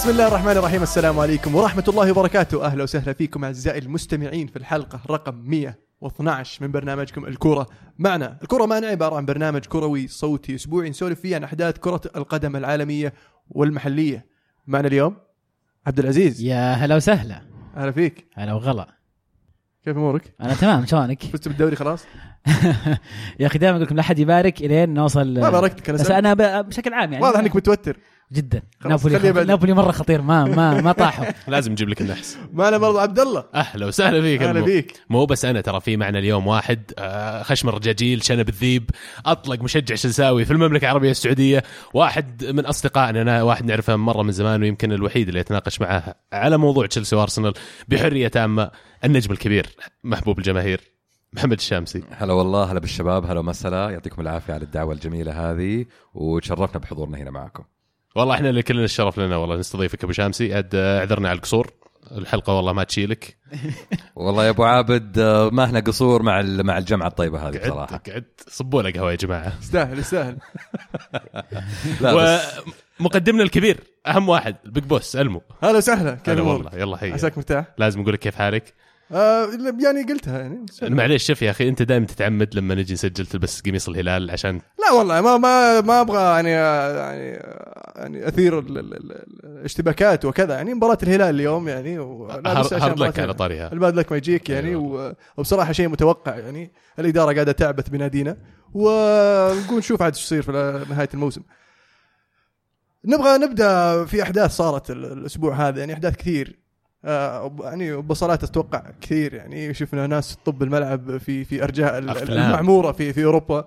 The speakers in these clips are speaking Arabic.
بسم الله الرحمن الرحيم. السلام عليكم ورحمة الله وبركاته. أهلا وسهلا فيكم أعزائي المستمعين في الحلقة رقم 112 من برنامجكم الكورة معنا. الكورة معنا عبارة عن برنامج كروي صوتي أسبوعي نسولف فيه عن أحداث كرة القدم العالمية والمحلية. معنا اليوم عبد العزيز. يا هلا وسهلا. أهلا فيك. هلا وغلا. كيف أمورك؟ أنا تمام شلونك؟ فزت بالدوري خلاص؟ يا أخي دائما أقول لكم لا احد يبارك إلين نوصل ما باركتك أنا بس. أنا بشكل عام يعني. واضح أنك متوتر. جدا. نابولي خ... نابولي مرة خطير ما ما ما طاحوا. لازم نجيب لك النحس. معنا برضو عبد الله أهلا وسهلا فيك المو. فيك. مو بس أنا ترى في معنا اليوم واحد آه، خشم الرجاجيل شنب الذيب أطلق مشجع شنساوي في المملكة العربية السعودية واحد من أصدقائنا أنا واحد نعرفه مرة من زمان ويمكن الوحيد اللي يتناقش معاه على موضوع تشيلسي وأرسنال بحرية تامة النجم الكبير محبوب الجماهير محمد الشامسي. هلا والله هلا بالشباب هلا ومسهلا. يعطيكم العافية على الدعوة الجميلة هذه وتشرفنا بحضورنا هنا معكم. والله إحنا اللي كلنا الشرف لنا والله نستضيفك أبو شامسي. عاد آه، اعذرنا على القصور. الحلقة والله ما تشيلك. والله يا أبو عابد آه، ما إحنا قصور مع ال- مع الجمعة الطيبة هذه بصراحة. قعدت. صبوا له قهوه يا جماعة. يستاهل يستاهل ومقدمنا الكبير أهم واحد البيج بوس المو هلا وسهلا كيف؟ والله يلا هيا عساك مرتاح؟ لازم أقول لك كيف حالك. آه يعني قلتها يعني. معليش شوف يا أخي أنت دائما تتعمد لما نجي نسجل تلبس قميص الهلال عشان لا والله ما ما ما أبغى يعني يعني يعني أثير ال- ال- ال- الاشتباكات وكذا. يعني مباراة الهلال اليوم يعني هارد لك على. طاريها. الباد لك ما يجيك يعني أيوة. وبصراحة شيء متوقع يعني. الإدارة قاعدة تعبث بنادينا ونقول نشوف عاد إيش يصير في نهاية الموسم. نبغى نبدأ في أحداث صارت ال- الأسبوع هذا يعني أحداث كثير. آه، يعني بصلات أتوقع كثير يعني شفنا ناس طب الملعب في في أرجاء أفلام. المعمورة في في أوروبا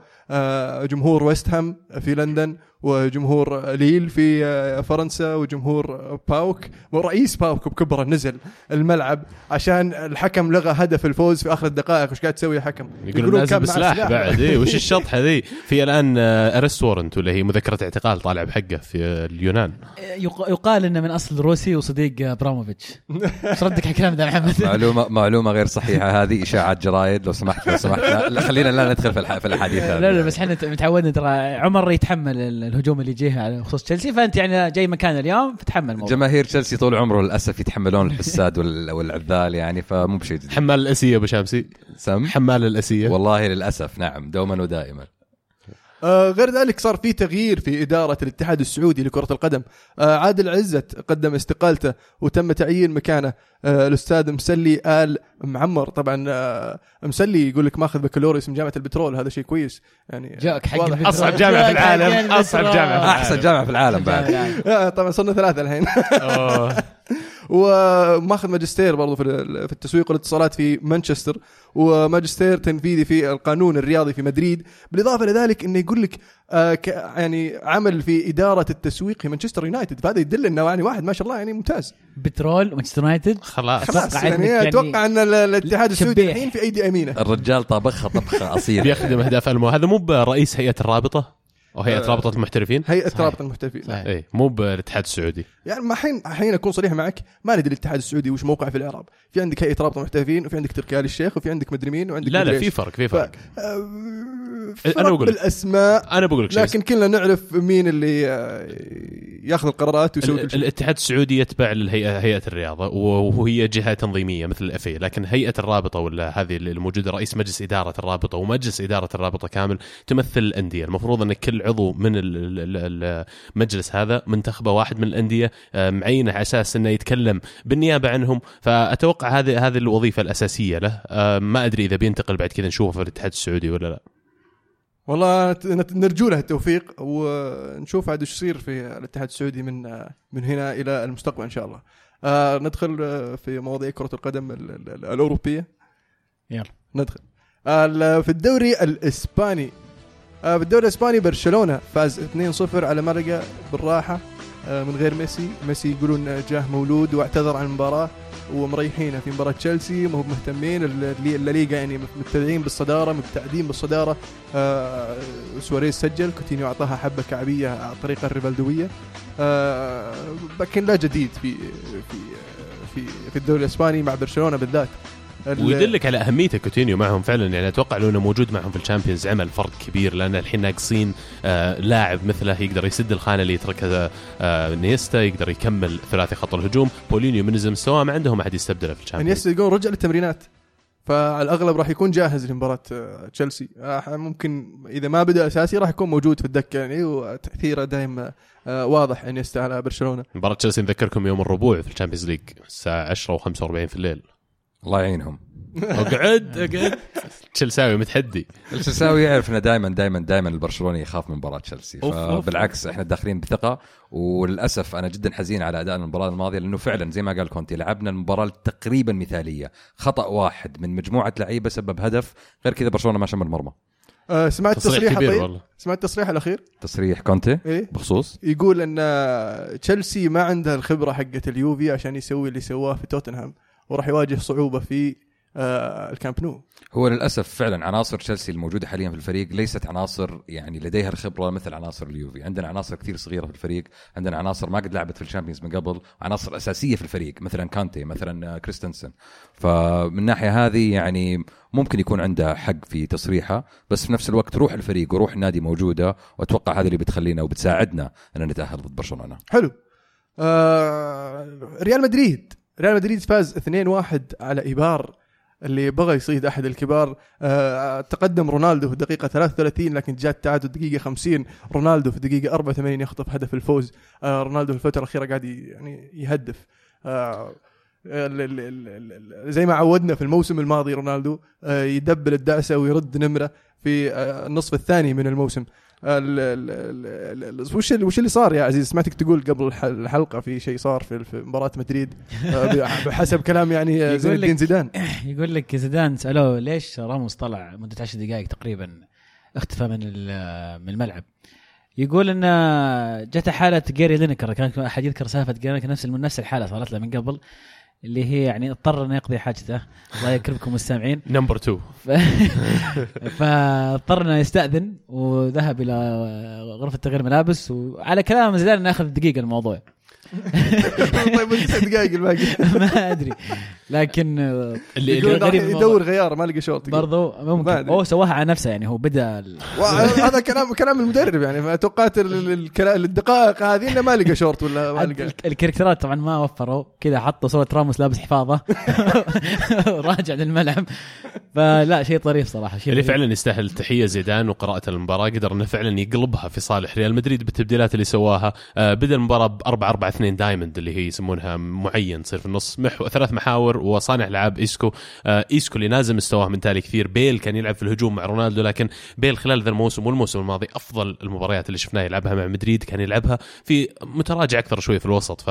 جمهور ويست هام في لندن وجمهور ليل في آه، فرنسا وجمهور باوك. ورئيس باوك بكبره نزل الملعب عشان الحكم لغى هدف الفوز في آخر الدقائق. وش قاعد تسوي الحكم يقولون نازل بسلاح. بعد. إيه وش الشطحه ذي في الآن أرست وورنت ولا هي مذكرة اعتقال طالع بحقه في اليونان. يق- يقال إنه من أصل روسي وصديق إبراموفيتش. إيش ردك على الكلام ده يا محمد؟ معلومة معلومة غير صحيحة. هذه إشاعات جرايد. لو سمحت لو سمحت. لا خلينا لا ندخل في الح- في الأحاديث هذه. لا بس إحنا متعودين ترى عمر يتحمل ال- الهجوم اللي يجيه على خصوص تشيلسي فأنت يعني جاي مكان اليوم فتحمل الموضوع. جماهير تشيلسي طول عمره للأسف يتحملون الحساد وال- والعذال يعني فمو بشيء حمال الأسية أبو شامسي سم؟ حمال الأسية. والله للأسف نعم دوما ودائما. آه، غير ذلك صار في تغيير في إدارة الاتحاد السعودي لكرة القدم. آه، عادل عزت قدم استقالته وتم تعيين مكانه. آه، الأستاذ مسلي آل معمر. طبعا آه، مسلي يقول لك ماخذ بكالوريوس من جامعة البترول. هذا شيء كويس. يعني جاك حق. أصعب جامعة في العالم. أصعب جامعة في أحسن جامعة في العالم بعد. طبعا صرنا ثلاثة الحين. أوه. وماخذ ماجستير برضو في في التسويق والاتصالات في مانشستر وماجستير تنفيذي في القانون الرياضي في مدريد. بالإضافة لذلك إنه يقول لك آه ك- يعني عمل في إدارة التسويق في مانشستر يونايتد. فهذا يدل إنه يعني واحد ما شاء الله يعني ممتاز. بترول ومانشستر يونايتد؟ خلاص. إنك يعني يعني أتوقع إن ال- الاتحاد السعودي. الحين في أيدي أمينة. الرجال طبخها طبخة أصيلة. بيخدم اهداف المو هذا مو برئيس هيئة الرابطة؟ أو هيئه آه. رابطه المحترفين هيئه صحيح. رابطه المحترفين صحيح. اي مو بالاتحاد السعودي يعني ما حين حين أكون صريح معك ما ندري الاتحاد السعودي وش موقعه في الإعراب في عندك هيئه رابطه المحترفين وفي عندك تركي آل الشيخ وفي عندك مدري مين وعندك لا لا في. فرق في ف- فرق آه، أنا فرق بقول. بالأسماء أنا بقول لك شيء لكن كلنا نعرف مين اللي آه، ياخذ القرارات ويسوي كل ال- شيء الاتحاد السعودي يتبع للهيئة هيئة الرياضة وهي جهة تنظيمية مثل الاف لكن هيئة الرابطة ولا هذه اللي الموجودة رئيس مجلس إدارة الرابطة ومجلس إدارة الرابطة كامل تمثل الأندية المفروض أن كل عضو من ال- ال- ال- المجلس هذا منتخبه واحد من الأندية آه، معينة على أساس إنه يتكلم بالنيابة عنهم. فأتوقع هذه هذه الوظيفة الأساسية له. آه، ما أدري إذا بينتقل بعد كذا نشوفه في الاتحاد السعودي ولا لا. والله نرجو له التوفيق ونشوف عاد إيش يصير في الاتحاد السعودي من من هنا إلى المستقبل إن شاء الله. آه ندخل في مواضيع كرة القدم ال- ال- ال- الأوروبية. يلا. ندخل. في الدوري الإسباني آه، في الدوري الإسباني برشلونة فاز 2-0 على ملقا بالراحة. آه، من غير ميسي. ميسي يقولون جاه مولود واعتذر عن المباراة ومريحينه في مباراة تشيلسي. ما هو مهتمين. الل- الليغا يعني مبتدعين بالصدارة مبتعدين بالصدارة. آه، سواريز سجل. كوتينيو أعطاها حبة كعبية على الطريقة الريفالدوية. آه، لكن لا جديد في في في في الدوري الإسباني مع برشلونة بالذات. ال- ويدلك على اهميته كوتينيو معهم فعلا. يعني أتوقع لو إنه موجود معهم في الشامبيونز عمل فرق كبير لأن الحين ناقصين آه لاعب مثله يقدر يسد الخانة اللي يتركها آه إنيستا يقدر يكمل ثلاثي خط الهجوم. باولينيو من مستواه ما عندهم أحد يستبدله في الشامبيونز. انيستا يقول رجع للتمرينات فعلى الاغلب راح يكون جاهز لمباراة آه، تشيلسي. آه، ممكن إذا ما بدأ أساسي راح يكون موجود في الدكة يعني وتأثيره دائما آه، واضح إنيستا على برشلونة. مباراة تشيلسي نذكركم يوم الربوع في الشامبيونز ليج الساعة 10 و45 في الليل. الله يعينهم. أقعد أقعد. تشيلساوي متحدي. التشيلساوي يعرف إنه دائما دائما دائما البرشلوني يخاف من مباراة تشيلسي. فبالعكس إحنا داخلين بثقة وللأسف أنا جدا حزين على ادائنا المباراة الماضية لأنه فعلا زي ما قال كونتي لعبنا المباراة تقريبا مثالية. خطأ واحد من مجموعة لعيبة سبب هدف غير كذا برشلونة ما شم المرمى آه، سمعت تصريح تصريح كبير طيب؟ والله. سمعت التصريح الأخير؟ تصريح كونتي؟ إيه. بخصوص؟ يقول إن تشيلسي ما عنده الخبرة حقت اليوفي عشان يسوي اللي سواه في توتنهام. وراح يواجه صعوبة في آه، الكامب نو. هو للأسف فعلا عناصر تشيلسي الموجودة حاليا في الفريق ليست عناصر يعني لديها الخبرة مثل عناصر اليوفي، عندنا عناصر كثير صغيرة في الفريق، عندنا عناصر ما قد لعبت في الشامبيونز من قبل، عناصر أساسية في الفريق مثلا كانتي مثلا آه، كريستنسن، فمن الناحيه هذه يعني ممكن يكون عنده حق في تصريحه، بس في نفس الوقت روح الفريق وروح النادي موجودة وأتوقع هذه اللي بتخلينا وبتساعدنا ان نتأهل ضد برشلونة. حلو. آه ريال مدريد. ريال مدريد فاز 2-1 على إيبار اللي بغى يصيد أحد الكبار. آه تقدم رونالدو في الدقيقة 33 لكن جاء التعادل دقيقه 50 رونالدو في الدقيقة 84 يخطف هدف الفوز. آه رونالدو في الفترة الأخيرة قاعد يعني يهدف. ال- زي ما عودنا في الموسم الماضي رونالدو آه، يدبل الدعسه ويرد نمرة في آه، النصف الثاني من الموسم. ال- ال- ال- ال- وش اللي- وش اللي صار يا عزيز؟ سمعتك تقول قبل الح- الحلقة في شيء صار في مباراة مدريد. آه، بحسب كلام يعني آه، زين الدين زيدان. يقول لك زيدان سألوه ليش راموس طلع مدة 10 دقائق تقريبا اختفى من من الملعب. يقول إن جته حالة جاري لينيكر كان أحد يذكر سالفة جيري نفس نفس الحالة صارت له من قبل. اللي هي يعني اضطر إنه يقضي حاجته. الله يكرمكم المستمعين number 2 ف... فاضطر إنه يستأذن وذهب إلى غرفة تغيير ملابس وعلى كلام زيدان انه اخذ دقيقة الموضوع. طيب دقائق الباقي. ما أدري. لكن اللي غريب يدور غيار ما لقى شوط يقول. برضو ممكن. هو سواها على نفسه يعني هو بدأ هذا كلام كلام المدرب يعني توقعت الدقائق هذه إنه ما لقى شورت ولا ما لقى. الك- ال characterات طبعا ما وفروا. كذا حطوا صورة راموس لابس حفاظة. راجع للملعب. فلا شيء طريف صراحة شيء اللي. فعلا يستاهل تحية زيدان وقراءة المباراة. قدر إنه فعلا يقلبها في صالح ريال مدريد بالتبديلات اللي سواها. آه بدأ المباراة ب 4 4 2 diamond اللي هي يسمونها معين تصير في النص محور ثلاث محاور وصانع العاب إيسكو. آه إيسكو اللي نازل مستواه من تالي كثير. بيل كان يلعب في الهجوم مع رونالدو لكن بيل خلال ذا الموسم والموسم الماضي أفضل المباريات اللي شفناه يلعبها مع مدريد كان يلعبها في متراجع أكثر شوي في الوسط.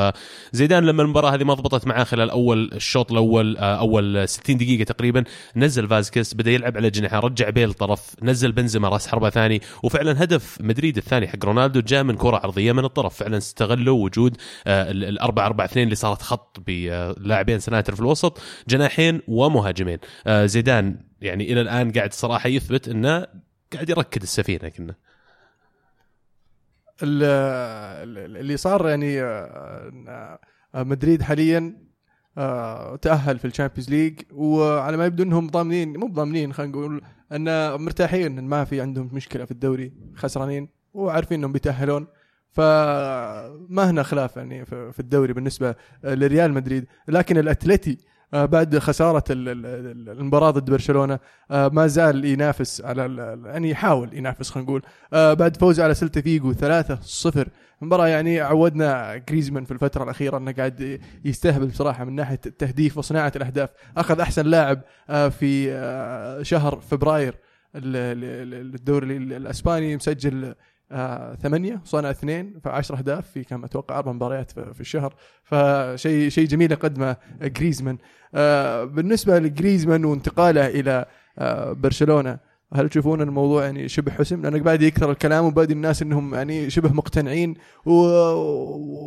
فزيدان لما المباراة هذه ما ضبطت معاه خلال أول الشوط الأول آه أول 60 دقيقة تقريبا نزل فازكيز بدأ يلعب على جناحه رجع بيل طرف نزل بنزيما راس حربة ثاني وفعلا هدف مدريد الثاني حق رونالدو جاء من كرة عرضية من الطرف. فعلا استغلوا وجود آه، ال- الأربعة أربعة اثنين اللي صارت خط بلاعبين سناتر في الوسط. جناحين ومهاجمين. آه، زيدان يعني إلى الآن قاعد صراحة يثبت أنه قاعد يركد السفينة كنا. ال- ال- اللي صار يعني آه، آه، مدريد حاليا تأهل في ال Champions League وعلى ما يبدو إنهم ضامنين مو ضامنين خلينا نقول إن مرتاحين ما في عندهم مشكلة في الدوري خسرانين وعارفين إنهم بيتأهلون. فما هنا خلاف يعني في الدوري بالنسبة لريال مدريد. لكن الأتلتي بعد خسارة ال- ال- ال- المباراة ضد برشلونة آه، ما زال ينافس على يعني يحاول ينافس خلينا نقول. آه، بعد فوزه على سلتا فيغو 3-0 مباراة يعني عودنا جريزمان في الفترة الأخيرة أنه قاعد يستهبل بصراحة من ناحية التهديف وصناعة الأهداف. أخذ أحسن لاعب آه، في آه، شهر فبراير ال- ال- ال- الدوري ال- الأسباني مسجل آه، ثمانية صنع اثنين فعشر أهداف في كم؟ أتوقع أربع مباريات في الشهر. فشيء شيء جميل قدمه جريزمان. آه، بالنسبة لجريزمان وانتقاله إلى آه، برشلونة هل تشوفون الموضوع يعني شبه حسم؟ لأنه بعد يكثر الكلام وبادي الناس إنهم يعني شبه مقتنعين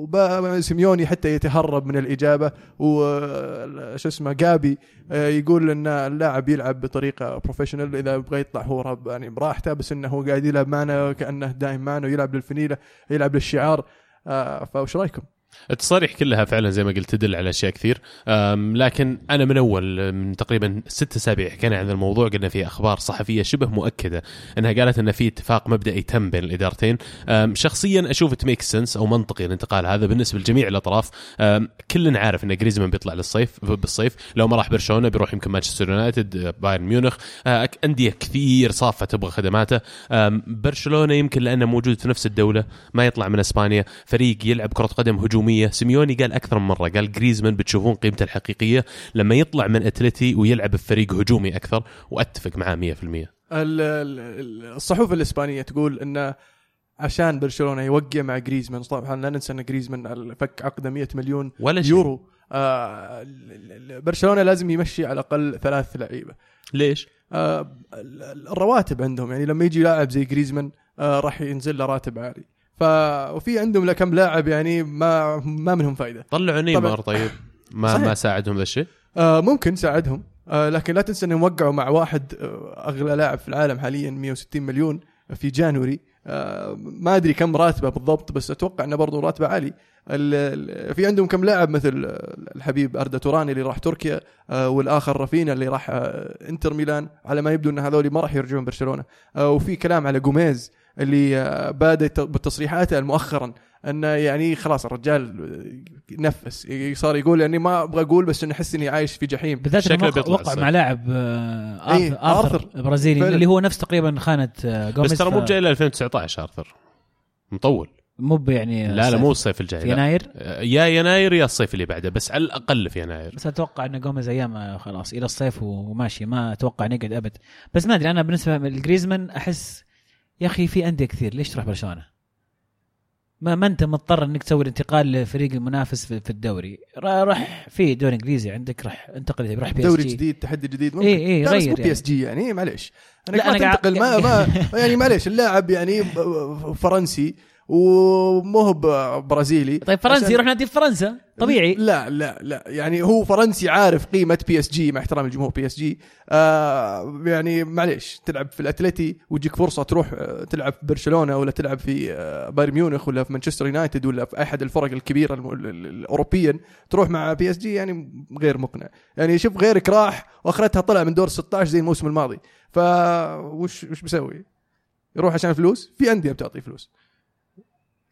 وسيميوني حتى يتهرب من الإجابة وش اسمه جابي آه، يقول إن اللاعب يلعب بطريقة professional إذا يبغى يطلع هو يعني براحته بس إنه هو قاعد يلعب معنا كأنه دايم معنا ويلعب للفنيلة يلعب للشعار آه، فوش رأيكم؟ التصاريح كلها فعلا زي ما قلت تدل على أشياء كثير. لكن أنا من أول من تقريبا ست أسابيع حكينا عن الموضوع قلنا في أخبار صحفية شبه مؤكدة. إنها قالت إن في اتفاق مبدئي تم بين الإدارتين. شخصيا أشوف ت make sense أو منطقي الانتقال هذا بالنسبة لجميع الأطراف. كلنا عارف إن جريزمان بيطلع للصيف بالصيف. لو ما راح برشلونة بيروح يمكن مانشستر يونايتد بايرن ميونخ. أه، أندية كثير صافّة تبغى خدماته. برشلونة يمكن لأنه موجود في نفس الدولة ما يطلع من إسبانيا. فريق يلعب كرة قدم هجوميه سيميوني قال أكثر من مرة قال جريزمان بتشوفون قيمته الحقيقية لما يطلع من أتلتي ويلعب بفريق هجومي أكثر وأتفق معاه 100% ال- ال- الصحف الإسبانية تقول إنه عشان برشلونة يوقع مع جريزمان طبعا لا ننسى إن جريزمان فك عقده 100 مليون ولا شيء. يورو. آه برشلونة لازم يمشي على الأقل ثلاث لعيبة. ليش؟ آه ال- ال- الرواتب عندهم يعني لما يجي لاعب زي جريزمان آه راح ينزل له راتب عالي. ف وفي عندهم كم لاعب يعني ما ما منهم فائده طلعوا نيمار طيب. ما صحيح. ما ساعدهم ذا الشيء؟ آه ممكن ساعدهم. آه لكن لا تنسى انهم وقعوا مع واحد آه اغلى لاعب في العالم حاليا 160 مليون في جانوري. آه ما أدري كم راتبه بالضبط بس أتوقع إنه برضه راتبه عالي. ال- ال- في عندهم كم لاعب مثل آه، الحبيب أردا توراني اللي راح تركيا آه والآخر رافينا اللي راح آه إنتر ميلان. على ما يبدو إن هذول ما راح يرجعون برشلونة. آه وفي كلام على جوميز. اللي آه بادئ ت- بتصريحاته مؤخرا انه يعني خلاص الرجال نفس صار يقول يعني ما أبغى أقول بس انه أحس إني عايش في جحيم بالذات شكله انه وقع. مع لاعب آه، إيه، آرثر, آرثر آرثر. برازيلي فعلا. اللي هو نفس تقريبا خانة آه، جوميز بس ترى مو بجاي إلا 2019 آرثر مطول مو يعني لا لا. مو الصيف الجاي في. يناير يا يناير يا الصيف اللي بعده بس على الأقل في يناير بس أتوقع إن جوميز أيام خلاص إلى الصيف وماشي ما أتوقع إنه يقعد أبد بس ما أدري أنا بالنسبة لجريزمان أحس يا أخي في أندية كثير ليش تروح برشلونة؟ ما, ما أنت مضطر إنك تسوي الانتقال لفريق المنافس في, الدوري. را- راح في دوري إنجليزي عندك راح انتقل روح PS دوري جديد تحدي جديد ممكن. إيه، إيه، لا، بس غير مو P يعني. SG يعني معليش. أنا لا، ما أنا تنتقل ما, ما يعني معليش اللاعب يعني فرنسي. ومو برازيلي. طيب فرنسي يروح نادي في فرنسا؟ طبيعي. لا لا لا. يعني هو فرنسي عارف قيمة PSG مع احترام الجمهور PSG آه يعني معليش تلعب في الأتلتي وتجيك فرصة تروح آه، تلعب في برشلونة ولا تلعب في آه، بايرن ميونخ ولا في مانشستر يونايتد ولا في أحد الفرق الكبيرة الاوروبيا تروح مع PSG يعني غير مقنع. يعني شوف غيرك راح وأخرتها طلع من دور 16 زي الموسم الماضي. فوش وش بيسوي؟ يروح عشان فلوس؟ في أندية بتعطي فلوس.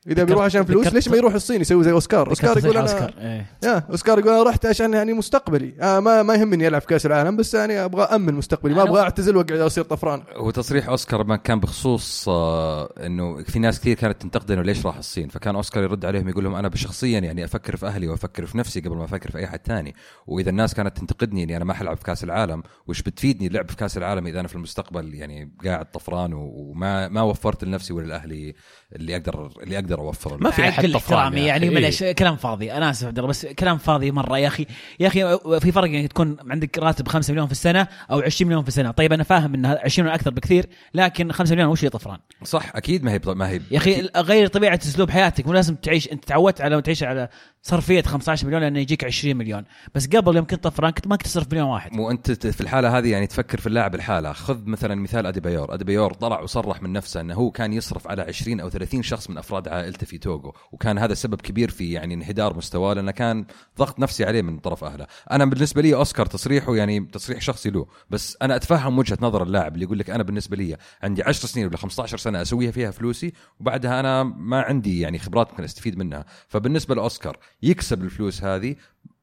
إذا بيروح عشان فلوس ليش ما يروح الصين يسوي زي أوسكار؟ أوسكار يقول أنا أوسكار. إيه. يا أوسكار يقول أنا رحت عشان يعني مستقبلي آه ما ما يهمني ألعب في كأس العالم بس يعني أبغى امن مستقبلي ما أبغى أعتزل وأقعد أصير طفران هو تصريح أوسكار ما كان بخصوص آه، إنه في ناس كثير كانت تنتقد إنه ليش راح الصين فكان أوسكار يرد عليهم يقول لهم أنا شخصيا يعني أفكر في أهلي وأفكر في نفسي قبل ما أفكر في أي حد ثاني وإذا الناس كانت تنتقدني إني أنا ما حلعب في كأس العالم وش بتفيدني اللعب في كأس العالم إذا أنا في المستقبل يعني قاعد طفران و- وما ما وفرت لنفسي ولاهلي اللي أقدر اللي أقدر اوفره ما في أحد كل طفران يعني. أخي. معلش كلام فاضي. أنا أسف عبد الله بس كلام فاضي مرة. يا أخي يا أخي في فرق يعني تكون عندك راتب 5 مليون في السنة أو 20 مليون في السنة. طيب أنا فاهم إن 20 مليون أكثر بكثير لكن 5 مليون وش اللي طفران؟ صح أكيد ما هي ما هي يا أخي غير طبيعة أسلوب حياتك. مو لازم تعيش أنت تعودت على تعيش على صرفية 15 مليون لأنه يجيك 20 مليون. بس قبل يوم كنت طفران كنت ما كنت تصرف مليون واحد. مو أنت في الحالة هذه يعني تفكر في اللاعب الحالة. خذ مثلا مثال اديبايور اديبايور طلع وصرح من نفسه إنه هو كان يصرف على 20 أو 30 شخص من أفراد عائلته في توغو. وكان هذا سبب كبير في يعني انحدار مستواه لأنه كان ضغط نفسي عليه من طرف أهله. أنا بالنسبة لي أوسكار تصريحه يعني تصريح شخصي له بس أنا أتفهم وجهة نظر اللاعب اللي يقول لك أنا بالنسبة لي عندي 10 سنين ولا 15 سنة أسويها فيها فلوسي وبعدها أنا ما عندي يعني خبرات ممكن أستفيد منها. فبالنسبة لأوسكار يكسب الفلوس هذه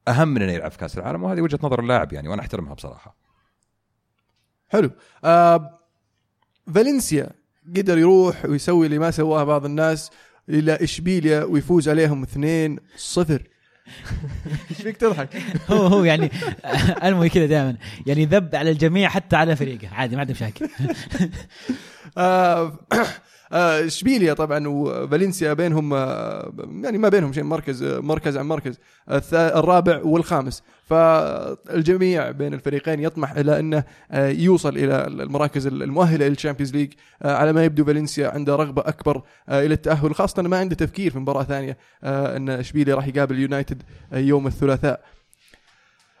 أهم من إنه يلعب في كأس العالم وهذه وجهة نظر اللاعب يعني وأنا أحترمها بصراحة. حلو. آه فالنسيا قدر يروح ويسوي اللي ما سواه بعض الناس. إلى إشبيليا ويفوز عليهم 2-0 إيش فيك تضحك؟ هو هو يعني ألموي كذا دائما. يعني ذب على الجميع حتى على فريقه. عادي ما عنده مشاكل. آه إشبيليا طبعا وفالنسيا بينهم آه يعني ما بينهم شيء مركز آه مركز عن مركز الرابع والخامس. فالجميع بين الفريقين يطمح إلى أنه آه يوصل إلى المراكز المؤهلة لل Champions League آه على ما يبدو فالنسيا عنده رغبة أكبر آه إلى التأهل خاصة ما عنده تفكير في مباراة ثانية آه أن إشبيليا راح يقابل يونايتد آه يوم الثلاثاء.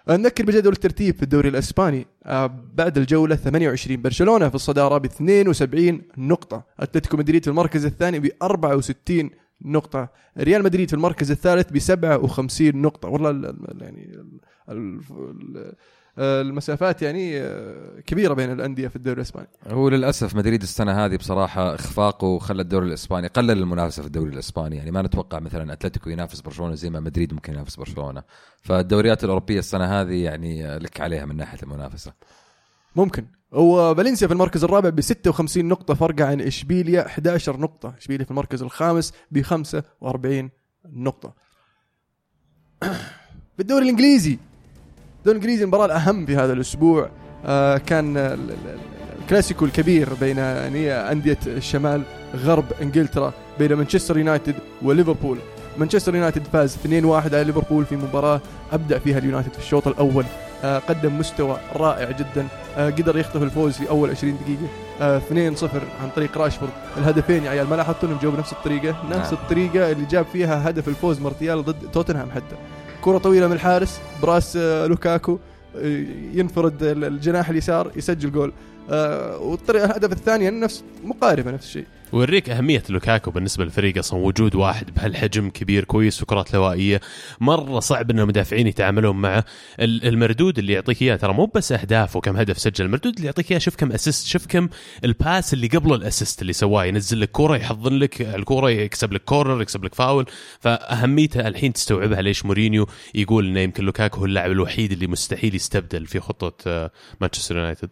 نذكر بجدول الترتيب في الدوري الإسباني آه، بعد الجولة 28 برشلونة في الصدارة ب 72 نقطة. أتلتيكو مدريد في المركز الثاني ب 64 نقطة. ريال مدريد في المركز الثالث ب 57 نقطة. والله ال- ال- يعني المسافات يعني آه، كبيرة بين الأندية في الدوري الإسباني. هو للأسف مدريد السنة هذه بصراحة إخفاقه خلى الدوري الإسباني قلل المنافسة في الدوري الإسباني. يعني ما نتوقع مثلا أتلتيكو ينافس برشلونة زي ما مدريد ممكن ينافس برشلونة. فالدوريات الأوروبية السنة هذه يعني لك عليها من ناحية المنافسة. ممكن. وفالنسيا في المركز الرابع ب 56 نقطة فرق عن إشبيليا 11 نقطة، إشبيليا في المركز الخامس ب 45 نقطة. في الدوري الإنجليزي الدوري الانجليزي المباراة الأهم في هذا الأسبوع آه كان ال- ال- ال- الكلاسيكو الكبير بين يعني أندية الشمال غرب إنجلترا بين مانشستر يونايتد وليفربول. مانشستر يونايتد فاز 2-1 على ليفربول في مباراة أبدع فيها اليونايتد في الشوط الأول. آه قدم مستوى رائع جدا. آه قدر يخطف الفوز في أول 20 دقيقة. آه 2-0 عن طريق راشفورد. الهدفين يا عيال ما لاحظتوا إنهم جابوا نفس الطريقة؟ نفس نعم. الطريقة اللي جاب فيها هدف الفوز مارتيال ضد توتنهام حتى. كرة طويلة من الحارس براس آه لوكاكو آه ينفرد ال- الجناح اليسار يسجل جول. آه والطريقة الهدف الثاني نفس مقاربة نفس الشيء. ويوريك أهمية لوكاكو بالنسبة للفريق أصلا وجود واحد بهالحجم كبير كويس وكرات هوائية مرة صعب أن المدافعين يتعاملون معه ال- المردود اللي يعطيك إياه. ترى مو بس أهداف وكم هدف سجل. المردود اللي يعطيك إياه شوف كم assist شوف كم ال pass اللي قبل ال assist اللي سواه. ينزل لك كورة يحضن لك الكورة يكسب لك corner يكسب لك فاول فأهميته الحين تستوعبها ليش مورينيو يقول أنه يمكن لوكاكو هو اللاعب الوحيد اللي مستحيل يستبدل في خطة آه، مانشستر يونايتد.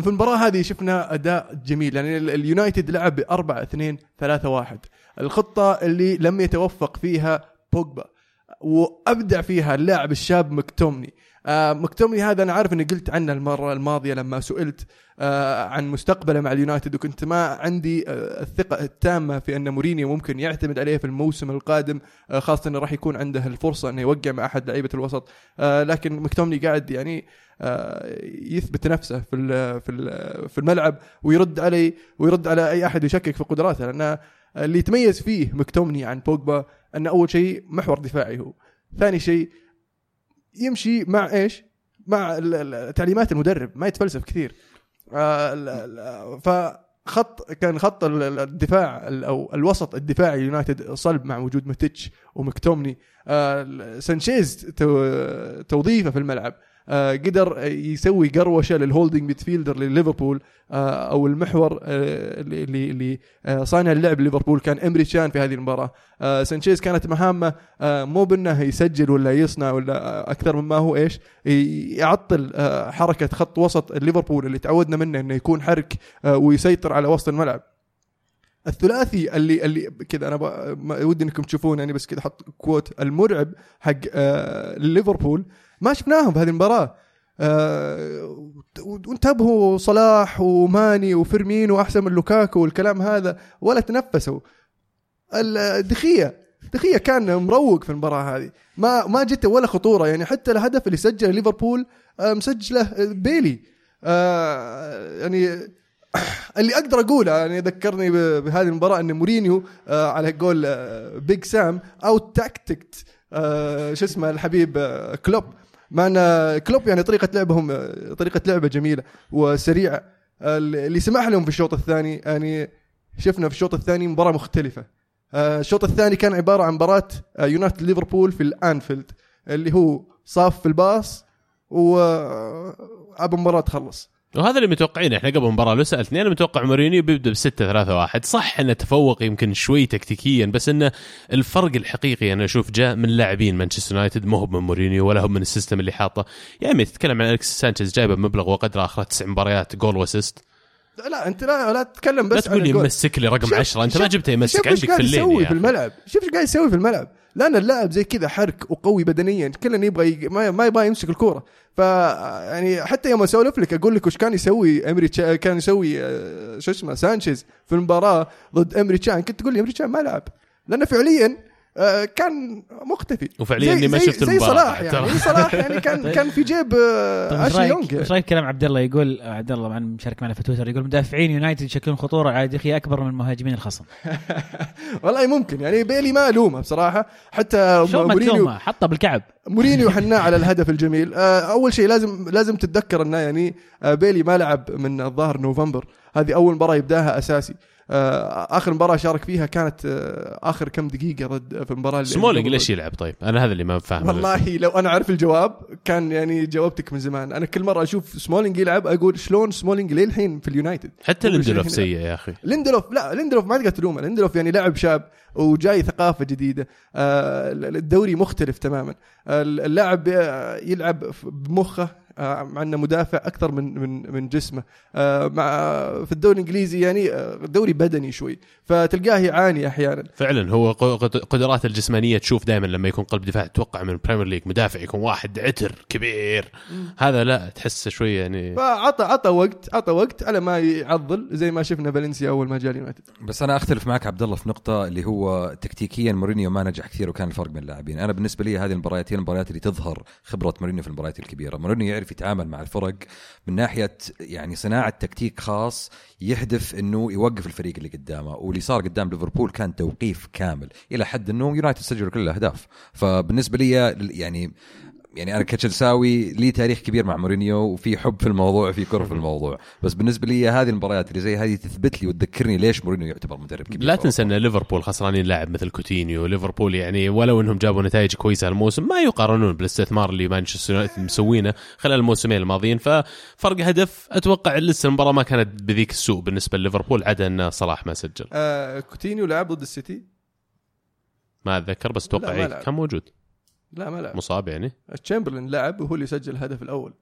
في المباراة هذه شفنا أداء جميل يعني ال- اليونايتد لعب ب 4 2 3 1 الخطة اللي لم يتوفق فيها بوجبا وأبدع فيها اللاعب الشاب مكتومني. آه مكتومني هذا أنا عارف أني قلت عنه المرة الماضية لما سئلت آه عن مستقبله مع اليونايتد وكنت ما عندي آه الثقة التامة في أن مورينيو ممكن يعتمد عليه في الموسم القادم آه خاصة أنه راح يكون عنده الفرصة أنه يوقع مع أحد لعيبة الوسط. آه لكن مكتومني قاعد يعني آه، يثبت نفسه في في في الملعب ويرد علي ويرد على أي أحد يشكك في قدراته لأن اللي يتميز فيه مكتومني عن بوجبا أن أول شيء محور دفاعي هو ثاني شيء يمشي مع إيش؟ مع تعليمات المدرب ما يتفلسف كثير. آه، فخط كان خط ال- ال- الدفاع ال- أو الوسط الدفاعي اليونايتد صلب مع وجود ماتيتش ومكتومني. آه، سانشيز تو- توظيفه في الملعب. قدر يسوي قروشة لل holding midfielder لليفربول آه، أو المحور آه، اللي اللي آه، صانع اللعب ليفربول كان إمري تشان في هذه المباراة. آه، سانشيز كانت مهامه آه، مو بأنه يسجل ولا يصنع ولا آه، أكثر مما هو إيش يعطل آه، حركة خط وسط ليفربول اللي تعودنا منه إنه يكون حرك آه، ويسيطر على وسط الملعب. الثلاثي اللي اللي كذا أنا ودي إنكم تشوفون يعني بس كذا حط كوت المرعب حق آه ليفربول. ما شفناهم في هذه المباراة. آه وانتبهوا صلاح وماني وفيرمينو أحسن من لوكاكو والكلام هذا ولا تنفسوا. دخيه دخيه كان مروق في المباراة هذه. ما ما جته ولا خطورة يعني حتى الهدف اللي سجله ليفربول آه مسجله آه، بيلي. يعني اللي أقدر أقوله يعني ذكرني بهذه المباراة إن مورينيو على قول بيج سام out-tacticked شو اسمه الحبيب كلوب. مع أن كلوب يعني طريقة لعبهم آه، طريقة لعبه جميلة وسريعة. آه، اللي سمح لهم في الشوط الثاني يعني شفنا في الشوط الثاني مباراة مختلفة. آه، الشوط الثاني كان عبارة عن مباراة آه، يونايتد ليفربول في الأنفيلد اللي هو صاف في الباص و أبو مباراة تخلص. وهذا اللي متوقعينه. إحنا قبل المباراة لو سألتني أنا متوقع مورينيو بيبدأ ب 6 3 1 صح انه تفوق يمكن شوي تكتيكيا بس انه الفرق الحقيقي أنا أشوف جاء من لاعبين مانشستر يونايتد. مو هو من مورينيو ولا هو من ال system اللي حاطه. يا عمي تتكلم عن أليكسس سانشيز جايبه بمبلغ وقدر اخره تسع مباريات goal و assist. لا أنت لا لا تتكلم بس لا تقول لي. يمسك لي رقم شوف- 10 أنت ما شوف- جبته يمسك شوف إيش عندك قاعد في الليل يسوي يا في أخي. الملعب. شوف إيش قاعد يسوي في الملعب. لأن اللاعب زي كذا حرك وقوي بدنيا كلنا يبغى ما يبغى يمسك الكورة. ف يعني حتى يوم أسولف لك أقول لك وش كان يسوي أمري تشا... كان يسوي آه، شو اسمه سانشيز في المباراة ضد أمري تشان. كنت تقول لي أمري تشان ما لعب. لأنه فعليا كان مختفي. وفعليا زي- إني ما زي- شفت زي المباراة صلاح يعني. صلاح يعني كان كان في جيب آه، طيب اشلي يونغ إيش رأيك كلام عبد الله؟ يقول عبد الله معنا مشارك معنا في تويتر يقول مدافعين يونايتد يشكلون خطورة على دخيه أكبر من مهاجمين الخصم. والله ممكن يعني بيلي ما الومه بصراحة. حتى مورينيو تلومه حطه بال كعب. مورينيو حناه على الهدف الجميل. آه، أول شيء لازم لازم تتذكر إنه يعني آه، بيلي ما لعب من الظاهر نوفمبر. هذه أول مباراة يبدأها أساسي. آه، آخر مباراة شارك فيها كانت آه، آخر كم دقيقة ضد في المباراة اللي- سمولينج ليش يلعب طيب؟ أنا هذا اللي ما فاهم. والله لو أنا أعرف الجواب كان يعني جاوبتك من زمان. أنا كل مرة أشوف سمولينج يلعب أقول شلون سمولينج للحين في اليونايتد؟ حتى ليندلوف. سيء يا أخي. ليندلوف لا ليندلوف ما تقدر تلومه. ليندلوف يعني لاعب شاب وجاي ثقافة جديدة. آه، الدوري مختلف تماما. آه، اللاعب آه، يلعب بمخه. آه، مع انه مدافع أكثر من من من جسمه. آه، مع في الدوري الإنجليزي يعني آه، دوري بدني شوي فتلقاه يعاني أحيانا. فعلا هو قدراته الجسمانية تشوف دائما لما يكون قلب دفاع تتوقع من ال Premier League مدافع يكون واحد عتر كبير. هذا لا تحسه شوي يعني. فعطى عطى وقت عطى وقت على ما يعضل زي ما شفنا فالنسيا أول ما جاء اليونايتد. بس أنا أختلف معك عبد الله في نقطة اللي هو تكتيكيا مورينيو ما نجح كثير وكان الفرق بين اللاعبين. أنا بالنسبة لي هذه المباريات هي المباريات اللي تظهر خبرة مورينيو في المباريات الكبيرة. مورينيو يعرف يتعامل مع الفرق من ناحية يعني صناعة تكتيك خاص يهدف إنه يوقف الفريق اللي قدامه واللي صار قدام ليفربول كان توقيف كامل. إلى حد إنه يونايتد سجلوا كل الأهداف. فبالنسبة لي يعني يعني أنا كتشلساوي لي تاريخ كبير مع مورينيو وفي حب في الموضوع وفي كره في الموضوع. بس بالنسبة لي هذه المباريات اللي زي هذه تثبت لي وتذكرني ليش مورينيو يعتبر مدرب كبير لا تنسى. إن ليفربول خسرانين لاعب مثل كوتينيو. ليفربول يعني ولو إنهم جابوا نتائج كويسة هالموسم ما يقارنون بالاستثمار اللي مانشستر يونايتد مسوينه خلال الموسمين الماضيين. ففرق هدف أتوقع لسه المباراة ما كانت بذيك السوء بالنسبة لليفربول عدا إن صلاح ما سجل. آه كوتينيو لعب ضد السيتي؟ ما أتذكر بس أتوقع إيه،. كان موجود. لا ما لعب. مصاب يعني؟ تشامبرلين لعب وهو اللي سجل الهدف الأول.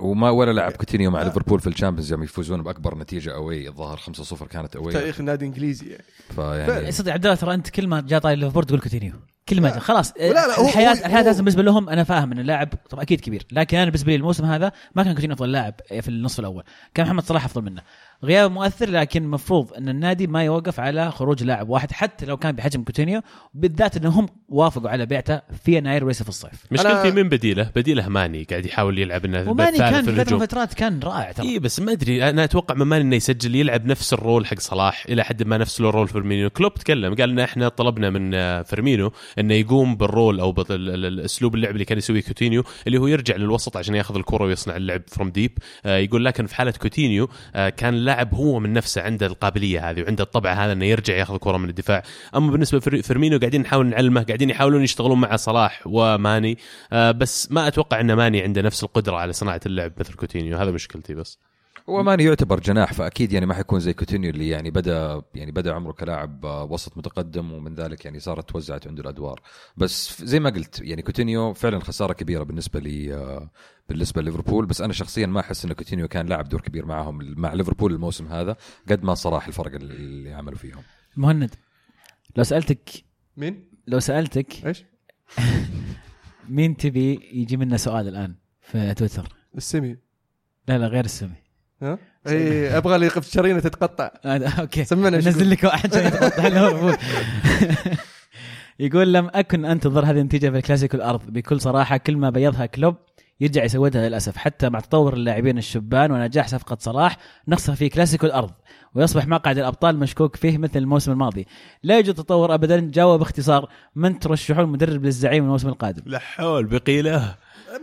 وما ولا لعب كوتينيو مع لا. ليفربول في الشامبيونز يوم يفوزون بأكبر نتيجة أوي. الظاهر 5-0 كانت أوي. تاريخ النادي الانجليزي يعني. فيعني صدق عبد الله ترى أنت كل ما جاء طاير ليفربول تقول كوتينيو. كل ما جاء. خلاص لا، لا، هو- الحياة هو- الحياة لازم بالنسبة لهم. أنا فاهم إن اللاعب طبعا أكيد كبير. لكن أنا بالنسبة لي الموسم هذا ما كان كوتينيو أفضل لاعب في النصف الأول. كان محمد صلاح أفضل منه. غياب مؤثر لكن المفروض أن النادي ما يوقف على خروج لاعب واحد حتى لو كان بحجم كوتينيو بالذات أنهم وافقوا على بيعته في يناير وليس في الصيف. مشكلتي أنا- من بديله بديله ماني قاعد يحاول يلعب إنه وماني كان في فترة الفترات كان رائع ترى. اي بس ما أدري أنا أتوقع من ماني إنه يسجل يلعب نفس ال role حق صلاح إلى حد ما نفس ال role فيرمينيو. كلوب تكلم قال إن إحنا طلبنا من آه، فيرمينو إنه يقوم بال role أو بالاسلوب اللعب اللي كان يسويه كوتينيو اللي هو يرجع للوسط عشان ياخذ الكرة ويصنع اللعب from deep يقول لكن في حالة كوتينيو آه، كان اللاعب هو من نفسه عنده القابلية هذه وعنده الطبع هذا إنه يرجع ياخذ الكره من الدفاع. أما بالنسبة لفيرمينو قاعدين نحاول نعلمه قاعدين يحاولون يشتغلون مع صلاح وماني. آه، بس ما أتوقع إن ماني عنده نفس القدرة على صناعة اللعب مثل كوتينيو. هذا مشكلتي بس. هو ماني يعتبر جناح فأكيد يعني ما حيكون زي كوتينيو اللي يعني بدا يعني بدأ عمره كلاعب آه، وسط متقدم ومن ذلك يعني صارت توزعت عنده الأدوار. بس زي ما قلت يعني كوتينيو فعلا خسارة كبيرة بالنسبة لي آه، بالنسبة لليفربول. بس أنا شخصيا ما أحس إن كوتينيو كان لاعب دور كبير معهم مع ليفربول الموسم هذا قد ما صلاح الفرق اللي عملوا فيهم. مهند لو سالتك مين؟ لو سألتك إيش؟ مين تبي يجي منا سؤال الآن في تويتر؟ السمي لا لا غير السمي ها؟ اي أبغى اللي يقف شرينة تتقطع. هذا أوكي. سمعنا نزل يقول. لك واحد عشان يتقطع ليفربول يقول لم أكن أنتظر هذه النتيجة في الكلاسيكو الأرض. بكل صراحة كل ما بيضها كلوب يرجع يسودها للأسف. حتى مع تطور اللاعبين الشبان ونجاح صفقة صلاح نخسر في كلاسيكو الأرض. ويصبح مقعد الأبطال مشكوك فيه مثل الموسم الماضي. لا يوجد تطور ابدا. جاوب باختصار من ترشحون مدرب للزعيم الموسم القادم. لا حول بقيله.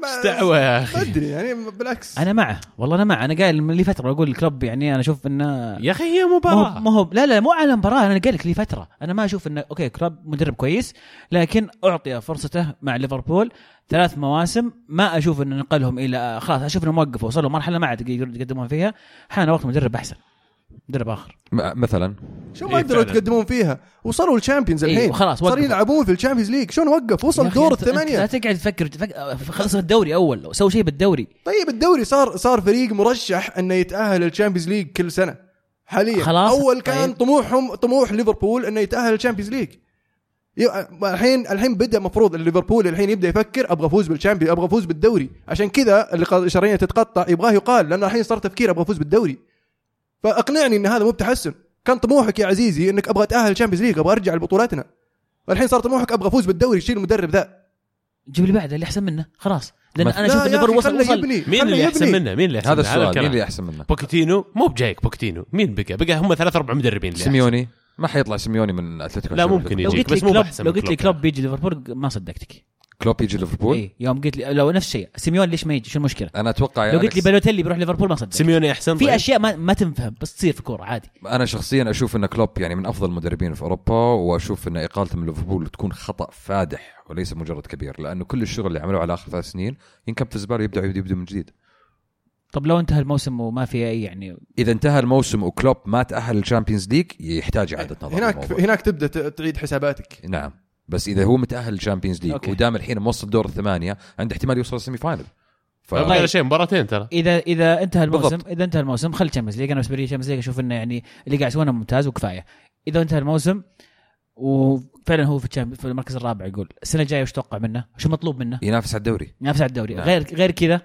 ما- دعوه يا ما أخي أدري يعني بالعكس. أنا معه. والله أنا معه. أنا قايل من لي فترة أقول الكلوب يعني أنا أشوف إنه يا أخي هي ما مباراة. ما هو لا لا مو على مباراه أنا قايل لك لي فترة. أنا ما أشوف انه أوكي كلوب مدرب كويس لكن أعطي فرصته مع ليفربول. ثلاث مواسم ما أشوف إنه نقلهم إلى خلاص أشوف إنهم وقفوا وصلوا مرحلة ما عاد يقدرون يقدمون فيها. حان وقت مدرب أحسن. مدرب آخر. مثلا. شو ما إيه قدروا. يتقدمون فيها؟ وصلوا الشامبيونز إيه، الحين. وخلاص صاروا وقفوا. يلعبون في ال Champions League. شلون وقف؟ وصل دور أنت لا الثمانية. تقعد تفكر تفكر خلص الدوري أول سوي شيء بالدوري. طيب الدوري صار صار فريق مرشح إنه يتأهل ال Champions League كل سنة حاليا. خلاص. أول كان طيب. طموحهم طموح ليفربول إنه يتأهل ال Champions League. الحين الحين بدأ مفروض ليفربول الحين يبدأ يفكر أبغى أفوز بال Champions أبغى أفوز بالدوري. عشان كذا اللي شرايين تتقطع. يبغاه يقال لأنه الحين صار تفكير أبغى أفوز بالدوري. فاقنعني إن هذا مو بتحسن كان طموحك يا عزيزي إنك أبغى أتأهل ال Champions League أبغى أرجع لبطولاتنا الحين صار طموحك أبغى أفوز بالدوري شيل المدرب ذا جيب لي بعده اللي أحسن منه خلاص لأن أنا لا أشوف أخي وصل وصل يبني مين اللي أحسن. منه؟ مين اللي أحسن هذا؟ السؤال. مين اللي أحسن منه بوكيتينو مو بجايك بوكيتينو مين بقى؟ بقى هم ثلاث أربع مدربين اللي سيميوني ما حيطلع سيميوني من أتلتيكو لا،. ممكن لو يجيك، قلت لي بس مو بأحسن لو قلت لي كلوب كلوب بيجي ليفربول ما صدقتك كلوب يجي ليفربول؟ اي يوم قلت لي لو نفس الشيء. سيميوني ليش ما يجي؟ شو المشكلة؟ أنا أتوقع لو قلت لي بالوتيلي بيروح ليفربول ما صدق. سيميوني أحسن في طيب. أشياء ما, ما تنفهم بس تصير في الكورة عادي. أنا شخصيا أشوف إن كلوب يعني من أفضل المدربين في أوروبا وأشوف إن إقالته من ليفربول تكون خطأ فادح وليس مجرد كبير لأنه كل الشغل اللي عملوه على آخر ثلاث سنين ينكب في زبالة يبدا يبدأ من جديد. طب لو انتهى الموسم وما في أي يعني إذا انتهى الموسم وكلوب ما تأهل لل Champions League يحتاج اعاده نظر هناك بالموضوع. هناك تبدأ ت- تعيد حساباتك. نعم. بس إذا هو متأهل لل Champions League. ودام الحين موصل دور الثمانية عنده احتمال يوصل ال semi-final ف... غير شيء مباراتين ترى. إذا إذا انتهى الموسم بالضبط. إذا انتهى الموسم خلي Champions League أنا بالنسبة لي Champions League أشوف إنه يعني اللي قاعد يسوونه ممتاز وكفاية. إذا انتهى الموسم وفعلا هو في في المركز الرابع يقول السنة الجاية وش تتوقع منه؟ شو مطلوب منه؟ ينافس على الدوري. ينافس على الدوري. نعم. غير غير كذا؟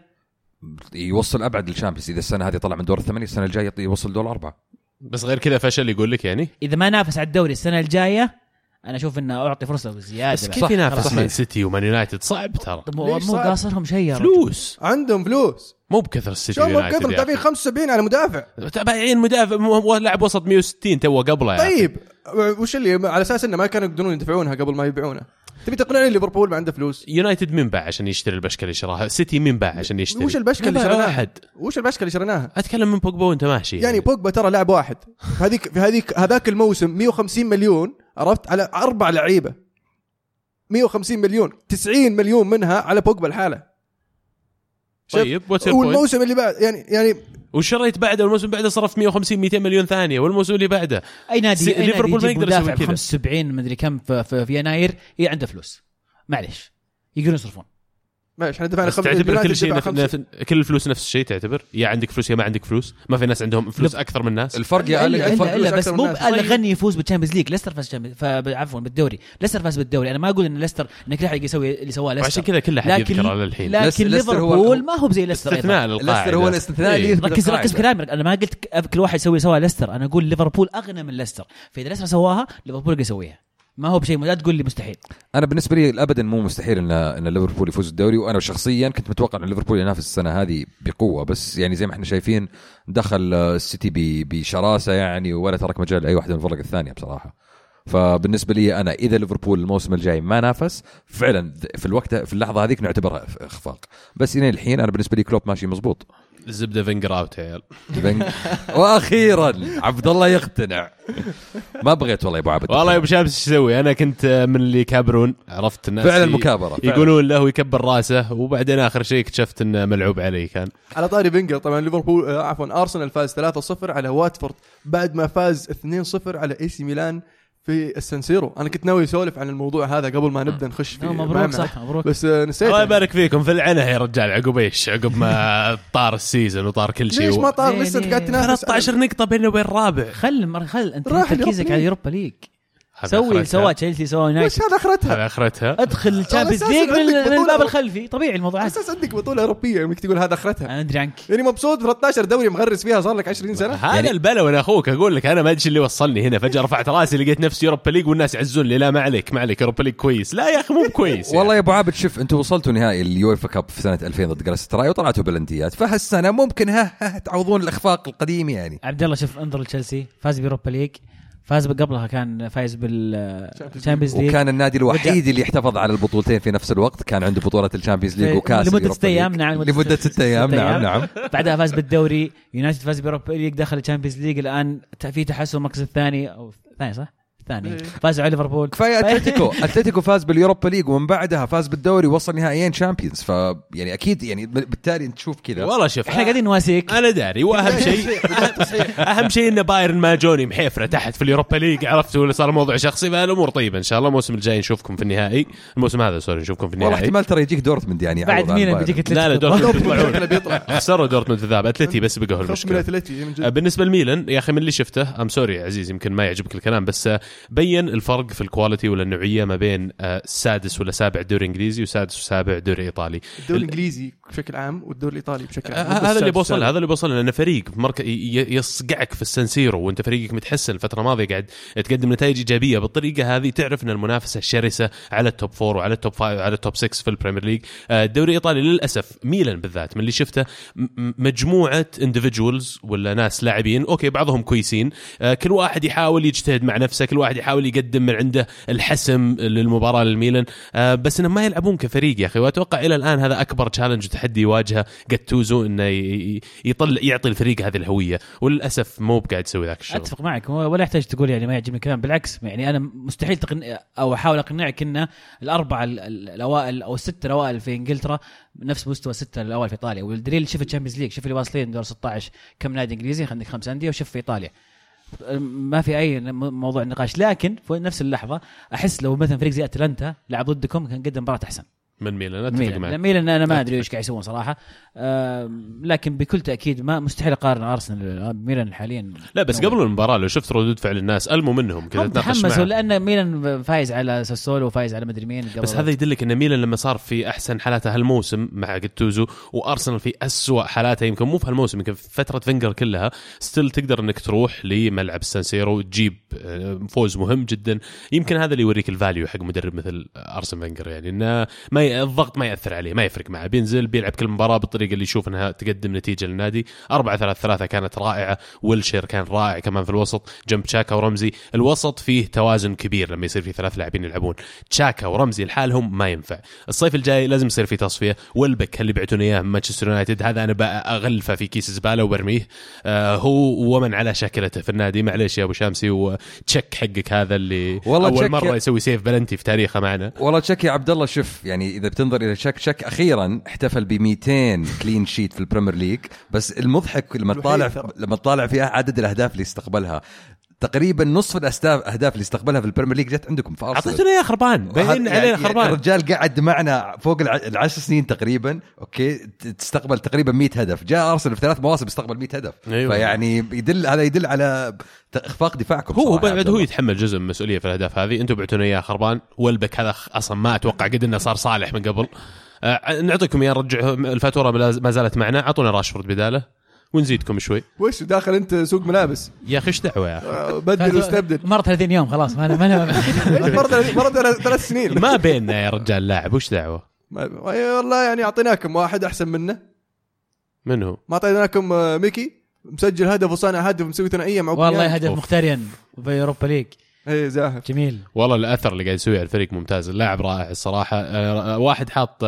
يوصل أبعد للشامبيونز إذا السنة هذه طلع من دور الثمانية السنة الجاية يوصل دور الأربعة. بس غير كذا فشل يقول لك يعني؟ إذا ما نافس على الدوري السنة الجاية أنا أشوف انه اعطي فرصة بزيادة بس. كيف ينافس. مان سيتي ومان يونايتد صعب ترى مو؟ قاصرهم شيء. فلوس عندهم فلوس مو بكثر السيتي شو مو ويونايتد كثر يا دافعين أخي. 75 على مدافع بايعين مدافع مو- لاعب وسط 160 تو قبله أخي. طيب وش اللي على أساس إنه ما كانوا يقدرون يدفعونها قبل ما يبيعونها تبي تقنعني ليفربول ما عنده فلوس؟ يونايتد مين باع عشان يشتري البشكه اللي شراها سيتي مين باع عشان يشتري؟ وش البشكه اللي شريناها واحد. وش البشكه اللي شريناها أتكلم من بوجبا وأنت ماشي يعني. بوجبا ترى لاعب واحد. هذيك في هذيك هذاك الموسم 150 مليون عرفت؟ على أربع لعيبة. 150 مليون 90 مليون منها على بوجبا الحالة. طيب والموسم اللي بعد يعني يعني وشريت بعده والموسم بعده صرفت 150 200 مليون ثانية والموسم اللي بعده. أي نادي ليفربول ما يقدر يسوي كذا. 75 مدري كم في, في, في يناير هي عنده فلوس. معلش يقدرون يصرفون. معلش إحنا دفعنا خمسة- تعتبر كل شيء نف... نف... كل الفلوس نفس الشيء تعتبر؟ يا عندك فلوس يا ما عندك فلوس. ما في ناس عندهم فلوس أكثر من ناس. الفرق يا الفرق فلوس إلا بس مو. بألا طيب. يفوز بالتشامبيونز ليج ليستر فاز عفوا بالدوري. ليستر فاز بالدوري. أنا ما أقول إن ليستر إن كل احد يسوي اللي سواه وعشان ليستر كذا كل أحد لكن يذكره للحين. لكن ليستر- ليستر هو- ليفربول ما هو بزي ليستر استثناء ليستر هو الاستثناء اللي إيه. ركز. ركز في كلامك. أنا ما قلت كل واحد يسوي سواه ليستر. أنا أقول ليفربول أغنى من ليستر. فإذا ليستر سواها ليفربول يقدر يسويها. ما هو بشيء لا تقول لي مستحيل. أنا بالنسبة لي ابدا مو مستحيل ان إن ليفربول يفوز الدوري وأنا شخصيا كنت متوقع إن ليفربول ينافس السنة هذه بقوة بس يعني زي ما إحنا شايفين دخل السيتي بشراسة يعني ولا ترك مجال لأي واحدة من الفرق الثانية بصراحة. فبالنسبة لي أنا إذا ليفربول الموسم الجاي ما نافس فعلا في الوقت في اللحظة هذيك نعتبرها إخفاق. بس إلى الحين أنا بالنسبة لي كلوب ماشي مزبوط الزبده فينجر out يا عيال. وأخيرا عبد الله يقتنع. ما بغيت والله يا أبو عبد. والله يا أبو شامس إيش أسوي؟ أنا كنت من اللي يكابرون عرفت الناس. فعلا مكابرة فعلاً. يقولون له يكبر راسه وبعدين آخر شيء اكتشفت إنه ملعوب عليه كان. على طاري فينجر طبعا ليفربول آه، عفوا أرسنال فاز 3-0 على واتفورد بعد ما فاز 2-0 على إي سي ميلان. في السانسيرو أنا كنت ناوي أسولف عن الموضوع هذا قبل ما نبدأ نخش في مبروك. صح مبروك. بس آه، نسيت الله يبارك فيكم في العنه يا رجال عقب إيش؟ عقب ما طار ال season وطار كل شيء ليش ما طار؟ لسه؟ قاعد تنافس 13 نقطة بينه وبين الرابع. خل خل أنت تركيزك على ال Europa League. سوي. سوا تشيلسي سوا بس يونايتد هذا أخرتها. هذا أخرتها. أدخل ال Champions League من, الباب. الخلفي. طبيعي الموضوع. أساس عندك بطولة أوروبية يمكن تقول هذا أخرتها. أنا أدري عنك. يعني مبسوط 13 دوري مغرس فيها صار لك 20 سنة؟ هذا يعني- البلا وأنا أخوك. أقول لك أنا ما أدري اللي وصلني هنا. فجأة رفعت رأسي لقيت نفسي Europa League والناس يعزون لي. لا ما عليك ما عليك. Europa League كويس. لا يا أخي مو كويس يعني. والله يا أبو عابد شوف أنتم وصلتوا نهائي ال UEFA Cup في سنة 2000 ضد جلطة سراي وطلعتوا بالبلنتيات فهالسنة ممكن ها, ها تعوضون الإخفاق القديم يعني. عبد الله شوف انظر لتشيلسي. فاز ب Europa League. فاز قبلها كان فايز بال Champions League وكان النادي الوحيد اللي يحتفظ على البطولتين في نفس الوقت. كان عنده بطولة ال Champions League وكأس لمدة ال Europa ست أيام. نعم لمدة ست أيام نعم نعم. بعدها فاز بالدوري. يونايتد فاز ب Europa League دخل ال Champions League. الآن في تحسن المركز الثاني أو الثاني صح؟ الثاني إيه. فازوا على ليفربول. كفاية أتلتيكو. أتلتيكو فاز بال Europa League ومن بعدها فاز بالدوري وصل نهائيين Champions. ف يعني أكيد يعني بالتالي أنت تشوف كذا. والله شوف إحنا قاعدين نواسيك. أنا داري. وأهم شيء أهم شيء إن بايرن ما جوني محيفرة تحت في ال Europa League. عرفت؟ ولا صار موضوع شخصي. فالأمور طيبة إن شاء الله. الموسم الجاي نشوفكم في النهائي. الموسم هذا sorry نشوفكم في والله النهائي. احتمال ترى يجيك دورتموند يعني بعد مين. بيجيك لا لا. دورتموند بيطلعون بيطلع. خسروا دورتموند في الذهاب. اتلتي بس من المشكلة آه، بالنسبة لميلان يا أخي من اللي شفته ام sorry عزيز يمكن ما يعجبك الكلام بس آه، بين الفرق في ال quality ولا النوعية ما بين آه، سادس ولا سابع دوري إنجليزي وسادس وسابع دوري إيطالي. الدوري الانجليزي بشكل عام والدوري الإيطالي بشكل عام هذا اللي بوصل هذا اللي بوصل لأن فريق يصقعك في السنسيرو وأنت فريقك متحسن الفترة الماضية قاعد تقدم نتائج إيجابية. بالطريقة هذه تعرف إن المنافسة شرسه على ال top four وعلى ال top five وعلى ال top 6 في ال Premier League آه، الدوري الإيطالي للأسف ميلان بالذات من اللي شفته مجموعة individuals ولا ناس لاعبين okay بعضهم كويسين آه، كل واحد يحاول يجتهد مع نفسه كل واحد يحاول يقدم من عنده الحسم للمباراة للميلان. آه، بس إنهم ما يلعبون كفريق يا أخي وأتوقع إلى الآن هذا أكبر challenge وتحدي يواجهه. جاتوزو إنه يطل يعطي الفريق هذه الهوية. وللأسف مو بقاعد يسوي ذاك الشغل. أتفق معك. ولا يحتاج تقول يعني ما يعجبني الكلام. بالعكس يعني أنا مستحيل تقنعني أو أحاول أقنعك إن الأربعة ال- ال- الأوائل أو السته الأوائل في إنجلترا نفس مستوى السته الأوائل في إيطاليا. والدليل شوف ال Champions League شوف اللي واصلين دور 16 كم نادي إنجليزي عندك خمس أندية وشوف في إيطاليا. ما في أي موضوع نقاش. لكن في نفس اللحظة أحس لو مثلا فريق زي أتلانتا لعب ضدكم كان قدم مباراة أحسن. من ميلان. اتفق ميلان. معك ميلان أنا ما أدري إيش قاعد يسوون صراحة. آم، لكن بكل تأكيد ما مستحيل أقارن أرسنال ميلان حاليا. لا بس قبل المباراة لو شفت ردود فعل الناس ألموا منهم كذا تحمسوا لأن ميلان فايز على ساسولو وفايز على مدري مين قبل بس هذا يدلك إن ميلان لما صار في أحسن حالاته هالموسم مع جتوزو وأرسنال في أسوأ حالاته يمكن مو في هالموسم يمكن في فترة فينجر كلها still تقدر إنك تروح لملعب السانسيرو وتجيب آه، فوز مهم جدا. يمكن هذا اللي يوريك ال value حق مدرب مثل أرسن فينجر يعني إنه ما الضغط ما يأثر عليه ما يفرق معه. بينزل بيلعب كل مباراة بالطريقة اللي يشوف إنها تقدم نتيجة للنادي. 4 3 3 كانت رائعة ويلشير كان رائع كمان في الوسط. جنب تشاكا ورمزي الوسط فيه توازن كبير لما يصير في ثلاث لاعبين يلعبون. تشاكا ورمزي لحالهم ما ينفع. الصيف الجاي لازم يصير في تصفية. ويلبك اللي بعتون إياه من مانشستر يونايتد. هذا أنا بغلفه في كيس زبالة وبرميه. آه هو ومن على شاكلته في النادي. معليش يا أبو شامسي وتشك حقك هذا اللي والله أول مرة يسوي save penalty في تاريخه معنا. والله تشك يا عبد الله شوف يعني إذا بتنظر إلى تشك تشك أخيرا احتفل ب 200 clean sheet في ال Premier League بس المضحك لما تطالع. لما تطالع فيها عدد الأهداف اللي استقبلها تقريبا نصف الاهداف أهداف اللي استقبلها في ال Premier League جت عندكم في ارسنال اعطيتونا اياه خربان. باين يعني- علينا خربان. الرجال قعد معنا فوق الع- العشر سنين تقريبا. okay. ت- تستقبل تقريبا 100 هدف. جاء أرسنال في ثلاث مواسم استقبل 100 هدف. أيوة. فيعني يدل هذا يدل على إخفاق دفاعكم هو بعد هو. يتحمل جزء من المسؤوليه في الأهداف هذه. أنتم بعتونا اياه خربان. وويلبك هذا أصلا ما أتوقع قد إنه صار صالح من قبل. آه نعطيكم اياه نرجع الفاتورة ما زالت معنا. أعطونا راشفورد بداله. ونزيدكم شوي. وش داخل انت سوق ملابس؟ يا أخي إيش دعوة يا أخي؟ آه، بدل واستبدل مر 30 يوم خلاص ما أنا- ما مرة مرة ثلاث سنين. ما بيننا يا رجال لاعب وش دعوة؟ ما- أي والله يعني أعطيناكم واحد أحسن منه. من هو؟ ما أعطيناكم آه، ميكي. مسجل هدف وصانع هدف مسوي ثنائية مع والله. هدف أوف. مختاريا في أوروبا ليج. إيه زاهر. جميل. والله الأثر اللي قاعد يسويه على الفريق ممتاز اللاعب رائع الصراحة. آه، واحد حاط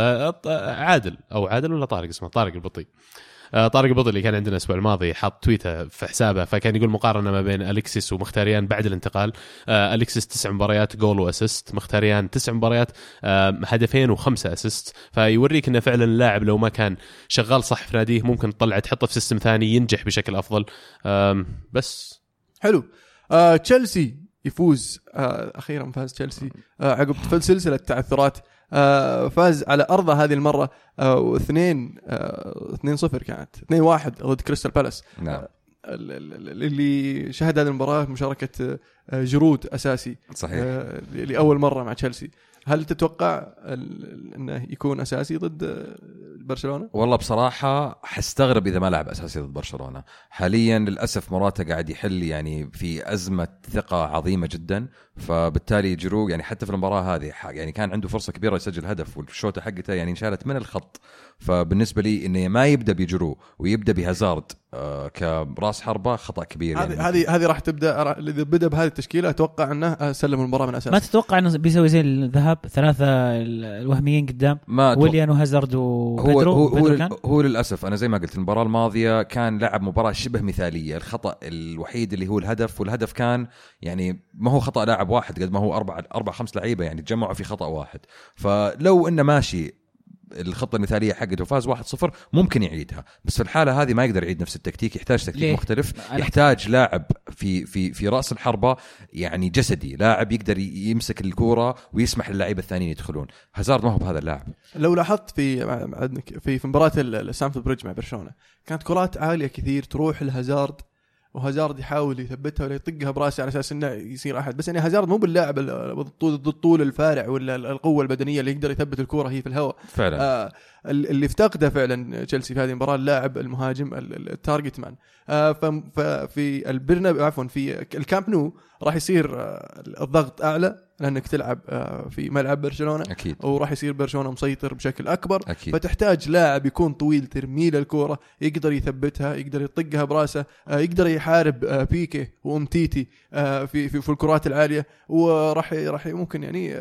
عادل أو عادل ولا طارق اسمه؟ طارق البطي. طارق البطي اللي كان عندنا الأسبوع الماضي حط تويته في حسابه فكان يقول مقارنة ما بين الكسيس ومخيتاريان بعد الانتقال. آه، الكسيس تسع مباريات goal و assist. مخيتاريان تسع مباريات آه، هدفين وخمسة assist. فيوريك إنه فعلا اللاعب لو ما كان شغال صح في ناديه ممكن تطلع تحطه في system ثاني ينجح بشكل أفضل. بس. حلو. آه تشيلسي يفوز. آه أخيرا فاز تشيلسي. آه عقب سلسلة تعثرات آه فاز على أرضه هذه المرة آه واثنين آه 2 0 كانت. 2 1 ضد كريستال بالاس. نعم. ال- اللي شهد هذه المباراة مشاركة آه جيرو أساسي صحيح. آه لأول مرة مع تشيلسي. هل تتوقع إنه يكون أساسي ضد برشلونة؟ والله بصراحة حستغرب إذا ما لعب أساسي ضد برشلونة. حاليا للأسف مراتا قاعد يحل يعني في أزمة ثقة عظيمة جدا. فبالتالي جيرو يعني حتى في المباراة هذه يعني كان عنده فرصة كبيرة يسجل هدف والشوطة حقته يعني انشالت من الخط. فبالنسبة لي إنه ما يبدأ بجيرو ويبدأ بهازارد كراس حربة خطأ كبير يعني. هذه هذه راح تبدا إذا بدأ بهذه التشكيلة أتوقع أنه آه، سلم المباراة من ما أساس تتوقع أنه بيسوي زي الذهاب ثلاثة الوهميين قدام؟ ما ويليان وهازارد هو وبيدرو هو هو, كان؟ هو للأسف أنا زي ما قلت المباراة الماضية كان لعب مباراة شبه مثالية. الخطأ الوحيد اللي هو الهدف والهدف كان يعني ما هو خطأ لاعب واحد قد ما هو أربع أربع خمس لعيبة يعني تجمعوا في خطأ واحد. فلو إنه ماشي الخطة المثالية حقته وفاز 1-0 ممكن يعيدها. بس في الحالة هذه ما يقدر يعيد نفس التكتيك يحتاج تكتيك ليه؟ مختلف. يحتاج لاعب في في في رأس الحربة يعني جسدي لاعب يقدر يمسك الكورة ويسمح للعيبه الثانيين يدخلون. هازارد ما هو بهذا اللاعب. لو لاحظت في في في مباراة ال- السامفورد بريدج مع برشلونة كانت كرات عالية كثير تروح لهازارد وهازارد يحاول يثبتها ولا يطقها براسه على أساس إنه يصير أحد. بس يعني هازارد مو باللاعب ال- بالطول الطول الفارع ولا القوة البدنية اللي يقدر يثبت الكوره هي في الهواء. فعلا. آه ال- اللي افتقده فعلا تشيلسي في هذه المباراة اللاعب المهاجم ال- ال- target man. آه ففي البرنابيو عفوا في الكامب نو راح يصير آه الضغط أعلى. لأنك تلعب آه، في ملعب برشلونة أكيد. وراح يصير برشلونة مسيطر بشكل أكبر. أكيد. فتحتاج لاعب يكون طويل ترمي له الكورة يقدر يثبتها يقدر يطقها براسه آه، يقدر يحارب آه، بيكي وأمتيتي في في, في الكرات العالية. وراح راح ممكن يعني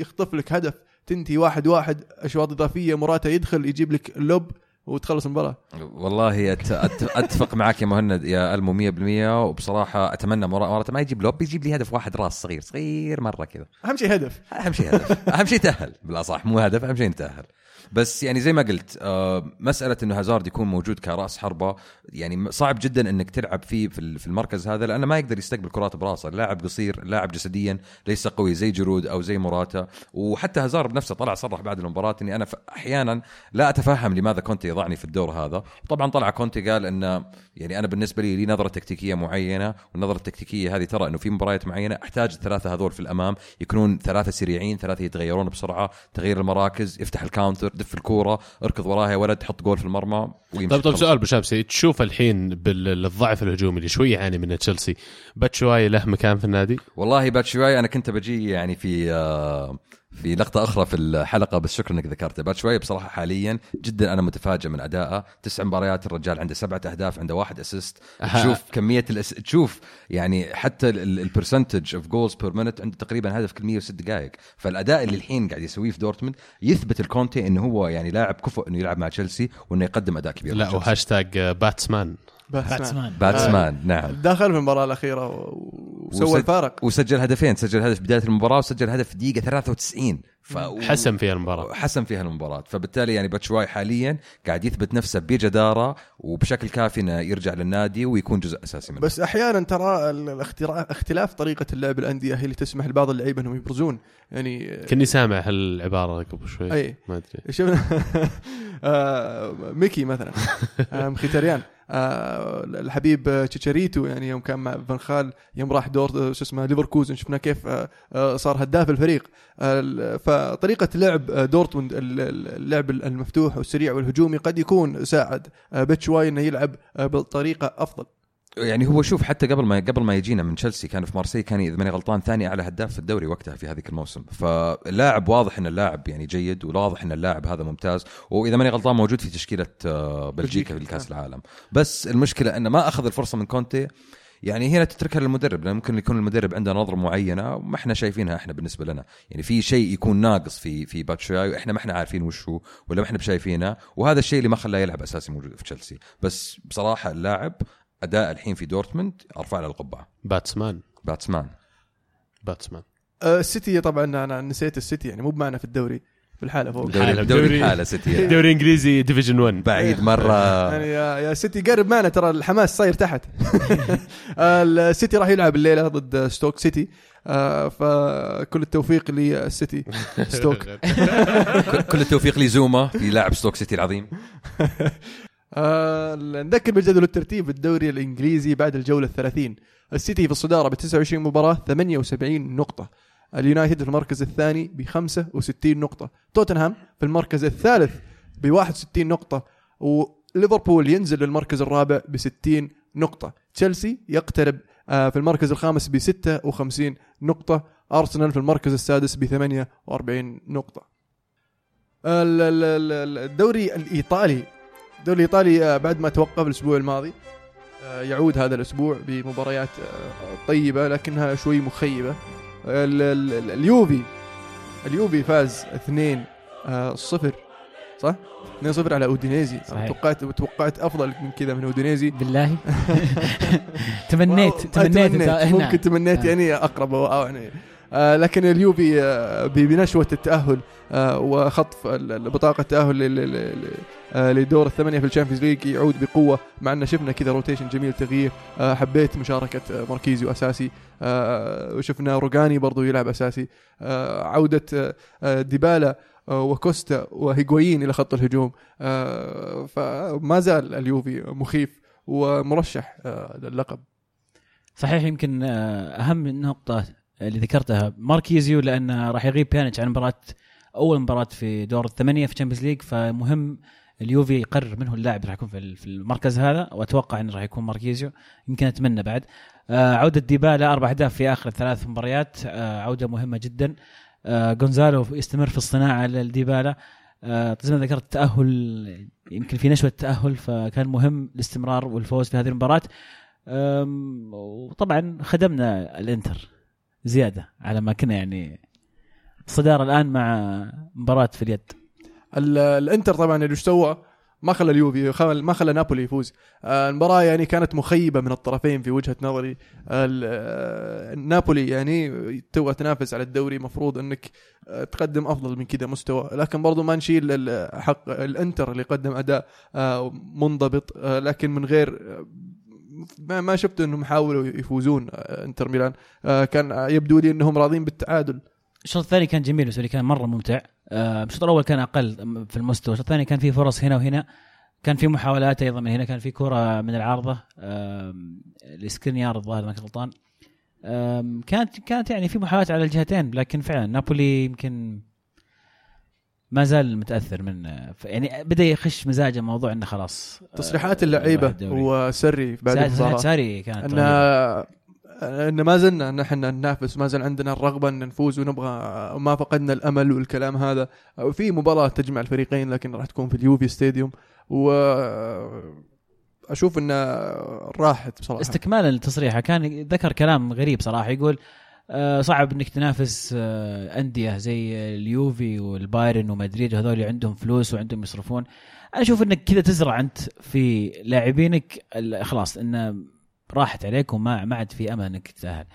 يخطف لك هدف تنتهي واحد واحد أشواط إضافية مراتا يدخل يجيب لك اللوب وتخلص المباراة. والله أتفق معك يا مهند يا ألمو 100% وبصراحة أتمنى مرة ما يجيب لوب يجيب لي هدف واحد راس صغير صغير مرة كذا. أهم شيء هدف. أهم شيء هدف. أهم شيء تأهل. بالاصح مو هدف أهم شيء نتأهل. بس يعني زي ما قلت آه، مسألة إنه هازارد يكون موجود كرأس حربة يعني صعب جدا إنك تلعب فيه في ال- في المركز هذا لأنه ما يقدر يستقبل كرات براسه. اللاعب قصير لاعب جسديا ليس قوي زي جرود أو زي موراتا. وحتى هازارد بنفسه طلع صرح بعد المباراة إني أنا أحيانا لا أتفهم لماذا كونتي يضعني في الدور هذا. طبعا طلع كونتي قال انه يعني أنا بالنسبة لي لي نظرة تكتيكية معينة والنظرة التكتيكية هذه ترى إنه في مباريات معينة أحتاج الثلاثة هذول في الأمام يكونون ثلاثة سريعين ثلاثة يتغيرون بسرعة تغيير المراكز يفتح ال counter دف الكورة اركض وراها يا ولد حط جول في المرمى ويمشي طيب طيب. سؤال بشامسي تشوف الحين بالضعف الهجومي اللي شوي يعاني منه تشيلسي باتشواي له مكان في النادي؟ والله باتشواي أنا كنت بجي يعني في آه، في لقطة أخرى في الحلقة بس شكرا إنك ذكرته باتشواي بصراحة حاليا جدا أنا متفاجئ من ادائه تسع مباريات الرجال عنده سبعة أهداف عنده واحد assist أها. تشوف كمية الأس... تشوف يعني حتى ال percentage of goals per minute عنده تقريبا هدف كل 106 دقائق. فالأداء اللي الحين قاعد يسويه في دورتموند يثبت لكونتي إنه هو يعني لاعب كفؤ إنه يلعب مع تشيلسي وإنه يقدم أداء كبير. لا. وهاشتاج باتسمان. باتسمان باتسمان نعم. دخل في المباراة الأخيرة وسوى وسج- الفارق. وسجل هدفين سجل هدف بداية المباراة وسجل هدف في دقيقه 93 ف... حسم فيها المباراة. حسم فيها المباراة. فبالتالي يعني باتشواي حاليا قاعد يثبت نفسه بجدارة وبشكل كافي إنه يرجع للنادي ويكون جزء أساسي منه. بس أحيانا ترى ال- الاختراع- اختلاف طريقة اللعب الأندية هي اللي تسمح لبعض اللعيبة إنهم يبرزون. يعني كني سامع هالعبارة قبل شوي. أي. ما أدري. شفنا آه، ميكي مثلا. آه، مخيتاريان. آه، الحبيب تشيتشاريتو يعني يوم كان مع فان خال يوم راح دور آه، شو اسمه ليفركوزن شفنا كيف آه، آه، صار هداف الفريق. آه، فطريقة لعب آه، دورتموند ال- ال- اللعب المفتوح والسريع والهجومي قد يكون ساعد بتشواي إنه يلعب بطريقة أفضل. يعني هو شوف حتى قبل ما قبل ما يجينا من تشيلسي كان في مارسي كان إذا ماني غلطان ثاني أعلى هداف في الدوري وقتها في هذيك الموسم. فاللاعب واضح إن اللاعب يعني جيد وواضح إن اللاعب هذا ممتاز وإذا ماني غلطان موجود في تشكيلة آه، بلجيكا. في كاس العالم. بس المشكلة إنه ما أخذ الفرصة من كونتي. يعني هنا تتركها للمدرب لأن ممكن يكون المدرب عنده نظرة معينة ما إحنا شايفينها إحنا بالنسبة لنا. يعني في شيء يكون ناقص في في باتشواي وإحنا ما إحنا عارفين وش هو ولا ما إحنا بشايفينه وهذا الشيء اللي ما خلاه يلعب أساسي موجود في تشيلسي بس بصراحة اللاعب أداء الحين في دورتموند أرفع له القبعة. باتسمان. باتسمان. باتسمان. آه، السيتي طبعا أنا نسيت السيتي يعني مو بمعنى في الدوري في الحالة فوق. الحالة. دوري دوري دوري- الحاله سيتي دوري إنجليزي ديفيجن 1 بعيد مرة. يعني يا يا سيتي قرب معنا ترى الحماس صاير تحت. السيتي راح يلعب الليلة ضد ستوك سيتي. آه، فكل التوفيق للسيتي. ستوك. كل- كل التوفيق لزوما في لاعب ستوك سيتي العظيم. آه، نذكر بالجدول الترتيب الدوري الإنجليزي بعد الجولة الثلاثين. السيتي في الصدارة ب 29 مباراة 78 نقطة. اليونايتد في المركز الثاني ب 65 نقطة. توتنهام في المركز الثالث ب 61 نقطة وليفربول ينزل للمركز الرابع ب 60 نقطة. تشيلسي يقترب آه، في المركز الخامس ب 56 نقطة. أرسنال في المركز السادس ب 48 نقطة. ال- ال- ال- الدوري الإيطالي الدوري الإيطالي آه، بعد ما توقف الأسبوع الماضي آه، يعود هذا الأسبوع بمباريات آه، طيبة لكنها شوي مخيبة ال- ال- ال- اليوفي اليوفي فاز 2 آه، صفر صح؟ 2 0 على أودينيزي صحيح. توقعت توقعت أفضل من كذا من أودينيزي بالله تمنيت تمنيت. ممكن تمنيت. يعني أقرب يعني لكن اليوفي آه بنشوة التأهل آه وخطف بطاقة التاهل آه لدور الثمانية في ال Champions League يعود بقوة مع أن شفنا كذا rotation جميل تغيير. آه حبيت مشاركة آه، ماركيزيو أساسي. آه وشفنا روجاني برضو يلعب أساسي. آه عودة آه، آه ديبالا آه، وكوستا وهيغوين إلى خط الهجوم. آه فما زال اليوفي مخيف ومرشح آه للقب. صحيح يمكن آه، أهم نقطة اللي ذكرتها. ماركيزيو لأنه راح يغيب بيانيتش عن مباراه أول مباراة في دور الثمانية في Champions League فمهم اليوفي يقرر من هو اللاعب اللي راح يكون في ال- في المركز هذا وأتوقع انه راح يكون ماركيزيو يمكن أتمنى بعد. آه عودة ديبالا أربع أهداف في آخر ثلاث مباريات. آه عودة مهمة جدا. آه جونزالو يستمر في الصناعة للديبالا. آه زي ما ذكرت التاهل يمكن في نشوة تأهل فكان مهم الاستمرار والفوز في هذه المباراة. وطبعا خدمنا الإنتر. زيادة على ما كنا يعني الصداره الآن مع مباراة في اليد. ال- الإنتر طبعا اللي سوى؟ ما خلى اليوفي ما خلى نابولي يفوز. آه، المباراة يعني كانت مخيبة من الطرفين في وجهة نظري. آه، نابولي يعني تبغى تنافس على الدوري مفروض إنك آه، تقدم أفضل من كذا مستوى. لكن برضو ما نشيل حق الإنتر اللي قدم أداء منضبط لكن من غير ما شفت انهم حاولوا يفوزون آه، انتر ميلان. آه، كان يبدو لي انهم راضين بالتعادل. الشوط الثاني كان جميل لي كان مرة ممتع. آه، الشوط الأول كان أقل في المستوى. الشوط الثاني كان في فرص هنا وهنا. كان في محاولات أيضا من هنا. كان في كرة من العارضة. لسكرينيار الظاهر ما غلطان. كانت كانت يعني في محاولات على الجهتين لكن فعلا نابولي يمكن ما زال متأثر من يعني بدأ يخش مزاجه موضوع إنه خلاص آه، تصريحات اللعيبة الدوري. وسري بعد المباراة ساري كانت إن. إن ما زلنا نحن ننافس ما زال عندنا الرغبة إن نفوز ونبغى ما فقدنا الأمل والكلام هذا في مباراة تجمع الفريقين لكن راح تكون في اليوفي ستاديوم و أشوف انه راحت بصراحة استكمالا لتصريحه كان ذكر كلام غريب صراحة يقول آه، صعب إنك تنافس آه، أندية زي اليوفي والبايرن ومدريد هذول عندهم فلوس وعندهم يصرفون. أنا أشوف إنك كذا تزرع أنت في لاعبينك خلاص انه راحت عليك وما ما عاد في أمل إنك تتأهل.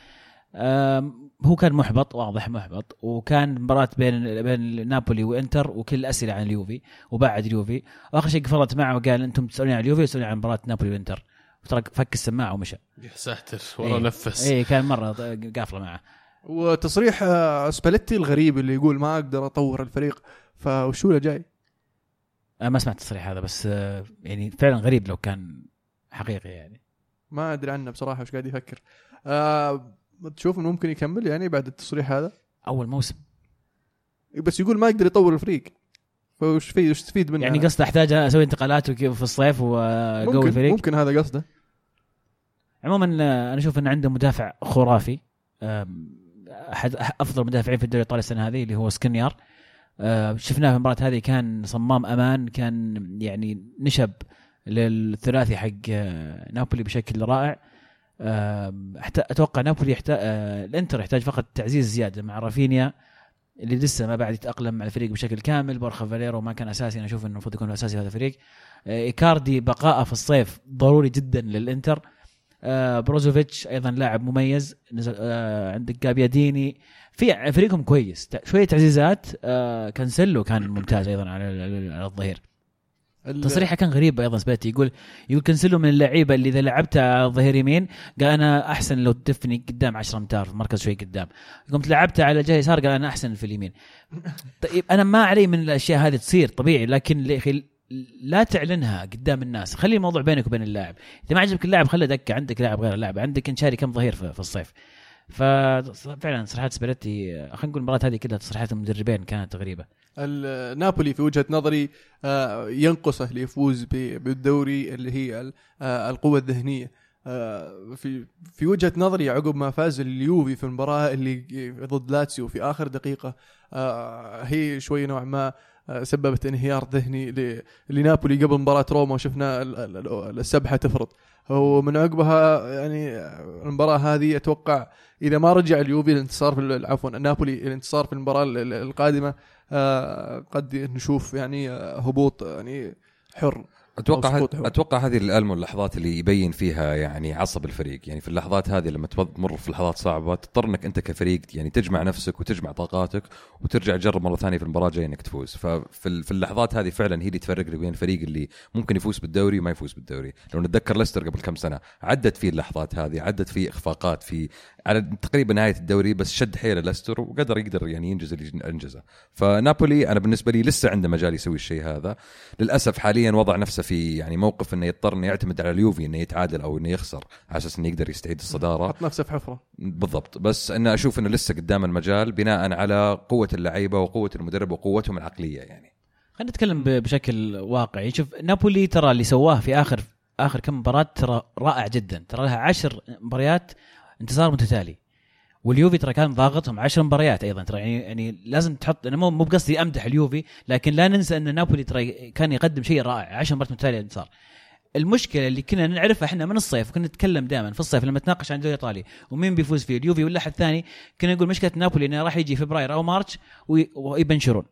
هو كان محبط واضح محبط وكان مباراة بين بين نابولي وإنتر وكل الاسئله عن اليوفي وبعد اليوفي. وآخر شيء قفلت معه وقال أنتم تسالوني عن اليوفي تسالوني عن مباراة نابولي وإنتر. ترى فك السماعة ومشى. يا ساتر والله إيه. نفس. اي كان مرة قافلة معه. وتصريح آه، سباليتي الغريب اللي يقول ما أقدر أطور الفريق فوشو له جاي؟ أنا ما سمعت التصريح هذا بس آه، يعني فعلا غريب لو كان حقيقي يعني. ما أدري عنه بصراحة وش قاعد يفكر. آه تشوف إنه ممكن يكمل يعني بعد التصريح هذا؟ أول موسم. بس يقول ما يقدر يطور الفريق. فوش في وش تستفيد منه يعني قصده أحتاج أسوي انتقالات وكيف في الصيف واقوي ممكن الفريق. ممكن هذا قصده. عموما آه، أنا أشوف إن عنده مدافع خرافي. احد أفضل مدافعين في الدوري الإيطالي السنة هذه اللي هو سكنيار. آه، شفناه في المباراه هذه كان صمام أمان كان يعني نشب للثلاثي حق آه، نابولي بشكل رائع. أتوقع نابولي يحتاج الإنتر يحتاج فقط تعزيز زيادة مع رافينيا. اللي لسه ما بعد يتأقلم مع الفريق بشكل كامل. بورخا فاليرو ما كان أساسي أنا أشوف إنه المفروض يكون اساسي في هذا الفريق. آه، إيكاردي بقائه في الصيف ضروري جدا للإنتر. آه، بروزوفيتش أيضا لاعب مميز. نزل آه، عندك جابياديني في فريقهم كويس. شوية تعزيزات. كانسيلو كان ممتاز أيضا على الظهير. ال- تصريحة كان غريب أيضا سباليتي يقول يقول كانسيلو من اللعيبة اللي إذا لعبتها الظهير يمين قال أنا أحسن لو تدفني قدام 10 امتار في مركز شوي قدام. قمت لعبتها على جهة يسار قال أنا أحسن في اليمين. طيب أنا ما علي من الأشياء هذه تصير طبيعي لكن يا أخي لا تعلنها قدام الناس. خلي الموضوع بينك وبين اللاعب. إذا ما عجبك اللاعب خله دكه عندك لاعب غير اللاعب. عندك انت شاري كم ظهير في الصيف. ففعلا تصريحات سباليتي خلينا نقول المباراة هذه كلها تصريحات المدربين كانت غريبة. نابولي في وجهة نظري آه، ينقصه ليفوز بالدوري اللي هي آه، القوة الذهنية. آه، في في وجهة نظري عقب ما فاز اليوفي في المباراة اللي ضد لاتسيو في آخر دقيقة هي شوي نوع ما سببت انهيار ذهني لنابولي قبل مباراة روما وشفنا ال- ال- ال- السبحة تفرط. ومن عقبها يعني المباراة هذه أتوقع إذا ما رجع اليوفي الانتصار في عفوا نابولي الانتصار في المباراة ال- ال- القادمة آه، قد نشوف يعني آه، هبوط يعني حر. أتوقع. أتوقع هذه الألم واللحظات اللي يبين فيها يعني عصب الفريق. يعني في اللحظات هذه لما تمر في لحظات صعبة تضطر إنك أنت كفريق يعني تجمع نفسك وتجمع طاقاتك وترجع تجرب مرة ثانية في المباراة الجاية إنك تفوز. ففي ال- في اللحظات هذه فعلا هي اللي تفرق بين الفريق اللي ممكن يفوز بالدوري وما يفوز بالدوري. لو نتذكر ليستر قبل كم سنة عدت فيه اللحظات هذه عدت فيه إخفاقات في على تقريبا نهاية الدوري بس شد حيله ليستر وقدر يقدر يعني ينجز اللي أنجزه. فنابولي أنا بالنسبة لي لسه عنده مجال يسوي الشيء هذا. للأسف حاليا وضع نفسه في يعني موقف إنه يضطر إنه يعتمد على اليوفي إنه يتعادل أو إنه يخسر على أساس إنه يقدر يستعيد الصدارة. حط نفسه في حفرة. بالضبط. بس أنا أشوف إنه لسه قدام المجال بناء على قوة اللعيبة وقوة المدرب وقوتهم العقلية يعني. خلينا نتكلم ب- بشكل واقعي. شوف نابولي ترى اللي سواه في آخر آخر كم مباراة ترى رائع جدا. ترى لها عشر مباريات انتصار متتالي. واليوفي ترى كان ضاغطهم عشر مباريات أيضا. ترى يعني يعني لازم تحط أنا مو مو بقصدي أمدح اليوفي لكن لا ننسى أن نابولي ترى كان يقدم شيء رائع. عشر مباريات متتالية انتصار. المشكلة اللي كنا نعرفها إحنا من الصيف كنا نتكلم دائما في الصيف لما نتناقش عن الدوري الإيطالي ومين بيفوز فيه اليوفي ولا احد ثاني كنا نقول مشكلة نابولي إنه راح يجي فبراير أو مارش وي- ويبنشرون.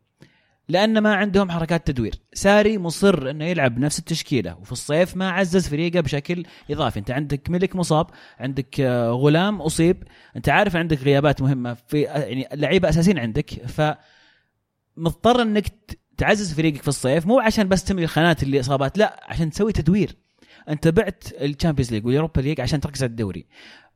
لأن ما عندهم حركات تدوير. ساري مصر إنه يلعب نفس التشكيلة وفي الصيف ما عزز فريقه بشكل إضافي. أنت عندك ميليك مصاب عندك آه، غولام أصيب. أنت عارف عندك غيابات مهمة في آه، يعني لعيبة أساسيين عندك. ف مضطر إنك تعزز فريقك في الصيف مو عشان بس تملي الخانات اللي إصابات لا عشان تسوي تدوير. أنت بعت ال Champions League وال Europa League عشان تركز على الدوري.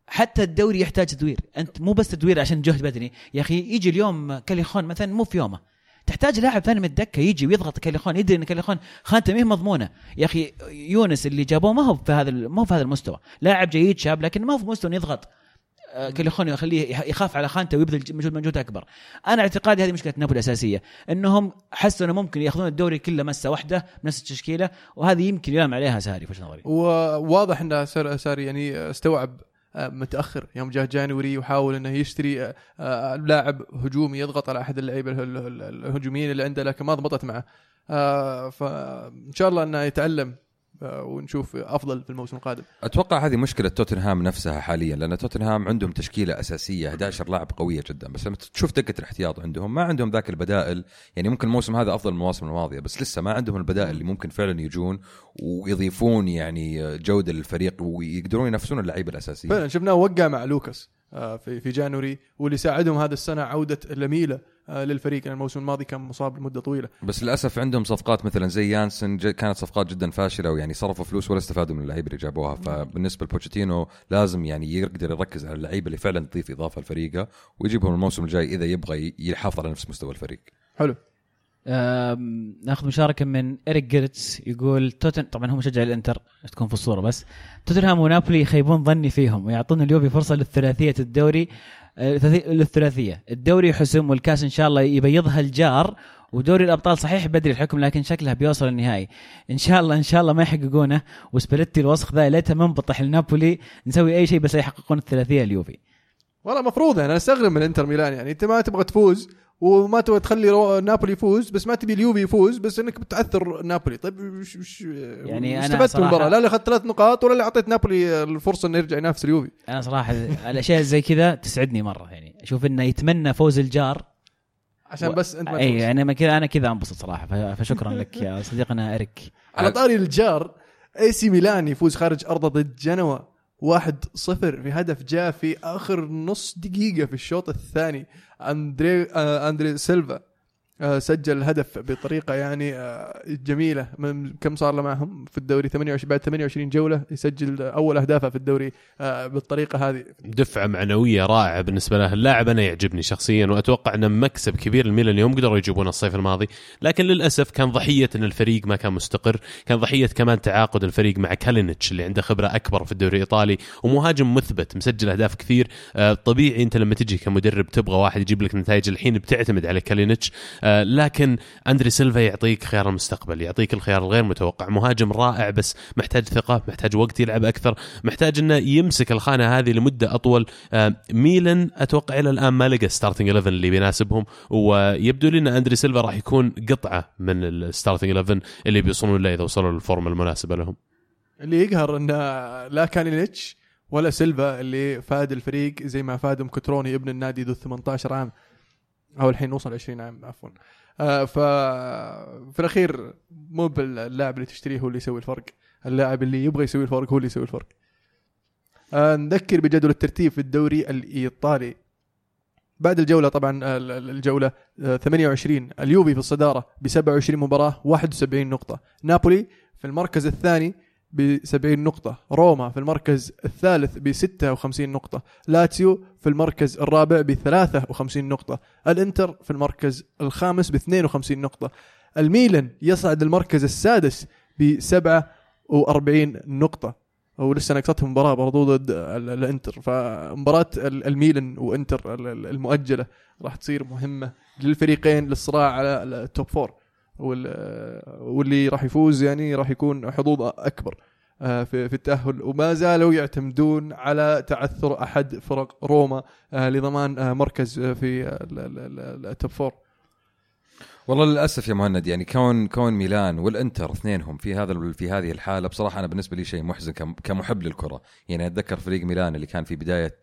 حتى الدوري يحتاج تدوير. أنت مو بس تدوير عشان جهد بدني. يا أخي يجي اليوم كاليخون مثلا مو في يومه. تحتاج لاعب ثاني من الدكة يجي ويضغط كاليخون يدري إن كاليخون خانته ما مضمونة. يا أخي يونس اللي جابوه ما هو في هذا ما هو في هذا المستوى. لاعب جيد شاب لكن ما هو في مستوى يضغط. آه، كاليخون يخليه يخاف على خانته ويبذل مجهود مجهود أكبر. أنا اعتقادي هذه مشكلة نابولي الاساسيه إنهم حسوا إنه ممكن يأخذون الدوري كله مسة واحدة بنفس التشكيلة وهذه يمكن يلام عليها ساري في وجهة نظري. وواضح سار ساري يعني استوعب متأخر. يوم جاء جانوري وحاول إنه يشتري آه، آه، لاعب هجومي يضغط على أحد اللعيبة ال- ال- ال- الهجوميين اللي عنده لكن ما ضبطت معه. آه، فإن شاء الله إنه يتعلم آه، ونشوف أفضل في الموسم القادم. أتوقع هذه مشكلة توتنهام نفسها حاليا لأن توتنهام عندهم تشكيلة أساسية 11 لاعب قوية جدا. بس لما تشوف دكه الاحتياط عندهم ما عندهم ذاك البدائل. يعني ممكن الموسم هذا أفضل من المواسم الماضية بس لسه ما عندهم البدائل اللي ممكن فعلا يجون ويضيفون يعني جودة للفريق ويقدرون ينافسون اللعيبة الأساسية. فعلا شفناه وقع مع لوكاس آه، في في جانوري واللي ساعدهم هذا السنة عودة لميلة. آه، للفريق. لأن الموسم الماضي كان مصاب لمدة طويلة. بس للأسف عندهم صفقات مثلا زي يانسن كانت صفقات جدا فاشلة ويعني صرفوا فلوس ولا استفادوا من اللعيبة اللي جابوها. فبالنسبة لبوتشيتينو لازم يعني يقدر يركز على اللعيبة اللي فعلا تضيف إضافة لفريقه ويجيبهم الموسم الجاي إذا يبغى يحافظ على نفس مستوى الفريق. حلو. ناخذ مشاركة من إريك جيرتس يقول توتنهام طبعا هو مشجع الإنتر تكون في الصورة بس. توتنهام ونابولي يخيبون ظني فيهم ويعطون اليوفي فرصة للثلاثية الدوري. آه، للثلاثية. الدوري حسم والكاس إن شاء الله يبيضها الجار ودوري الأبطال صحيح بدري الحكم لكن شكلها بيوصل النهائي. إن شاء الله إن شاء الله ما يحققونه. وسباليتي الوسخ ذا ليته منبطح لنابولي. نسوي أي شيء بس يحققون الثلاثية اليوفي. والله مفروض يعني أنا أستغرب من إنتر ميلان يعني أنت ما تبغى تفوز. وما تبغى تخلي رو- نابولي يفوز بس ما تبي اليوفي يفوز بس إنك بتعثر نابولي. طيب وش وش يعني أنا استفدت من المباراة؟ لا اللي أخذت ثلاث نقاط ولا اللي أعطيت نابولي الفرصة إنه يرجع ينافس اليوفي. أنا صراحة الأشياء زي كذا تسعدني مرة يعني. أشوف إنه يتمنى فوز الجار. عشان و- بس أنت ما إي. يعني ما كذا أنا كذا أنبسط صراحة فشكرا لك يا صديقنا إريك. على طاري الجار إي سي ميلان يفوز خارج ارضه ضد جنوا. واحد صفر في هدف جاء في آخر نص دقيقة في الشوط الثاني. اندري آه أندري سيلفا. سجل الهدف بطريقة يعني آه جميلة. من كم صار له معهم في الدوري؟ 28 بعد 28 جولة يسجل أول أهدافه في الدوري آه بالطريقة هذه. دفعة معنوية رائعة بالنسبة له. اللاعب أنا يعجبني شخصيا وأتوقع أنه مكسب كبير. لميلان يوم قدروا يجيبونه الصيف الماضي لكن للأسف كان ضحية إن الفريق ما كان مستقر. كان ضحية كمان تعاقد الفريق مع كالينيتش اللي عنده خبرة أكبر في الدوري الإيطالي ومهاجم مثبت مسجل أهداف كثير. آه، طبيعي أنت لما تجي كمدرب تبغى واحد يجيب لك نتائج الحين بتعتمد على كالينيتش. آه، لكن أندري سيلفا يعطيك خيار المستقبل يعطيك الخيار الغير متوقع مهاجم رائع بس محتاج ثقة محتاج وقت يلعب أكثر محتاج إنه يمسك الخانة هذه لمدة أطول. آه، ميلان أتوقع إلى الآن ما لقى starting 11 اللي بيناسبهم ويبدو لي إن أندري سيلفا راح يكون قطعة من ال starting 11 اللي بيوصلون له إذا وصلوا للفورمة المناسبة لهم. اللي يقهر إن لا كالينيتش ولا سيلفا اللي فاد الفريق زي ما فادهم كوتروني ابن النادي ذو 18 عام. أو الحين نوصل 20 عام عفوا. آه ف في الأخير مو باللاعب اللي تشتريه هو اللي يسوي الفرق اللاعب اللي يبغى يسوي الفرق هو اللي يسوي الفرق. آه نذكر بجدول الترتيب في الدوري الإيطالي. بعد الجولة طبعا آه، ال- ال- الجولة آه، 28 اليوفي في الصدارة ب 27 مباراة 71 نقطة. نابولي في المركز الثاني ب 70 نقطة، روما في المركز الثالث ب 56 نقطة، لاتسيو في المركز الرابع ب 53 نقطة، الانتر في المركز الخامس ب 52 نقطة، الميلان يصعد المركز السادس ب 47 نقطة، ولسه نقصتهم مباراة برضو ضد ال- الانتر، فمباراة ال- الميلان وانتر ال- ال- المؤجلة راح تصير مهمة للفريقين للصراع على ال top four. وال- واللي راح يفوز يعني راح يكون حظوظ أكبر آه، في التأهل. وما زالوا يعتمدون على تعثر أحد فرق روما آه، لضمان آه، مركز في ال- ال- ال- ال top four. والله للأسف يا مهند يعني كون كون ميلان والإنتر اثنينهم في هذا في هذه الحالة بصراحة أنا بالنسبة لي شيء محزن كم- كمحب للكرة. يعني أتذكر فريق ميلان اللي كان في بداية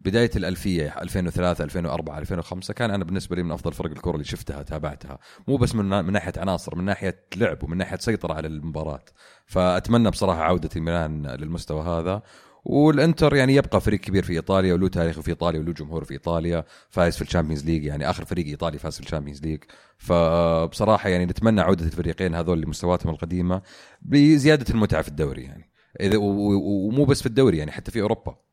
بداية الألفية 2003 2004 2005 كان أنا بالنسبة لي من أفضل فرق الكره اللي شفتها تابعتها. مو بس من من ناحية عناصر من ناحية لعب ومن ناحية سيطرة على المباراة. فأتمنى بصراحة عودة الميلان للمستوى هذا. والإنتر يعني يبقى فريق كبير في إيطاليا وله تاريخه في إيطاليا وله جمهور في إيطاليا. فايز في ال Champions League يعني آخر فريق إيطالي فاز في ال Champions League. فبصراحة يعني نتمنى عودة الفريقين هذول لمستوياتهم القديمة بزيادة المتعة في الدوري يعني. إذا ومو بس في الدوري يعني حتى في أوروبا.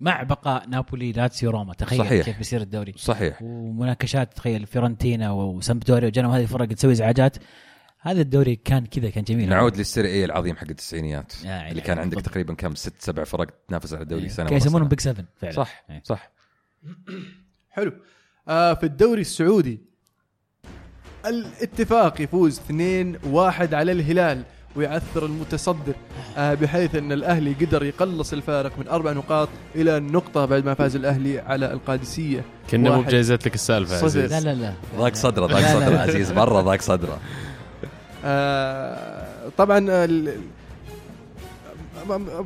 مع بقاء نابولي لاتسيو روما. تخيل صحيح. كيف بيصير الدوري. صحيح. ومناقشات تخيل فيورنتينا وسامبدوريا وجنوا. هذه الفرق تسوي إزعاجات. هذا الدوري كان كذا كان جميل. نعود لل Serie A العظيم حق التسعينيات. يا عيني. اللي كان عندك بالضبط. تقريبا كم؟ ست سبع فرق تنافس على الدوري سنة كانوا يسمونهم. big 7 فعلا. صح إيه. صح. حلو. آه في الدوري السعودي الاتفاق يفوز 2-1 على الهلال. ويعثر المتصدر آه بحيث أن الأهلي قدر يقلص الفارق من أربع نقاط إلى نقطة بعد ما فاز الأهلي على القادسية كنا مو. بجايزت لك السالفة. عزيز لا لا لا ضاق صدره ضاق صدره. عزيز مره ضاق صدره آه طبعا م-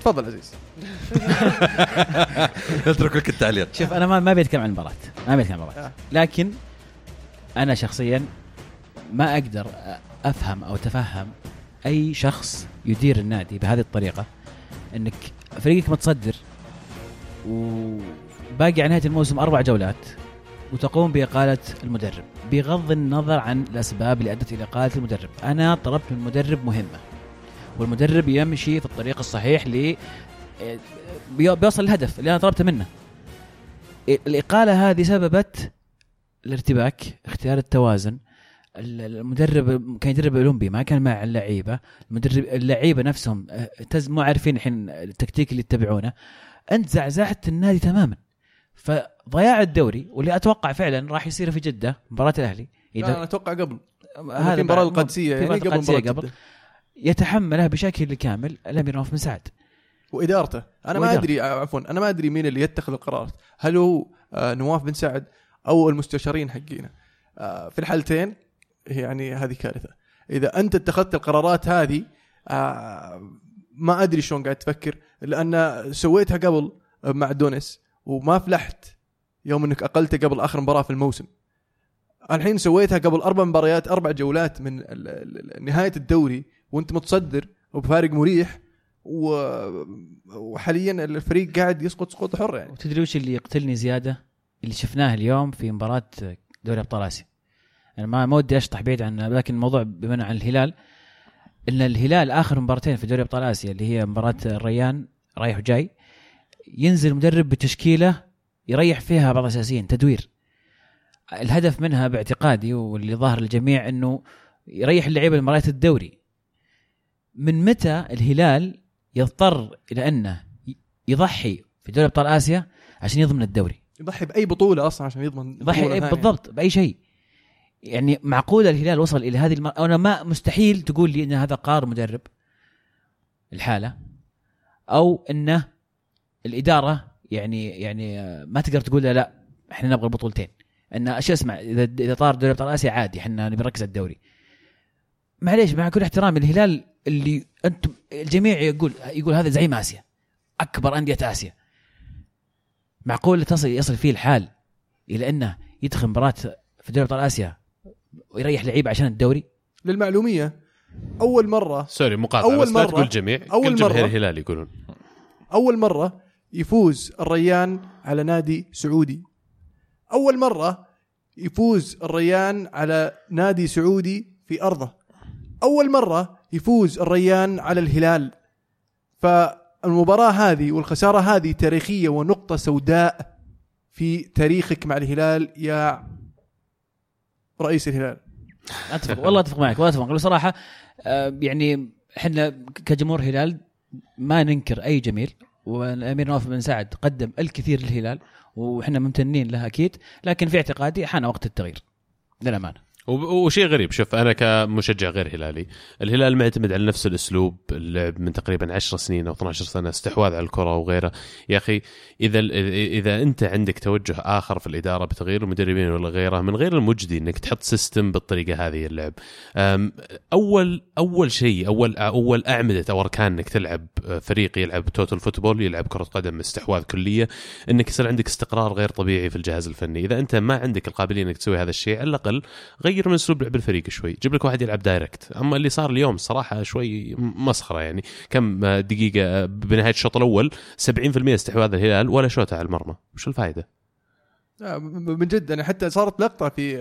تفضل عزيز نترك لك التعليق شوف أنا ما ما بيتكلم عن المباراة ما بيتكلم عن آه. المباراه لكن أنا شخصيا ما أقدر أفهم أو أتفهم أي شخص يدير النادي بهذه الطريقة إنك فريقك متصدر وباقي على نهاية الموسم أربع جولات وتقوم بإقالة المدرب بغض النظر عن الأسباب اللي أدت إلى إقالة المدرب. أنا طلبت من المدرب مهمة والمدرب يمشي في الطريق الصحيح ل بي- بيوصل الهدف اللي أنا طلبته منه. الإقالة هذه سببت الارتباك اختيار التوازن ال- المدرب كان يدرب أولمبي ما كان مع اللعيبة. المدرب اللعيبة نفسهم تز مو عارفين الحين التكتيك اللي يتبعونه. أنت زعزعت النادي تماما. فضياع الدوري واللي أتوقع فعلا راح يصير في جدة مباراة الأهلي. لا أنا أتوقع قبل. هذا في مباراة بعد- القادسية يعني قبل القادسية مباراه قبل. يتحملها بشكل كامل الأمير نواف بن سعد. وإدارته. أنا ما وإدارته. أدري عفوا أنا ما أدري مين اللي يتخذ القرار. هل هو آه، نواف بن سعد أو المستشارين حقينا آه، في الحالتين يعني هذه كارثة إذا أنت اتخذت القرارات هذه آه، ما أدري شلون قاعد تفكر لأن سويتها قبل مع دونيس وما فلحت يوم إنك اقلته قبل آخر مباراة في الموسم الحين سويتها قبل أربع مباريات أربع جولات من نهاية الدوري وأنت متصدر وبفارق مريح وحاليا الفريق قاعد يسقط سقوط حر يعني وتدري وش اللي يقتلني زيادة؟ اللي شفناه اليوم في مباراة دوري أبطال آسيا. أنا ما ما ودي أشطح بعيد عن لكن الموضوع بما عن الهلال إن الهلال آخر مباراتين في دوري أبطال آسيا اللي هي مباراة الريان رايح وجاي ينزل مدرب بتشكيلة يريح فيها بعض الأساسيين تدوير. الهدف منها باعتقادي واللي ظاهر للجميع إنه يريح اللعيبة لمباريات الدوري. من متى الهلال يضطر إلى أنه يضحي في دوري أبطال آسيا عشان يضمن الدوري يضحي بأي بطولة أصلا عشان يضمن يضحي. بالضبط بأي شيء يعني معقول الهلال وصل إلى هذه المر... أنا ما مستحيل تقول لي إن هذا قرار مدرب الحالة أو انه الإدارة يعني يعني ما تقدر تقول لا, إحنا نبغى البطولتين. إن إيش اسمع إذا إذا طار دوري أبطال آسيا عادي إحنا نبي نركز على الدوري. معليش مع كل احترامي الهلال اللي أنتم الجميع يقول يقول هذا زعيم آسيا أكبر أندية آسيا. معقول تصل يصل فيه الحال إلى إنه يدخل مباراة في دوري أبطال آسيا ويريح لعيبه عشان الدوري؟ للمعلومية. أول مره سوري مقاطعة أول بس لا مرة- تقول جميع. أول كل جماهير الهلال يقولون. أول مرة يفوز الريان على نادي سعودي. أول مرة يفوز الريان على نادي سعودي في أرضه. أول مرة يفوز الريان على الهلال. فالمباراة هذه والخسارة هذه تاريخية ونقطة سوداء في تاريخك مع الهلال يا رئيس الهلال. أتفق والله أتفق معك والله أتفق. بصراحه آه، يعني إحنا كجمهور هلال ما ننكر أي جميل والأمير نواف بن سعد قدم الكثير للهلال وإحنا ممتنين له أكيد لكن في اعتقادي حان وقت التغيير للأمانة. وشيء غريب. شوف أنا كمشجع غير هلالي الهلال معتمد على نفس الأسلوب اللعب من تقريبا 10 سنين أو 12 سنة استحواذ على الكرة وغيره. يا أخي إذا اذا أنت عندك توجه آخر في الإدارة بتغيير المدربين ولا غيره من غير المجدي إنك تحط سيستم بالطريقة هذه اللعب. اول أول شيء اول أول أعمدة أو أركان إنك تلعب آه، فريق يلعب total football يلعب كرة قدم استحواذ كلية إنك يصير عندك استقرار غير طبيعي في الجهاز الفني. إذا أنت ما عندك القابلية إنك تسوي هذا الشيء على الأقل غير من اسلوب لعب الفريق شوي. جيب لك واحد يلعب direct. أما اللي صار اليوم صراحة شوي مسخرة يعني. كم دقيقة بنهاية الشوط الأول 70% استحواذ الهلال ولا شوطه على المرمى. وش الفائدة؟ آه، من جد يعني حتى صارت لقطة في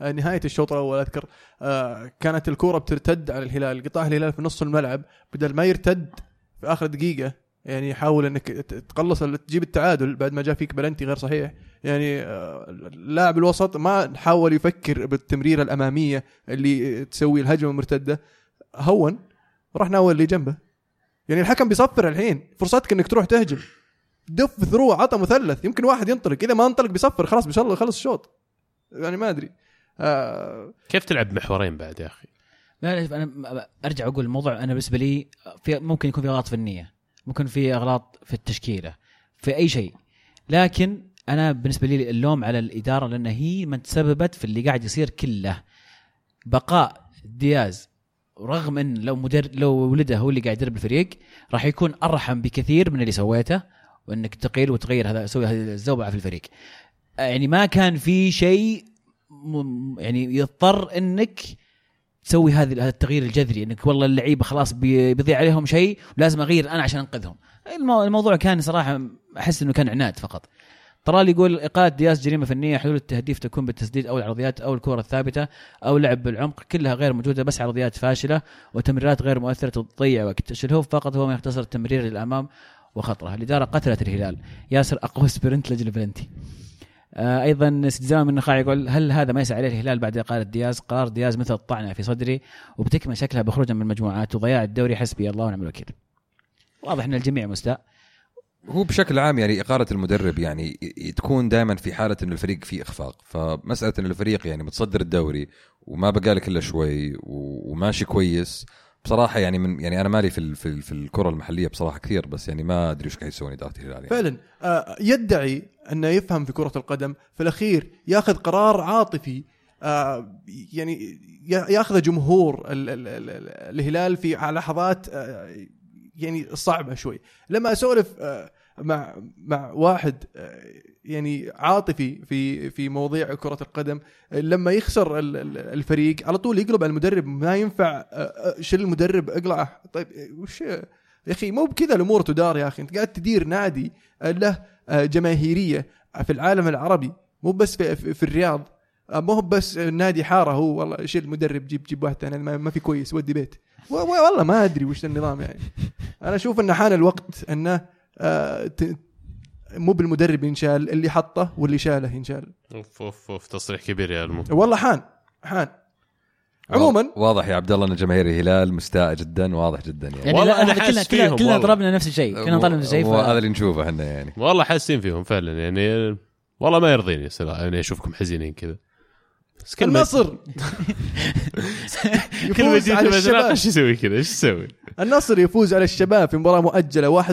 آه، نهاية الشوط الأول. أذكر آه، كانت الكورة بترتد على الهلال قطاع الهلال في نص الملعب بدل ما يرتد في آخر دقيقة يعني يحاول إنك تقلص تجيب التعادل بعد ما جاء فيك بلنتي غير صحيح. يعني آه، لاعب الوسط ما حاول يفكر بالتمريرة الأمامية اللي تسوي الهجمة المرتدة. هون راح ناول اللي جنبه. يعني الحكم بيصفر الحين. فرصتك إنك تروح تهجم. دف ثرو عطى مثلث. يمكن واحد ينطلق. إذا ما انطلق بيصفر. خلاص بيشل خلص الشوط. يعني ما أدري. آه كيف تلعب محورين بعد يا أخي؟ لا أنا أرجع أقول الموضوع أنا بالنسبة لي في ممكن يكون في اغلاط فنيه ممكن في أغلاط في التشكيلة في أي شيء. لكن أنا بالنسبة لي اللوم على الإدارة لأن هي من تسببت في اللي قاعد يصير كله. بقاء دياز رغم إن لو مدر لو ولده هو اللي قاعد يدرب الفريق راح يكون أرحم بكثير من اللي سويته وإنك تقيل وتغير هذا تسوي هذه الزوبعة في الفريق. يعني ما كان في شيء يعني يضطر إنك تسوي هذا التغيير الجذري إنك والله اللعيبة خلاص بي- بيضيع عليهم شيء ولازم أغير أنا عشان أنقذهم. المو- الموضوع كان صراحة أحس إنه كان عناد فقط. طرال يقول اقاله دياس جريمة فنية حلول التهديف تكون بالتسديد أو العرضيات أو الكره الثابتة أو لعب بالعمق كلها غير موجودة بس عرضيات فاشلة وتمريرات غير مؤثرة تضيع وقت. الشلهوف فقط هو من يختصر التمرير للأمام وخطره الإدارة قتلت الهلال. ياسر أقوى sprint لجل بلنتي أيضا استجمام النخاع يقول هل هذا ما يسعى عليه الهلال بعد إقالة دياز؟ قرار دياز مثل الطعنة في صدري وبتكمل شكلها بخروجا من المجموعات وضياع الدوري حسبي الله ونعم الوكيل. واضح إن الجميع مستاء. هو بشكل عام يعني إقالة المدرب يعني تكون دائما في حالة إنه الفريق فيه إخفاق. فمسألة إنه الفريق يعني متصدر الدوري وما بقى لك إلا شوي وماشي كويس بصراحة يعني من يعني أنا مالي في في, في الكرة المحلية بصراحة كثير بس يعني ما أدري وش قاعد يسوون إدارة الهلال يعني. فعلا. آه يدعي أنه يفهم في كرة القدم في الأخير يأخذ قرار عاطفي. آه يعني يا- يأخذ جمهور ال ال ال ال الهلال في لحظات آه يعني صعبة شوي. لما أسولف مع مع واحد آه يعني عاطفي في في مواضيع كرة القدم آه، لما يخسر ال- ال- الفريق على طول يقلب على المدرب ما ينفع آه، شيل المدرب اقلعه. طيب وش يا أخي مو بكذا الأمور تدار يا أخي أنت قاعد تدير نادي له جماهيرية في العالم العربي مو بس في, في, الرياض. مو بس نادي حاره هو والله شيل المدرب جيب جيب واحد ثاني ما, في كويس ودي بيت. والله ما أدري وش النظام يعني. أنا أشوف إن حان الوقت إنه مو بالمدرب ينشال اللي حطه واللي شاله ينشال. أوف أوف أوف تصريح كبير يا المو والله حان حان. عموما واضح يا عبد الله إن جماهير الهلال مستاء جدا واضح جدا يعني, يعني والله إحنا حاسس كلنا كلنا, فيهم كلنا. ضربنا نفس الشيء. كلنا طلبنا نفس الشيء هذا اللي نشوفه إحنا يعني. والله حاسين فيهم فعلا يعني والله ما يرضيني صراحة يعني أشوفكم حزينين كذا. ما النصر. يفوز على الشباب. إيش يسوي كذا؟ إيش يسوي؟ النصر يفوز على الشباب في مباراة مؤجلة 1-0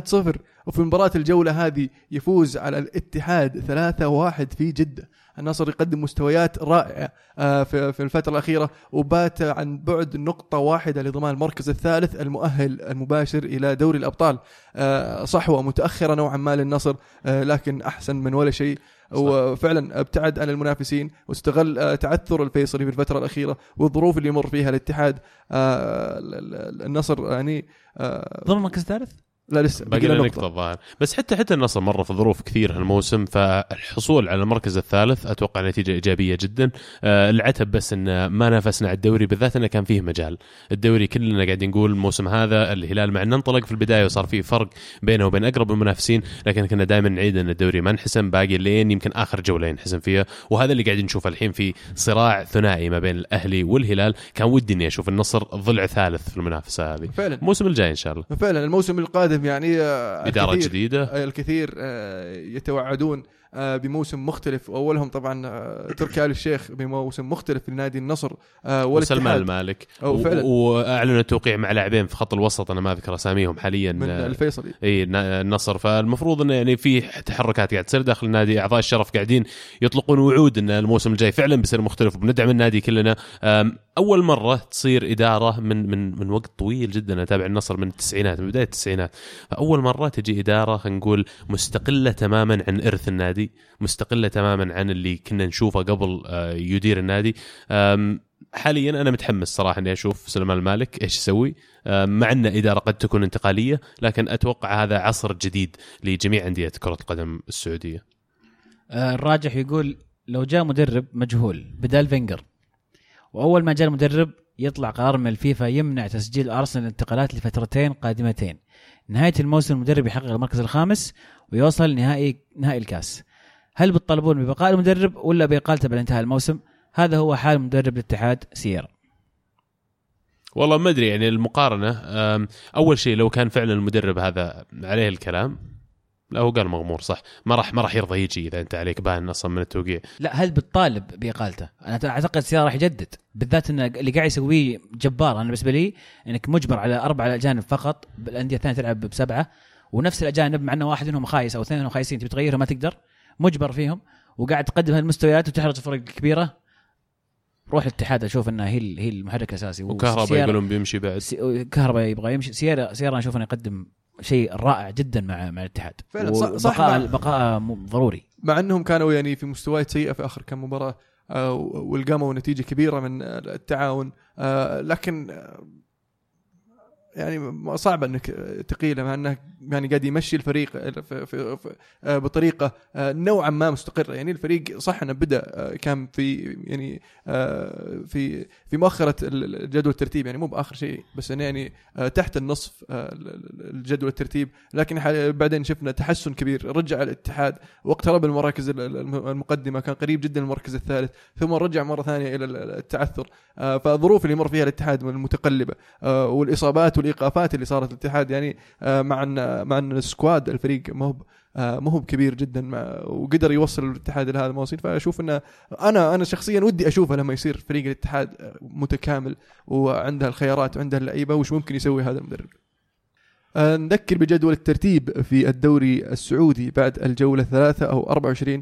وفي مباراة الجولة هذه يفوز على الاتحاد 3-1 في جدة. النصر يقدم مستويات رائعة آه، في الفترة الأخيرة وبات عن بعد نقطة واحدة لضمان المركز الثالث المؤهل المباشر إلى دوري الأبطال. آه، صحوة متأخرة نوعا ما للنصر آه، لكن أحسن من ولا شيء. وفعلا ابتعد عن المنافسين واستغل آه، تعثر الفيصلي في الفترة الأخيرة والظروف اللي يمر فيها الاتحاد آه، ال- ال- النصر يعني آه، ضمن المركز الثالث؟ لا لسه باقي لنا نقطة. الظاهر. بس حتى حتى النصر مر في ظروف كثير هالموسم فالحصول على المركز الثالث أتوقع نتيجة إيجابية جدا. آه العتب بس إن ما نافسنا على الدوري بالذات إنه كان فيه مجال. الدوري كلنا قاعدين نقول الموسم هذا الهلال مع إنه انطلق في البداية وصار فيه فرق بينه وبين أقرب المنافسين لكن كنا دائما نعيد إن الدوري ما انحسم باقي لين يمكن آخر جولة ينحسم فيها. وهذا اللي قاعدين نشوفه الحين في صراع ثنائي ما بين الأهلي والهلال. كان ودي إني أشوف النصر ضلع ثالث في المنافسة هذه. فعلا. الموسم الجاي إن شاء الله. فعلا الموسم القادم يعني آه، إدارة الكثير- جديدة. آه، الكثير آه، يتوعدون بموسم مختلف. وأولهم طبعا آه، تركي آل الشيخ بموسم مختلف لنادي النصر آه، وسلمان المالك. أو و- فعلا. وأعلنوا توقيع مع لاعبين في خط الوسط أنا ما أذكر أساميهم حاليا. من آه، الفيصلي. إي النصر. فالمفروض انه يعني في تحركات قاعد تصير داخل النادي. أعضاء الشرف قاعدين يطلقون وعود إن الموسم الجاي فعلا بيصير مختلف. وبندعم النادي كلنا. أول مرة تصير إدارة من من من وقت طويل جدا. أتابع النصر من التسعينات من بداية التسعينات. فأول مرة تجي إدارة نقول مستقلة تماما عن إرث النادي. مستقلة تماما عن اللي كنا نشوفه قبل آه، يدير النادي. حاليا أنا متحمس صراحة إني أشوف سليمان المالك إيش يسوي. مع ان اداره قد تكون انتقالية لكن أتوقع هذا عصر جديد لجميع أندية كرة القدم السعودية. آه، الراجح يقول لو جاء مدرب مجهول بدال فينغر وأول ما جاء المدرب يطلع قرار من الفيفا يمنع تسجيل أرسنال الانتقالات لفترتين قادمتين. نهاية الموسم المدرب يحقق المركز الخامس ويوصل نهائي نهائي الكاس. هل بتطالبون ببقاء المدرب ولا باقالته بعد انتهاء الموسم؟ هذا هو حال مدرب الاتحاد سير والله ما أدري يعني المقارنة أول شيء لو كان فعلا المدرب هذا عليه الكلام لا هو قال مغمور صح. ما راح ما راح يرضى يجي إذا أنت عليك بان أصلا من التوقيع. لا هل بتطالب بإقالته؟ أنا أعتقد سيارة راح يجدد بالذات ان اللي قاعد يسويه جبار. أنا بالنسبة لي إنك مجبر على أربع اجانب فقط الانديه الثانية تلعب بسبعة ونفس الأجانب مع إنه واحد منهم خايس أو اثنين منهم خايسين تبي تغيرهم ما تقدر. مجبر فيهم وقاعد تقدم هالمستويات وتحرج الفرق الكبيره روح الاتحاد أشوف انها هي هي المحرك الأساسي. وكهرباء يقولون بيمشي بعد. سي- كهرباء يبغى يمشي. سيارة سيارة أنا أشوف إنه يقدم شيء رائع جدا مع مع الاتحاد. فعلاً، صح- صح وبقاء مع- بقاء م- ضروري. مع إنهم كانوا يعني في مستويات سيئه في آخر كم مباراة آه، والقاموا نتيجة كبيرة من التعاون آه، لكن آه، يعني صعب انك تقيله مع انه يعني قاعد يمشي الفريق في في في آه، بطريقة آه، نوعا ما مستقرة. يعني الفريق صح انه بدأ آه، كان في يعني في في مؤخرة ال- الجدول الترتيب. يعني مو بآخر شيء بس إنه يعني تحت النصف ال- ال- الجدول الترتيب. لكن بعدين شفنا تحسن كبير رجع الاتحاد. واقترب المراكز ال- ال- المقدمة كان قريب جدا المركز الثالث ثم رجع مرة ثانية إلى ال- التعثر. فالظروف اللي مر فيها الاتحاد المتقلبة. والإصابات والإيقافات اللي صارت الاتحاد يعني آه، مع إن مع إن السكواد الفريق ما هو آه، ما هو بكبير جدا وقدر يوصل الاتحاد لهذا الموسم فأشوف إنه أنا أنا شخصيا ودي أشوفه لما يصير فريق الاتحاد آه، متكامل وعنده الخيارات وعنده اللعيبة وش ممكن يسوي هذا المدرب. نذكر بجدول الترتيب في الدوري السعودي بعد الجولة الثلاثة أو 24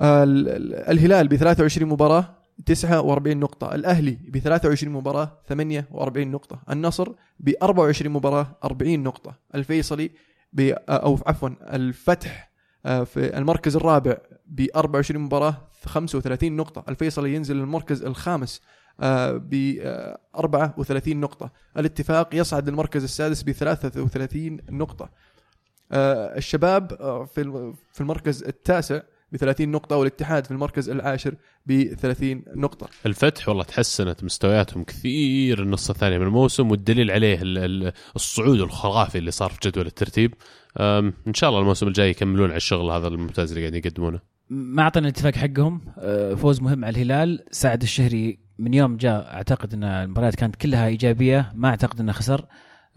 آه، ال- ال- الهلال ب 23 مباراة 49 نقطة. الأهلي ب 23 مباراة 48 نقطة. النصر ب 24 مباراة 40 نقطة. الفيصلي ب أو عفوا الفتح آه، في المركز الرابع ب 24 مباراة 35 نقطة. الفيصلي ينزل المركز الخامس ب 34 نقطة. الاتفاق يصعد للمركز السادس ب 33 نقطة. آه، الشباب آه، في المركز التاسع ب 30 نقطة والاتحاد في المركز العاشر ب 30 نقطة. الفتح والله تحسنت مستوياتهم كثير النص الثاني من الموسم والدليل عليه ال- ال- الصعود الخرافي اللي صار في جدول الترتيب. إن شاء الله الموسم الجاي يكملون على الشغل هذا الممتاز اللي قاعدين يقدمونه. ما اعطينا الاتفاق حقهم. آه، فوز مهم على الهلال. سعد الشهري من يوم جاء أعتقد إن المباريات كانت كلها إيجابية. ما أعتقد إنه خسر.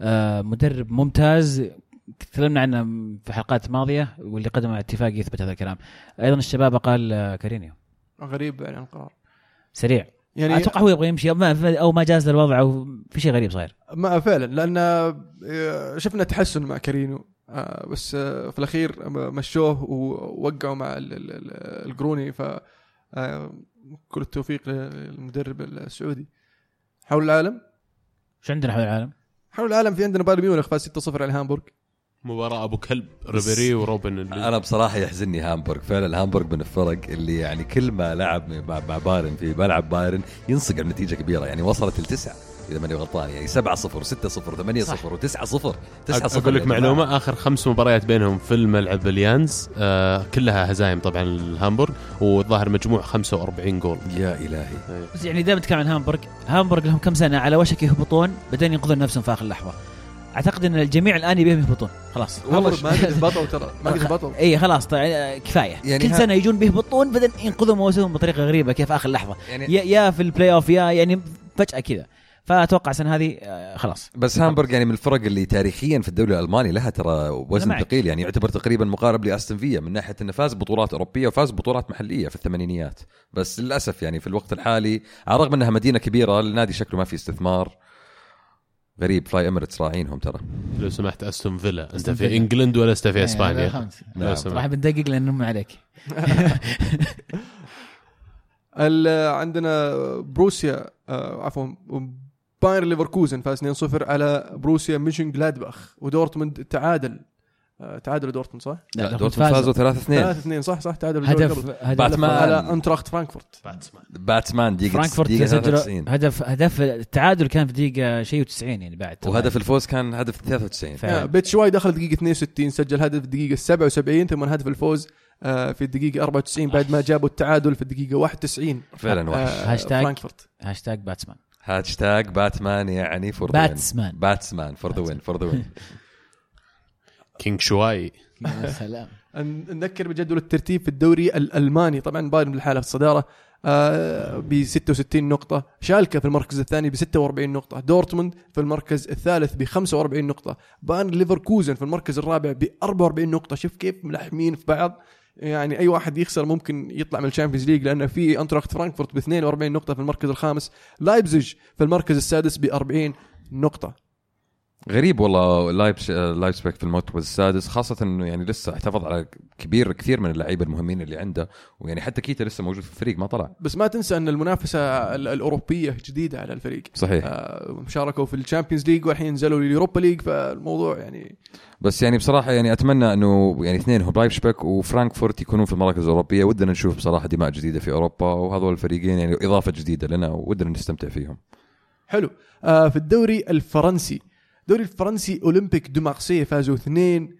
آه، مدرب ممتاز. تكلمنا عنه في حلقات ماضية واللي قدم الاتفاق يثبت هذا الكلام. أيضا الشباب قال كارينيو. غريب يعني القرار. سريع. يعني أتوقع هو يبغى يمشي أو ما, جاز له الوضع أو في شيء غريب صاير. ما فعلا لأن آه، شفنا تحسن مع كارينيو آه، بس آه، في الأخير مشوه ووقعوا مع ال- ال- ال- القروني ف كل التوفيق للمدرب السعودي. حول العالم؟ شو عندنا حول العالم؟ حول العالم في عندنا بايرن ميونخ فاز 6-0 على هامبورغ. مباراة أبو كلب ريبيري وروبن اللي أنا بصراحة يحزنني هامبورغ فعلا هامبورغ من الفرق اللي يعني كل ما لعب مع بايرن في ملعب بايرن ينصقع بنتيجة كبيرة يعني وصلت لتسعه إذا ماني غلطان يعني 7 0 6 0 8 0 و9 0 9 0 أقول لك معلومة آخر خمس مباريات بينهم في الملعب اليانز آه كلها هزايم طبعا الهامبورغ والظاهر مجموع 45 جول. يا إلهي. بس يعني دائما نتكلم عن هامبورغ هامبورغ لهم كم سنة على وشك يهبطون بعدين ينقذون نفسهم في آخر لحظة. أعتقد إن الجميع الآن يبيهم يهبطون. خلاص. والله ما قد هبطوا ترى. ما قد هبطوا. اي خلاص. طيب آه، كفاية. يعني يعني كل سنة يجون بيهبطون بعدين ينقذون مواسمهم بطريقة غريبة كيف آخر لحظة. يعني يا, يا في البلاي اوف يا يعني فجأة كذا. فأتوقع السنة هذه آه، خلاص. بس هامبورغ يعني من الفرق اللي تاريخيا في الدوري الألماني لها ترى وزن. ثقيل. يعني يعتبر تقريبا مقارب لأستون فيلا من ناحية إنه فاز بطولات أوروبية وفاز بطولات محلية في الثمانينيات. بس للأسف يعني في الوقت الحالي على الرغم إنها مدينة كبيرة النادي شكله ما في استثمار. غريب فلاي Emirates راعينهم ترى لو سمحت أستون فيلا أنت في. England ولا أنت في إيه، إسبانيا؟ نعم. سمحت. راح بندقق لأنه عليك عندنا بروسيا آه، عفوا باير ليفركوزن فاز 2-0 على بروسيا مونشن جلادباخ ودورتموند تعادل تعادل دورتموند صح؟ لا، دورتموند دورتموند فازوا 3 2 3-2 صح صح تعادل هدف. هدف باتشمان. على آينتراخت فرانكفورت باتسمان باتمان دقيقة فرانكفورت سجلوا 93 هدف هدف التعادل كان في دقيقة شيء و90 يعني بعد وهدف الفوز كان هدف 93 فعلا. آه، بيت شواي دخل دقيقة 62 سجل هدف في الدقيقة 77 ثم هدف الفوز آه، في الدقيقة 94 بعد ما جابوا التعادل في الدقيقة 91 فعلا وحش آه، هاشتاج. فرانكفورت هاشتاج باتسمان هاشتاج باتمان يعني for باتسمان. باتسمان for the وين for the win king شواي. يا سلام. نذكر بجدول الترتيب في الدوري الألماني. طبعا بايرن لحاله في الصدارة ب 66 نقطة، شالكة في المركز الثاني ب 46 نقطة، دورتموند في المركز الثالث ب 45 نقطة، باير ليفركوزن في المركز الرابع ب 44 نقطة، شوف كيف ملحمين في بعض. يعني أي واحد يخسر ممكن يطلع من ال Champions League لأنه في آينتراخت فرانكفورت ب 42 نقطة في المركز الخامس، لايبزيج في المركز السادس ب 40 نقطة. غريب والله لايبز لايبزيج في المركز السادس خاصة إنه يعني لسه احتفظ على كبير كثير من اللعيبة المهمين اللي عنده ويعني حتى كيتا لسه موجود في الفريق ما طلع. بس ما تنسى إن المنافسة ال- الأوروبية جديدة على الفريق. صحيح. آه، شاركوا في ال Champions League والحين نزلوا لل Europa League فالموضوع يعني بس يعني بصراحة يعني أتمنى إنه يعني اثنين هم لايبزيج وفرانكفورت يكونون في المراكز الأوروبية. ودنا نشوف بصراحة دماء جديدة في أوروبا وهذول الفريقين يعني إضافة جديدة لنا ودنا نستمتع فيهم. حلو. آه في الدوري الفرنسي الدوري الفرنسي أولمبيك دو مارسي فازوا 2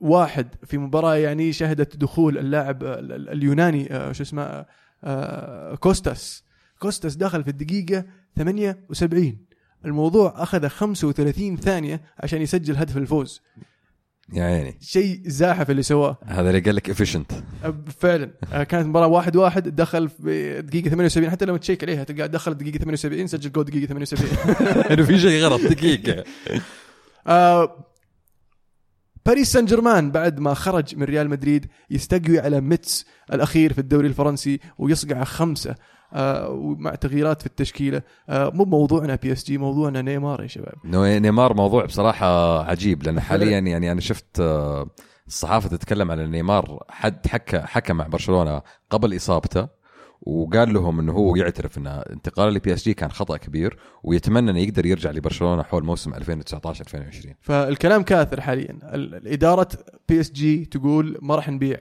واحد في مباراة يعني شهدت دخول اللاعب ال- ال- اليوناني آه شو اسمه آه كوستاس. كوستاس دخل في الدقيقة 78 الموضوع أخذ 35 ثانية عشان يسجل هدف الفوز. يا عيني. شيء زاحف اللي سواه. هذا اللي قال لك efficient فعلا. آه، كانت مباراة واحد واحد دخل في دقيقة 78 حتى لما تشيك عليها تلقى دخل دقيقة 78 سجل جول دقيقة 78 انه في شيء غلط دقيقة. آه باريس سان جيرمان بعد ما خرج من ريال مدريد يستقوي على ميتس الأخير في الدوري الفرنسي ويصقع خمسة آه ومع تغييرات في التشكيلة. آه مو موضوعنا بي إس جي موضوعنا نيمار يا شباب. نيمار موضوع بصراحة عجيب لأن حاليا يعني أنا شفت آه، الصحافة تتكلم على نيمار حد حكى حكى مع برشلونة قبل إصابته. وقال لهم إنه هو يعترف إن انتقاله لبي اس جي كان خطأ كبير ويتمنى إنه يقدر يرجع لبرشلونة حول موسم 2019 2020 فالكلام كاثر حاليا. ال- الإدارة بي اس جي تقول ما راح نبيع.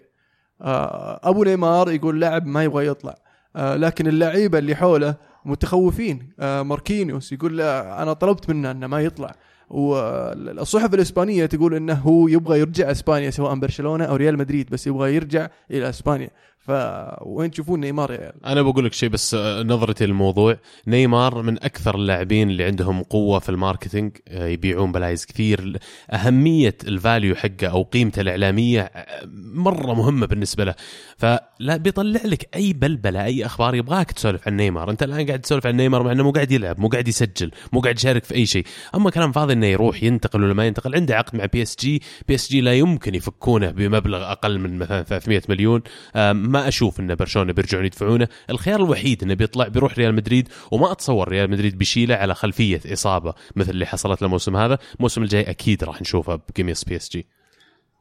آه، أبو نيمار يقول لاعب ما يبغى يطلع. آه، لكن اللعيبة اللي حوله متخوفين. آه، ماركينيوس يقول لا أنا طلبت منه إنه ما يطلع. والصحف الإسبانية تقول إنه هو يبغى يرجع إسبانيا سواء برشلونة أو ريال مدريد بس يبغى يرجع إلى إسبانيا. فوين تشوفون نيمار يا عيال؟ أنا بقول لك شيء بس آه، نظرتي للموضوع. نيمار من أكثر اللاعبين اللي عندهم قوة في ال marketing آه، يبيعون بلايز كثير. أهمية ال value حقه أو قيمته الإعلامية آه، مرة مهمة بالنسبة له. فلا بيطلع لك أي بلبلة أي أخبار يبغاك تسولف عن نيمار. أنت الآن قاعد تسولف عن نيمار مع إنه مو قاعد يلعب مو قاعد يسجل مو قاعد يشارك في أي شيء. أما كلام فاضي إنه يروح ينتقل ولا ما ينتقل عنده عقد مع بي اس جي بي اس جي لا يمكن يفكونه بمبلغ أقل من مثلا 300 مليون. ما أشوف ان برشلونة بيرجعون يدفعونه. الخيار الوحيد إنه بيطلع بيروح ريال مدريد وما أتصور ريال مدريد بيشيله على خلفية إصابة مثل اللي حصلت له الموسم هذا. الموسم الجاي أكيد راح نشوفه بقميص بي إس جي.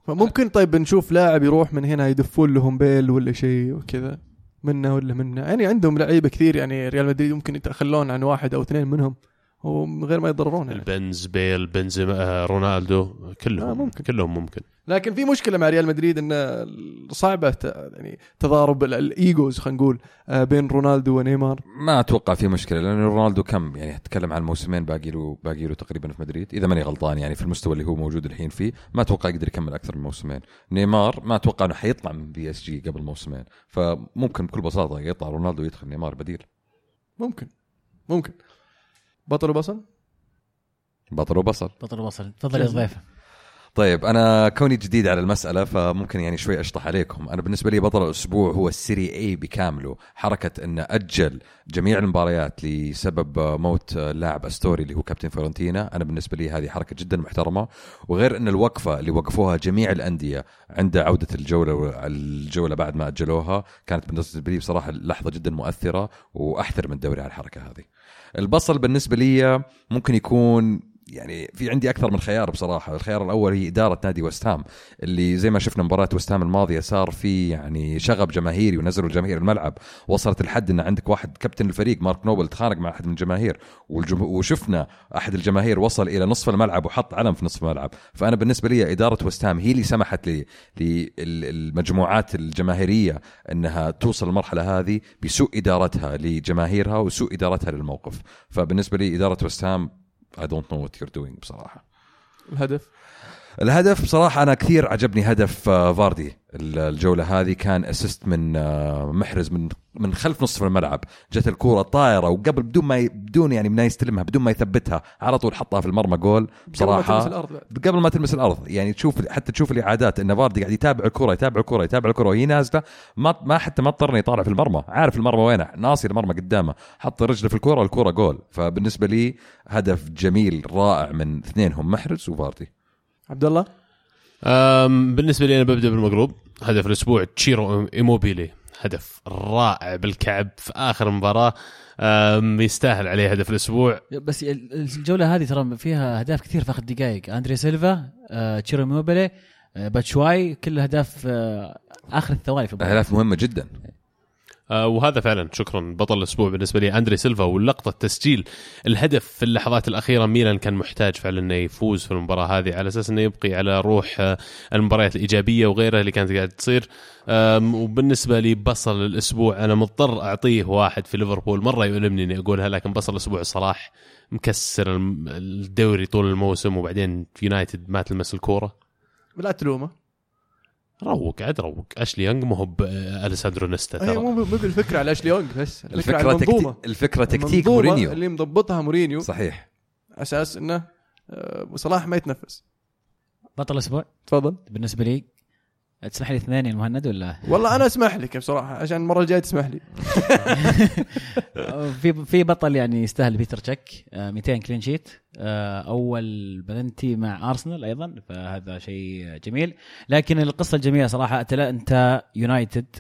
فممكن طيب نشوف لاعب يروح من هنا يدفون لهم بيل ولا شيء وكذا منه ولا منه. يعني عندهم لعيبة كثير يعني ريال مدريد ممكن يتخلون عن واحد أو اثنين منهم ومن غير ما يضررون يعني. البنز بيل بنزيما آه، رونالدو كلهم آه، ممكن. كلهم ممكن. لكن في مشكلة مع ريال مدريد ان صعبة ت- يعني تضارب ال- الايجوز خلينا نقول آه، بين رونالدو ونيمار. ما أتوقع في مشكلة لأن رونالدو كم؟ يعني أتكلم عن موسمين باقي له باقي له تقريبا في مدريد إذا ماني غلطان يعني في المستوى اللي هو موجود الحين فيه ما أتوقع يقدر يكمل أكثر من موسمين. نيمار ما أتوقع إنه حيطلع من بي اس جي قبل موسمين فممكن بكل بساطة يطلع رونالدو ويدخل نيمار بديل. ممكن ممكن. بطل وبصل؟ بطل وبصل. بطل وبصل تفضل يا ضيف طيب أنا كوني جديد على المسألة فممكن يعني شوي أشطح عليكم. أنا بالنسبة لي بطل الأسبوع هو السيري اي بكامله. حركة ان أجل جميع المباريات لسبب موت اللاعب أستوري اللي هو كابتن فيورنتينا. أنا بالنسبة لي هذه حركة جدا محترمة. وغير إن الوقفة اللي وقفوها جميع الأندية عند عودة الجولة الجولة بعد ما أجلوها كانت بالنسبة لي بصراحة لحظة جدا مؤثرة واحترم الدوري على الحركة هذه. البصل بالنسبة لي ممكن يكون يعني في عندي أكثر من خيار بصراحة، الخيار الأول هي إدارة نادي وست هام اللي زي ما شفنا مباراة وست هام الماضية صار في يعني شغب جماهيري ونزلوا الجماهير الملعب، وصلت لحد إن عندك واحد كابتن الفريق مارك نوبل تخانق مع أحد من الجماهير. وشفنا أحد الجماهير وصل إلى نصف الملعب وحط علم في نصف الملعب، فأنا بالنسبة لي إدارة وست هام هي اللي سمحت للمجموعات الجماهيرية إنها توصل المرحله هذه بسوء إدارتها لجماهيرها وسوء إدارتها للموقف، فبالنسبة لي إدارة وست هام I don't know what you're doing بصراحة. الهدف؟ الهدف بصراحة أنا كثير عجبني هدف آه، فاردي. الجولة هذه كان assist من آه، محرز من من خلف نصف الملعب. جت الكورة طايرة وقبل بدون ما ي... بدون يعني ما يستلمها بدون ما يثبتها على طول حطها في المرمى جول. بصراحه قبل ما تلمس الأرض قبل ما تلمس الأرض. يعني تشوف حتى تشوف الإعادات إن فاردي قاعد يتابع الكره يتابع الكره يتابع الكره وهي نازلة ما ما حتى ما اضطر يطالع في المرمى. عارف المرمى وينه؟ ناصي المرمى قدامه حط رجله في الكره والكره جول. فبالنسبة لي هدف جميل رائع من اثنينهم محرز وفاردي. عبد الله؟ بالنسبة لي أنا ببدأ بالمقلوب. هدف الأسبوع تشيرو إيموبيلي. هدف رائع بالكعب في آخر مباراة. يستاهل عليه هدف الأسبوع. بس ال- الجولة هذه ترى فيها أهداف كثير في آخر دقائق. اندري سيلفا آه، تشيرو إيموبيلي آه، باتشواي كل اهداف آه، آخر الثواني في المباراة. أهداف مهمة جدا. وهذا فعلا. شكرا. بطل الأسبوع بالنسبة لي أندري سيلفا. واللقطه تسجيل الهدف في اللحظات الأخيرة ميلان كان محتاج فعلا إنه يفوز في المباراة هذه. على أساس إنه يبقي على روح آه، المباريات الإيجابية وغيرها اللي كانت قاعدة تصير. وبالنسبة لي بصل الأسبوع أنا مضطر أعطيه واحد في ليفربول. مرة يؤلمني إني أقولها لكن بصل الأسبوع صلاح مكسر الدوري طول الموسم. وبعدين في يونايتد ما تلمس الكورة. لا تلومه روق عاد روق أشلي يونغ مو هو باليساندرو نيستا هي ترى. مو مو بالفكرة على أشلي يونغ بس الفكرة المنظومة. تكتيك الفكرة تكتيك المنظومة مورينيو. اللي مضبطها مورينيو. صحيح. أساس إنه آه، صلاح ما يتنفس. بطل الأسبوع تفضل. بالنسبة لي تسمح لي اثنين يا مهند ولا؟ والله أنا أسمح لك بصراحة عشان المرة الجاية تسمح لي. في في بطل يعني يستاهل بيتر تشيك آه، 200 clean sheet آه، أول بلنتي مع أرسنال أيضا فهذا شيء جميل. لكن القصة الجميلة صراحة اتلانتا يونايتد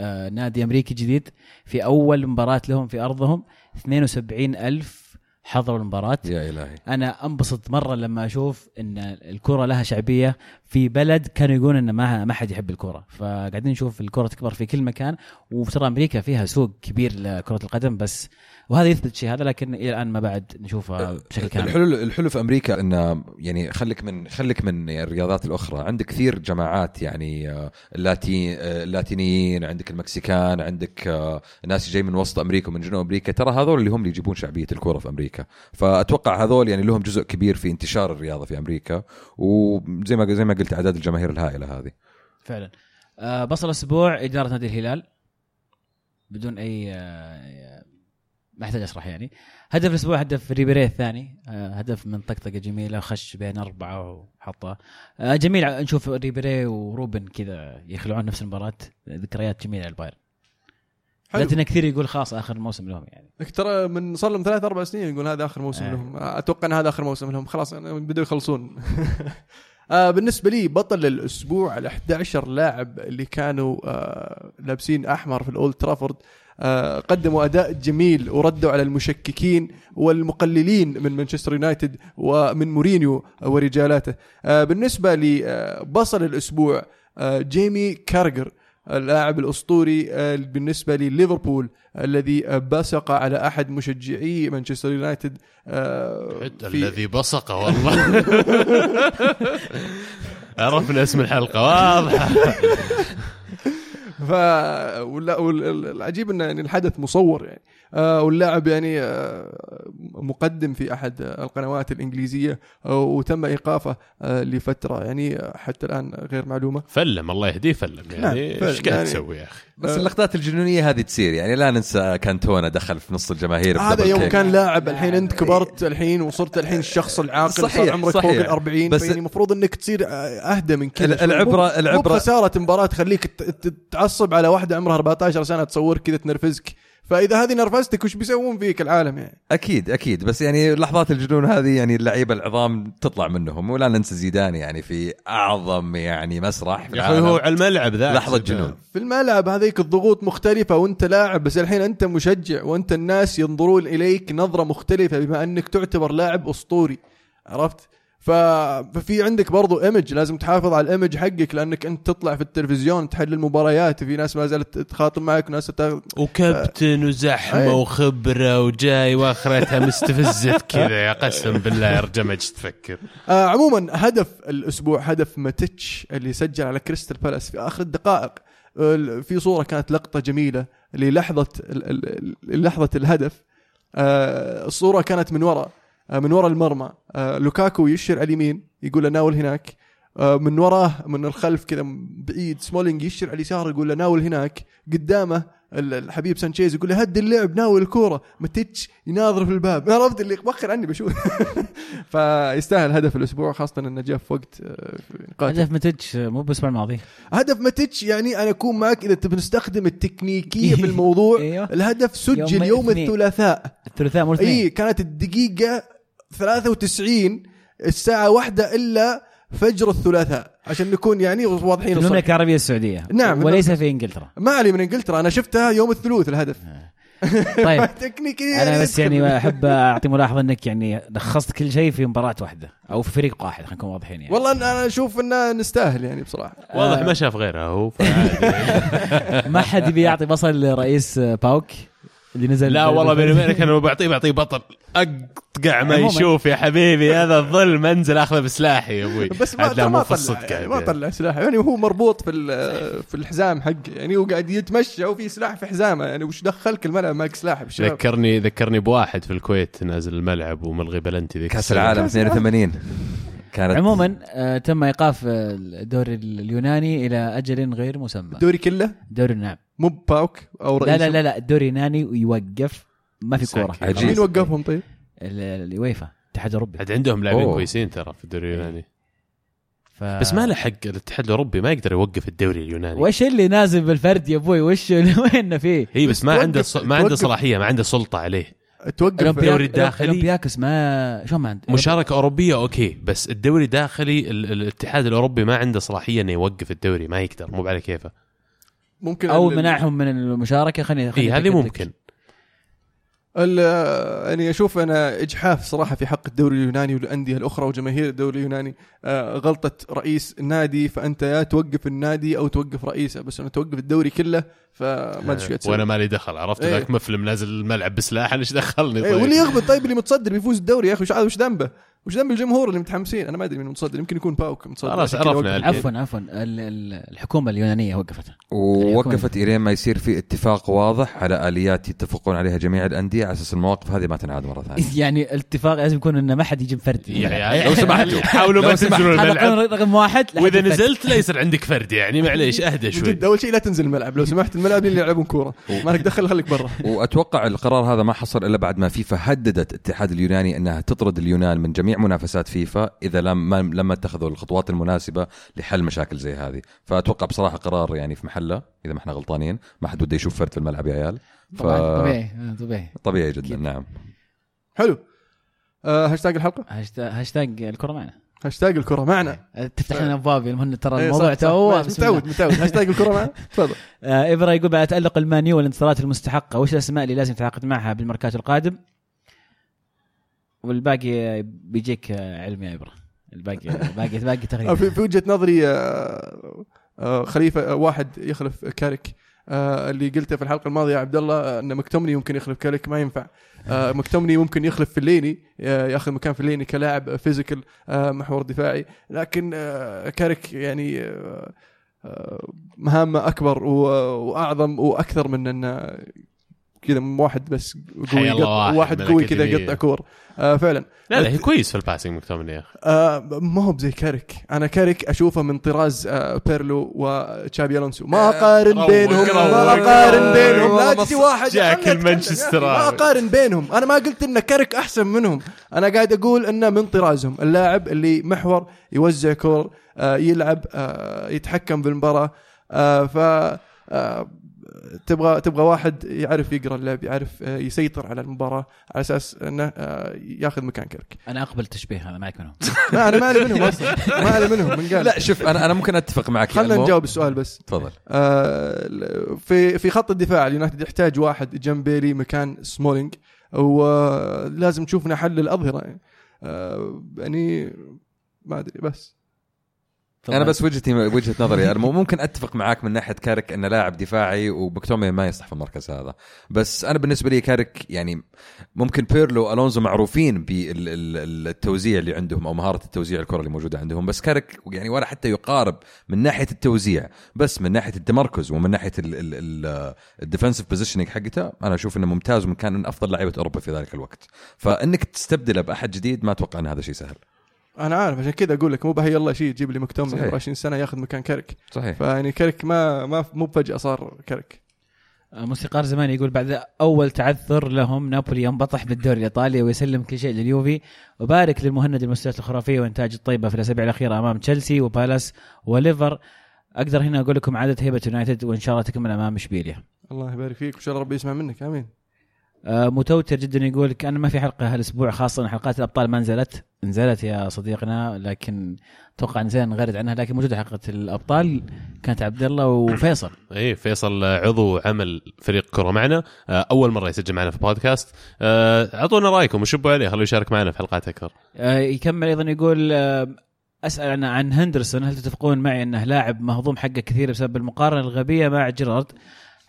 آه، نادي أمريكي جديد في أول مباراة لهم في أرضهم 72 ألف حضروا المباراة. يا إلهي. أنا أنبسط مرة لما أشوف إن الكرة لها شعبية في بلد كانوا يقولون إن ما ما حد يحب الكرة. فقاعدين نشوف الكرة تكبر في كل مكان وترى أمريكا فيها سوق كبير لكرة القدم بس وهذا يثبت شيء هذا لكن إلى الآن ما بعد نشوفها بشكل كامل. الحلو الحلو في أمريكا انه يعني خليك من خليك من الرياضات الأخرى. عندك كثير جماعات يعني آه، اللاتين آه، اللاتينيين عندك المكسيكان عندك آه، ناس جاي من وسط أمريكا ومن جنوب أمريكا. ترى هذول اللي هم اللي يجيبون شعبية الكورة في أمريكا. فأتوقع هذول يعني لهم جزء كبير في انتشار الرياضة في أمريكا وزي ما زي ما قلت أعداد الجماهير الهائلة هذه. فعلا. آه بصل الأسبوع إدارة نادي الهلال. بدون أي آه ما أحتاج أشرح يعني. هدف الأسبوع هدف ريبيري الثاني. آه هدف من طقطقة جميلة خش بين أربعة وحطها جميل نشوف ريبيري وروبن كذا يخلعون نفس المباراة. ذكريات جميلة للبايرن. حلو. لكن كثير يقول خلاص آخر موسم لهم يعني. ترى من صار لهم ثلاث أربع سنين يقول هذا آخر موسم آه. لهم. أتوقع إن هذا آخر موسم لهم. خلاص أنا بدوا يخلصون. آه بالنسبة لي بطل الأسبوع ال 11 لاعب اللي كانوا آه لابسين أحمر في الأولد ترافورد آه قدموا أداء جميل وردوا على المشككين والمقللين من مانشستر يونايتد ومن مورينيو ورجالاته. آه بالنسبة لبصل الأسبوع آه جيمي كارجر. اللاعب الأسطوري آه، بالنسبة لليفربول الذي آه، بصق على أحد مشجعي مانشستر يونايتد آه، الذي بصق والله. عرفنا اسم الحلقة واضحه ف ولا- وال- العجيب انه يعني الحدث مصور يعني. واللاعب يعني آه مقدم في أحد القنوات الإنجليزية آه وتم إيقافه آه لفترة يعني آه، حتى الآن غير معلومة فلم الله يهديه فلم يعني نعم، فلم. إيش قاعد يعني- تسوي يا أخي بس اللقطات الجنونية هذه تصير يعني لا ننسى كانتونا دخل في نص الجماهير هذا يوم كيك. كان لاعب الحين أنت كبرت الحين وصرت الحين الشخص العاقل صار صحيح، عمرك صحيح. فوق ال 40 بس- يعني المفروض إنك تصير آه، أهدى من كذا ال- شوي. العبرة- مو- العبرة- مو بخسارة مباراة تخليك تعصب على واحدة عمرها 14 سنة تصور كذا تنرفزك فإذا هذه نرفزتك وش بيسوون فيك العالم يعني؟ أكيد أكيد. بس يعني لحظات الجنون هذه يعني اللعيبة العظام تطلع منهم. ولا ننسى زيدان يعني في أعظم يعني مسرح في يا العالم. هو على الملعب ذا لحظة جنون. في الملعب هذيك الضغوط مختلفة وأنت لاعب بس الحين أنت مشجع وأنت الناس ينظرون إليك نظرة مختلفة بما أنك تعتبر لاعب أسطوري. عرفت؟ ففي عندك برضو image لازم تحافظ على ال image حقك لأنك أنت تطلع في التلفزيون تحلل المباريات وفي ناس ما زالت تخاطب معك وناس تاخذ وكابتن وزحمة أي. وخبرة وجاي وآخرتها مستفزت كذا يا قسم بالله يا تفكر. آه عموما هدف الأسبوع هدف ماتيتش اللي سجل على كريستال بالاس في آخر الدقائق. ال- في صورة كانت لقطة جميلة للحظة ال- ال- ال- لحظه الهدف. آه الصورة كانت من وراء. من وراء المرمى. آه لوكاكو يأشر على اليمين يقول له ناول هناك. آه من وراه من الخلف كذا بعيد سمولينج يأشر على اليسار يقول له ناول هناك. قدامه ال- الحبيب سانشيز يقول له هد اللعب ناول الكورة. ماتيتش يناظر في الباب. عرفت اللي وخر عني بشوف فيستاهل هدف الأسبوع خاصة إنه جاء في وقت آه، قاتل هدف ماتيتش مو بالاسبوع الماضي هدف ماتيتش يعني أنا أكون معك إذا تبي نستخدم التكنيكية في الموضوع. أيوه. الهدف سجل يوم يوم. الثلاثاء. الثلاثاء مو اي كانت الدقيقة 93 الساعة واحدة إلا فجر الثلاثاء عشان نكون يعني واضحين في الصراحة. المملكه العربيه السعودية نعم. وليس في إنجلترا ما علي من إنجلترا أنا شفتها يوم الثلوث الهدف طيب تكنيكيا أنا بس. يعني أحب أعطي ملاحظة إنك يعني لخصت كل شيء في مباراة واحدة أو في فريق واحد خلينا نكون واضحين يعني والله أنا أشوف إنه نستاهل يعني بصراحة واضح آه. ما شاف غيرها هو. ما حد يبي يعطي بصل لرئيس باوك اللي نزل لا والله بيني وبينك أنا لو بعطيه بعطيه بطل. أقطع ما. يشوف يا حبيبي هذا الظلم أنزل أخذه بسلاحي يا أبوي. بس ما ما طلع يعني. ما. طلع سلاح يعني وهو مربوط في ال- في الحزام حقه. يعني هو قاعد يتمشى وفي سلاح في حزامه. يعني وش دخلك الملعب؟ معك سلاح بالشباب ذكرني ذكرني بواحد في الكويت نازل الملعب وملغي بلنتي ذيك كأس. العالم 82 كانت عموما آه تم إيقاف آه، الدوري اليوناني إلى أجل غير مسمى. الدوري كله؟ دوري نعم. مو باوك أو لا رئيسه لا لا لا الدوري اليوناني يوقف ما في كورة. مين وقفهم طيب؟ ال- اليويفا الاتحاد الأوروبي. عاد عندهم لاعبين. كويسين ترى في الدوري اليوناني. ف... بس ما له حق الاتحاد الأوروبي ما يقدر يوقف الدوري اليوناني. وش اللي نازل بالفرد يا أبوي؟ وش وين فيه؟ هي بس ما عنده ص... ما عنده. صلاحية ما عنده سلطة عليه. توقف الدوري الداخلي. اولمبياكوس ما شلون ما عنده مشاركة أوروبية أوكي بس الدوري الداخلي ال... الاتحاد الأوروبي ما عنده صلاحية إنه يوقف الدوري ما يقدر مو على كيفه ممكن أو ال- منعهم من المشاركة خليني اي خليني هذه. ممكن يعني أشوف أنا إجحاف صراحة في حق الدوري اليوناني والأندية الأخرى وجماهير الدوري اليوناني آه، غلطة رئيس النادي فأنت يا توقف النادي أو توقف رئيسه بس انه توقف الدوري كله فما أدري إيش. وأنا مالي دخل عرفت إيه. ذاك مفلم نازل الملعب بسلاح أنا إيش دخلني إيه طيب واللي يغبط طيب اللي متصدر بيفوز الدوري يا أخي وش ذنبه؟ وش ذنب الجمهور اللي متحمسين؟ أنا ما أدري مين متصدر يمكن يكون باوك متصدر. خلاص عرفنا. عفوا عفوا. ال- ال- الحكومة اليونانية وقفتها ووقفت الين ما يصير في اتفاق واضح على آليات يتفقون عليها جميع الأندية على أساس المواقف هذه ما تنعاد مرة ثانية. يعني الاتفاق لازم يكون إنه ما حد يجيب فرد. يعني لو سمحتوا. حاولوا ما. تنزلون الملعب. رقم واحد وإذا. نزلت لا يصير عندك فرد يعني معليش أهدى شوي. أول شيء لا تنزل الملعب. لو سمحت الملعب اللي يلعبون كورة. ما لك دخل خليك برا. وأتوقع القرار هذا ما حصل إلا بعد ما فيفا هددت الاتحاد اليوناني أنها تطرد اليونان من جميع منافسات فيفا إذا لم ما لما اتخذوا الخطوات المناسبة لحل مشاكل زي هذه. فأتوقع بصراحة قرار يعني في محله إذا ما إحنا غلطانين ما حد بده يشوف فرد في الملعب يا عيال. ف... طبيعي آه، طبيعي. طبيعي جدا نعم. حلو. آه هاشتاج الحلقة؟ هاشتا- هاشتاج الكرة معنا. هاشتاج الكرة معنا. تفتح لنا أبواب المهم ترى إيه، الموضوع. تو متعود متعود. هاشتاج الكرة معنا. تفضل. آه ابرا يقول بعد تالق المان يو والانتصارات المستحقة وش الأسماء اللي لازم تتعاقد معها بالميركاتو القادم؟ والباقي بيجيك علم يا ابرا الباقي باقي باقي تقريبا في, وجهة نظري آه، آه، خليفة آه، واحد يخلف كاريك اللي قلته في الحلقة الماضية يا عبد الله أن مكتومني ممكن يخلف كاريك ما ينفع. مكتومني ممكن يخلف فيلايني ياخذ مكان فيلايني كلاعب physical محور دفاعي. لكن كاريك يعني مهامه أكبر وأعظم وأكثر من انه كذا واحد بس حي قوي الله يقط- واحد قوي كذا. يقطع كور آه فعلا. لا لا هي كويس في ال passing مكتومني يا أخي. آه ما هو بزي كاريك. أنا كاريك أشوفه من طراز آه بيرلو وتشابي ألونسو. ما أقارن روق، بينهم ما. أقارن بينهم. لا تجي واحد جاك المانشستر ما. أقارن بينهم. أنا ما قلت إن كاريك أحسن منهم. أنا قاعد أقول إنه من طرازهم. اللاعب اللي محور يوزع كور آه يلعب آه يتحكم بالمباراه آه ف آه تبغى تبغى واحد يعرف يقرأ اللعب يعرف آه يسيطر على المباراة على أساس إنه آه ياخذ مكان كاريك أنا أقبل التشبيه هذا معك منهم. ما أنا مالي منهم أصلا. مالي منهم من قال. لا شوف أنا أنا ممكن أتفق معك خلينا نجاوب السؤال بس. تفضل. آه، في في خط الدفاع اليونايتد يحتاج واحد جنب بيلي مكان سمولينج ولازم نشوف لنا حل الأظهرة. يعني آه، يعني ما أدري بس. أنا بس وجهتي وجهة نظري أنا ممكن أتفق معاك من ناحية كاريك إنه لاعب دفاعي ومكتومني ما يصلح في المركز هذا. بس أنا بالنسبة لي كاريك يعني ممكن بيرلو ألونسو معروفين بالتوزيع اللي عندهم أو مهارة التوزيع الكرة اللي موجودة عندهم. بس كاريك يعني ولا حتى يقارب من ناحية التوزيع بس من ناحية التمركز ومن ناحية ال defensive positioning حقته أنا أشوف إنه ممتاز وكان من أفضل لعيبه أوروبا في ذلك الوقت. فإنك تستبدله بأحد جديد ما أتوقع إن هذا شيء سهل. أنا عارف عشان كذا أقول لك مو بهي يلا شيء تجيب لي مكتوم صحيح. 24 سنة ياخذ مكان كرك صحيح. فيعني كرك ما ما مو فجاه صار كرك موسيقار زمان يقول بعد أول تعثر لهم نابولي ينبطح بالدوري الإيطالي ويسلم كل شيء لليوفي. وبارك للمهند المستويات الخرافية وإنتاج الطيبة في الأسابيع الأخيرة أمام تشيلسي وبالاس وليفر. أقدر هنا أقول لكم عاده هيبة يونايتد وإن شاء الله تكمل أمام إشبيليا. الله يبارك فيك وإن شاء الله ربي يسمع منك. آمين. آه، متوتر جدا يقول كان ما في حلقة هالأسبوع خاصة حلقات الأبطال ما نزلت. نزلت يا صديقنا لكن أتوقع نزلنا نغرد عنها لكن موجودة حلقة الأبطال كانت عبد الله وفيصل. إيه فيصل عضو عمل فريق كرة معنا. آه، أول مرة يسجل معنا في بودكاست آه، أعطونا رأيكم وشبوا عليه خلوه يشارك معنا في حلقات أكثر. آه، يكمل أيضا يقول آه، أسأل عن عن هندرسون هل تتفقون معي أنه لاعب مهضوم حقه كثير بسبب المقارنة الغبية مع جيرارد؟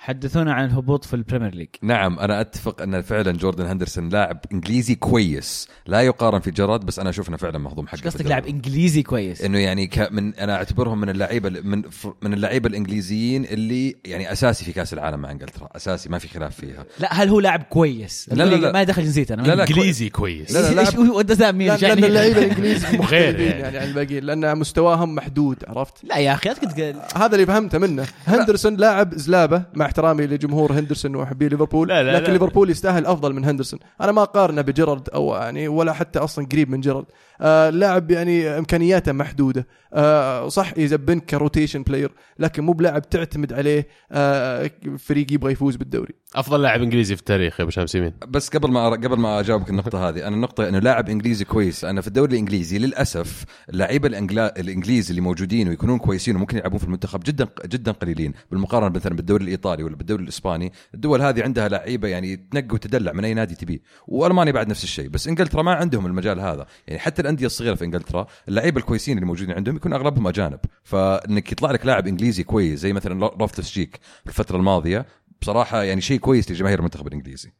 حدثونا عن الهبوط في البريمير ليج. نعم أنا أتفق أن فعلا جوردن هندرسون لاعب إنجليزي كويس. لا يقارن في جيرارد بس أنا أشوف انه فعلا مهضوم حقه قصدك. لاعب إنجليزي كويس؟ إنه يعني ك من أنا أعتبرهم من اللعيبة من من اللعيبة الإنجليزيين اللي يعني أساسي في كأس العالم مع إنجلترا. أساسي ما في خلاف فيها. لا هل هو لاعب كويس؟ لا، لا، لا. ما دخل جنسيته أنا لا، لا، إنجليزي كويس. لا، لا، إيش إيش لأن يعني؟ اللعيبة الانجليز غير مختلفين يعني. يعني عن الباقيين لأن مستواهم محدود عرفت؟ لا يا أخي لا هذا اللي فهمته منه. هندرسون لاعب زلابة مع احترامي لجمهور هندرسون ومحبي ليفربول لا، لا، لكن. ليفربول يستاهل أفضل من هندرسون أنا ما أقارنه بجيرارد أو يعني ولا حتى أصلا قريب من جيرارد آه لاعب يعني إمكانياته محدودة. آه صح يزبن ك rotation player لكن مو بلاعب تعتمد عليه آه فريق يبغى يفوز بالدوري. أفضل لاعب إنجليزي في التاريخ يا أبو شمس يمين. بس قبل ما قبل ما أجاوبك النقطة هذه أنا النقطه إنه لاعب إنجليزي كويس. أنا في الدوري الإنجليزي للأسف اللعيبة الأنجلا... الانجليز اللي موجودين ويكونون كويسين وممكن يلعبون في المنتخب جدا جدا قليلين. بالمقارنة مثلا بالدوري الإيطالي ولا بالدوري الإسباني الدول هذه عندها لعيبة يعني تنقي وتدلع من أي نادي تبيه وألمانيا بعد نفس الشيء. بس إنجلترا ما عندهم المجال هذا. يعني حتى الأندية الصغيرة في إنجلترا اللعيبة الكويسين اللي موجودين عندهم يكون أغلبهم أجانب. فإنك يطلع لك لاعب إنجليزي كويس زي مثلا لوفتس تشيك في الفترة الماضية بصراحة يعني شيء كويس لجماهير المنتخب الإنجليزي.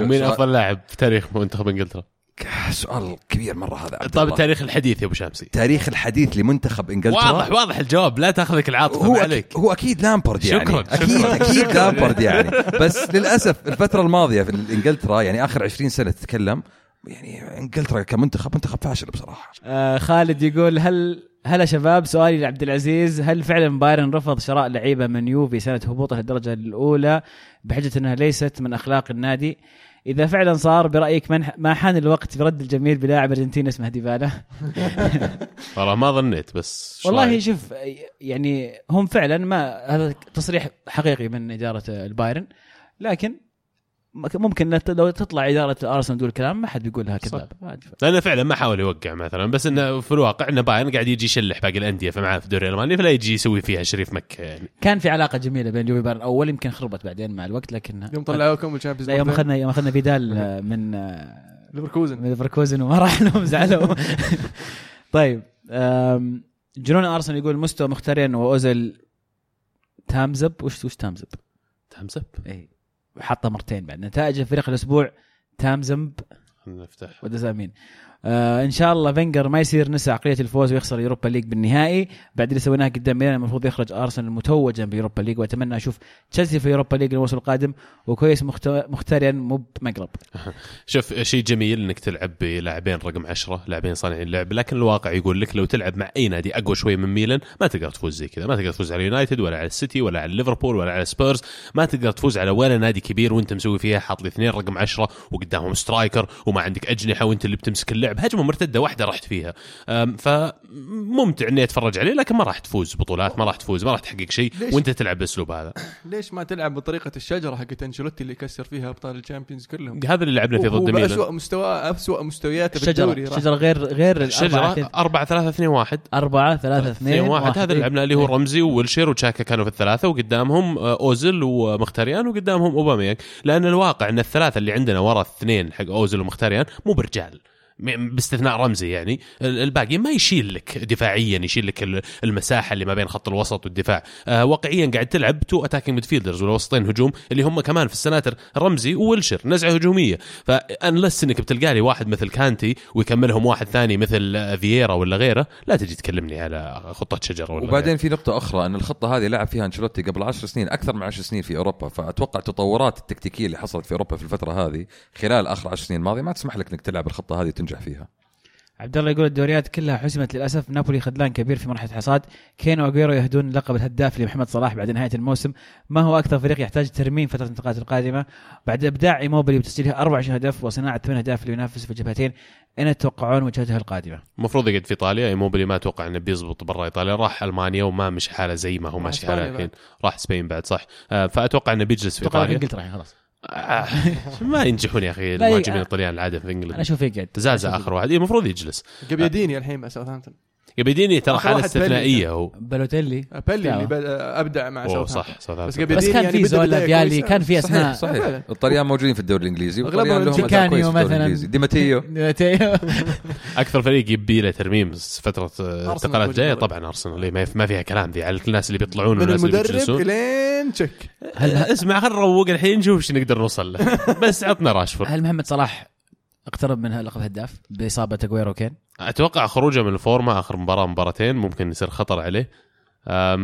ومين سؤال- افضل لاعب في تاريخ منتخب إنجلترا؟ سؤال كبير مرة هذا طيب الله. التاريخ الحديث يا أبو شمسي. التاريخ الحديث لمنتخب إنجلترا؟ واضح واضح الجواب. لا تأخذك العاطفة هو عليك. هو أكيد لامبرد يعني. شكراً، أكيد شكراً. أكيد لامبرد يعني. بس للأسف الفترة الماضية في إنجلترا يعني آخر 20 سنة تتكلم يعني انجلترا كمنتخب منتخب فاشل بصراحة. آه خالد يقول هل هلا شباب سؤالي لعبد العزيز هل فعلا بايرن رفض شراء لعيبة من يوفي سنة هبوطه للدرجة الأولى بحجة أنها ليست من أخلاق النادي؟ إذا فعلا صار برأيك من ما حان الوقت برد الجميل بلاعب ارجنتيني اسمه ديبالا؟ والله ما ظنيت بس والله؟ شوف يعني هم فعلا ما هذا تصريح حقيقي من إدارة البايرن لكن ممكن لو تطلع إدارة ارسنال تقول كلام ما حد بيقولها كذاب عادي. لأنه فعلا ما حاول يوقع مثلا بس إنه في الواقع إنه بايرن قاعد يجي يشلح باقي الأندية فمعاه في الدوري الألماني فلا يجي يسوي فيها شريف مكه يعني كان في علاقة جميلة بين يوفي بايرن اول يمكن خربت بعدين مع الوقت لكن يوم طلعوكم الشامبيونز يوم. اخذنا يوم أخذنا فيدال من ليفركوزن. من ليفركوزن وما راح لهم زعلوا. طيب جنون أرسنال يقول مستوى مختارين واوزل تامزب. وش وش تامزب؟ تمسب اي حطها مرتين بعد. نتائج فريق الأسبوع تامزمب نفتح. ودزامين آه إن شاء الله فينجر ما يصير نسى عقلية الفوز ويخسر يوروبا ليج بالنهائي. بعد اللي سويناه قدام ميلان المفروض يخرج أرسنال متوجا بيوروبا ليج. وأتمنى أشوف تشيلسي في يوروبا ليج الموسم القادم. وكويس مخت- مختاريا مو بمقلب. شوف شيء جميل إنك تلعب بلاعبين رقم 10 لاعبين صانعين لعب لكن الواقع يقول لك لو تلعب مع أي نادي أقوى شوي من ميلان ما تقدر تفوز زي كذا. ما تقدر تفوز على اليونايتد ولا على السيتي ولا على ليفربول ولا على سبيرز. ما تقدر تفوز على ولا نادي كبير وأنت مسوي فيها حاط لي اثنين رقم 10 وقدامهم striker وما عندك أجنحة وأنت اللي بتمسك اللعب. هجمة مرتدة واحدة رحت فيها فممتع إني أتفرج عليه لكن ما راح تفوز بطولات ما راح تفوز ما راح تحقق شيء ليش؟ وأنت تلعب بالاسلوب هذا. ليش ما تلعب بطريقة الشجرة حقت أنشيلوتي اللي كسر فيها أبطال ال Champions كلهم؟ هذا اللي لعبنا فيه ضد ميلان. بأسوأ مستوى اسوء مستوياته بالدوري راح. الشجره غير غير الشجرة 4 3 2 1 أربعة ثلاثة اثنين واحد. هذا اللي لعبنا اللي هو رمزي وولشير وتشاكا كانوا في الثلاثة وقدامهم آه، اوزل ومختاريان وقدامهم أوباميانج. لأن الواقع إن الثلاثة اللي عندنا ورا الاثنين حق اوزل ومختاريان مو برجال. باستثناء رمزي يعني. ال- الباقي ما يشيل لك دفاعيا يشيل لك ال- المساحة اللي ما بين خط الوسط والدفاع. آه واقعيا قاعد تلعب two attacking midfielders ولا وسطين هجوم اللي هم كمان في ال center رمزي وولشر نزعة هجومية. ف unless إنك بتلقى لي واحد مثل كانتي ويكملهم واحد ثاني مثل فييرا ولا غيره لا تجي تكلمني على خطة شجره ولا وبعدين في نقطة أخرى أن الخطة هذه لعب فيها أنشيلوتي قبل عشر سنين أكثر من عشر سنين في أوروبا. فأتوقع التطورات التكتيكية اللي حصلت في أوروبا في الفترة هذه خلال آخر عشر سنين الماضية ما تسمح لك أنك تلعب الخطة هذه وتنجح فيها. عبد الله يقول الدوريات كلها حسمت للأسف نابولي خذلان كبير في مرحله حصاد. كين واجويرو يهدون لقب الهداف لمحمد صلاح بعد نهاية الموسم. ما هو أكثر فريق يحتاج ترميم فترة الانتقالات القادمة؟ بعد إبداع إيموبيلي بتسجيله 24 هدف وصناعة 8 اهداف لينافس في الجبهتين اين تتوقعون وجهته القادمة؟ المفروض يقعد في إيطاليا. إيموبيلي ما أتوقع إنه بيزبط برا إيطاليا. راح ألمانيا وما مش حالة زي ما هو راح ماشي إسبانيا حاله الحين. راح سبين بعد صح. آه، فأتوقع إنه بيجلس في إيطاليا. إنجلترا الحين خلاص. آه، ما ينجحون يا أخي المهاجمين الاطليان العادة في أنا انجلترا أشوف يقعد. زازا آخر واحد. المفروض يجلس. قبيديني الحين مع ساوثهامبتون يبيديني ترى آخر حالة. استثنائية هو. بالوتيلي. بيلي اللي بدأ أبدع مع أوه ساوثهامبتون صح صح بس بس كان يعني في بدأ زولا بداية فيالي كويسة. كان في صحيح اسماء صحيح. فعلا. الطليان موجودين في الدوري الإنجليزي أغلبهم لهم كويس في الدوري مثلاً. الإنجليزي. ديماتيو أكثر فريق يبي له ترميم فترة آه، الانتقالات الجاية. نظري. طبعا أرسنال ما فيها كلام ذي. على الناس اللي بيطلعون من والناس اللي المدرب بيجلسون. إلين تشك. هل اسمع خل نروق الحين نشوف إيش نقدر نوصل له. بس عطنا راشفورد. هل محمد صلاح اقترب من لقب هداف بإصابة اجويرو كين؟ أتوقع خروجه من الفورمة آخر مباراة مباراتين ممكن يصير خطر عليه.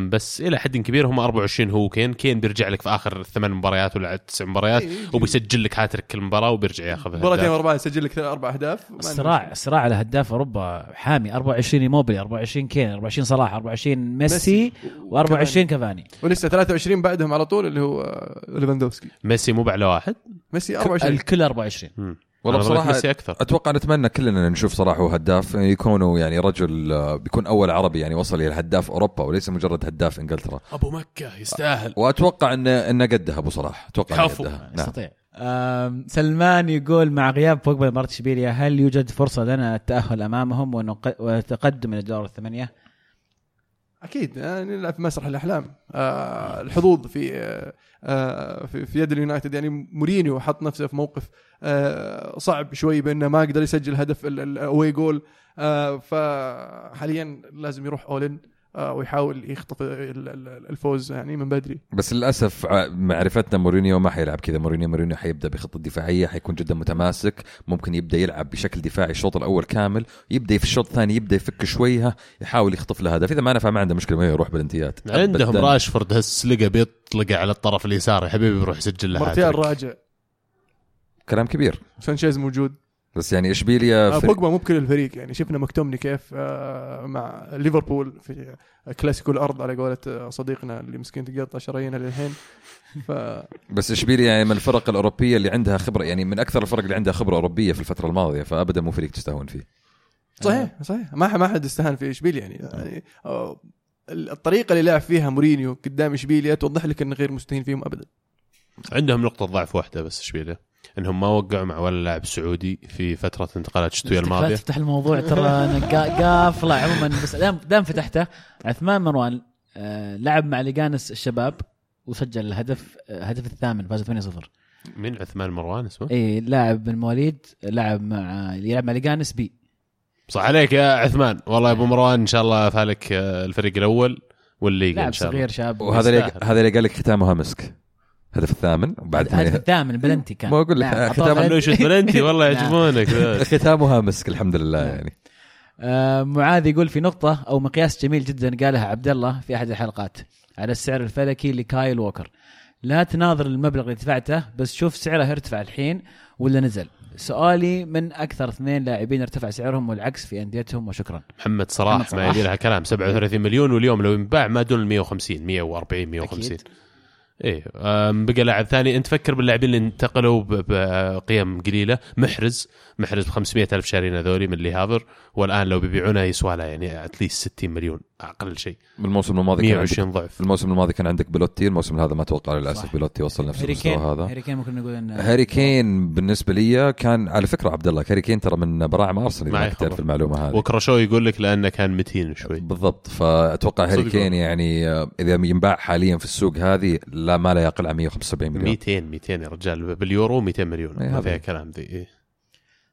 بس إلى حد كبير هم 24 هو كين. كين بيرجع لك في آخر ثمان مباريات ولا تسع مباريات إيه، وبيسجل لك هاتريك كل مباراة وبيرجع ياخذ مباراتين. ورا يسجل لك أربع أهداف. الصراع الصراع على هداف أوروبا حامي. 24 إيموبيلي 24 كين 24 صلاح 24 ميسي و24 كافاني. ولسه 23 بعدهم على طول اللي هو آه، ليفاندوفسكي. ميسي مو باعلى واحد. ميسي 24 الكل 24 مم. والله بصراحة ميسي أكثر أتوقع نتمنى كلنا نشوف صلاح هو هداف يكونوا يعني رجل آه، بيكون أول عربي يعني وصل إلى هداف أوروبا وليس مجرد هداف إنجلترا أبو مكة يستاهل وأتوقع ان إنه قدها أبو صلاح أتوقع إنه. قدها نعم. يستطيع آم، سلمان يقول مع غياب بوجبا لمباراة اشبيليا هل يوجد فرصة لنا التأهل أمامهم ونق- والتقدم إلى الدور الثمانية؟ أكيد آه، نلعب في مسرح الأحلام. آه الحظوظ في آه آه في, في يد اليونايتد. يعني مورينيو حط نفسه في موقف آه صعب شوي بأنه ما قدر يسجل هدف ال away goal آه فحاليا لازم يروح all in ويحاول يخطف ال- ال- الفوز يعني من بدري. بس للأسف ع- معرفتنا مورينيو ما حيلعب كذا. مورينيو مورينيو حيبدأ بخطة دفاعية حيكون جدا متماسك. ممكن يبدأ يلعب بشكل دفاعي الشوط الأول كامل يبدأ في الشوط الثاني يبدأ يفك شوية يحاول يخطف له هدف إذا ما نفع ما عنده مشكلة ما يروح بلنتيات. عندهم. راشفورد هالسلقه بيطلق على الطرف اليسار. يا حبيبي بيروح يسجل له هاتريك. راجع. كلام كبير. سانشيز موجود. بس يعني إشبيليا آه فريق- بوجبا مو بكل الفريق يعني شفنا مكتومني كيف آه مع ليفربول في كلاسيكو الأرض على قولة آه، صديقنا اللي مسكين تقطع شرايينه للحين. ف بس إشبيليا يعني من الفرق الأوروبية اللي عندها خبرة يعني من أكثر الفرق اللي عندها خبرة أوروبية في الفترة الماضية فابدا مو فريق تستهون فيه. صحيح صحيح. ما ما حد استهان في إشبيليا يعني, يعني الطريقة اللي لعب فيها مورينيو قدام إشبيليا توضح لك إنه غير مستهين فيهم ابدا. عندهم نقطة ضعف واحدة بس إشبيليا. إنهم ما وقعوا مع ولا لاعب سعودي في فترة انتقالات الشتوية الماضية. تفتح الموضوع ترى أنا قا- قافلة عموما بس دام دام فتحته عثمان مروان آه، لعب مع ليجانس الشباب وسجل الهدف آه، الهدف الثامن فاز 8-0 مين عثمان مروان اسمه؟ اي لاعب من المواليد لعب مع يلعب مع ليجانس بي. صح عليك يا عثمان. والله يا أبو مروان إن شاء الله فالك آه، الفريق الأول والليغا لاعب إن شاء الله. صغير شاب. وهذا اللي. هذا اللي قال لك ختامها مسك. الهدف الثامن وبعد الهدف الثامن بلنتي كان ما أقول لك، نعم، ختام بلنتي. والله. يعجبونك. ختامها مسك الحمد لله يعني آه، معاذ يقول في نقطة أو مقياس جميل جدا قالها عبد الله في أحد الحلقات على السعر الفلكي لكايل ووكر لا تناظر المبلغ اللي دفعته بس شوف سعره يرتفع الحين ولا نزل سؤالي من أكثر اثنين لاعبين ارتفع سعرهم والعكس في أنديتهم وشكرا محمد صلاح محمد ما. يبي لها كلام 37 مليون واليوم لو ينباع ما دون ال 150 140 150 أكيد. إيه بقى لاعب ثاني. أنت فكر باللاعبين اللي انتقلوا بقيم قليلة. محرز. محرز ب 500 ألف شارين هذولي من لي هافر والآن لو بيبيعونه يسوى له يعني at least 60 مليون أقل شيء بالموسم الماضي كان عندك 120 ضعف الموسم الماضي كان عندك بيلوتي الموسم هذا ما أتوقع للأسف. بيلوتي وصل نفس هاري المستوى كين هذا هاري كين ممكن نقول إن هاري كين بالنسبة لي كان على فكرة عبد الله هاري كين ترى من براعم ارسنال ما كنت تعرف. المعلومة هذه وكراشو يقول لك لأنه كان متين شوي بالضبط فأتوقع هاري كين. يعني آه، إذا ينباع حاليا في السوق هذه لا ما لا يقل عن 175 مليون 200 200 يا رجال باليورو 200 مليون إيه ما هذا. فيها كلام ذي إيه.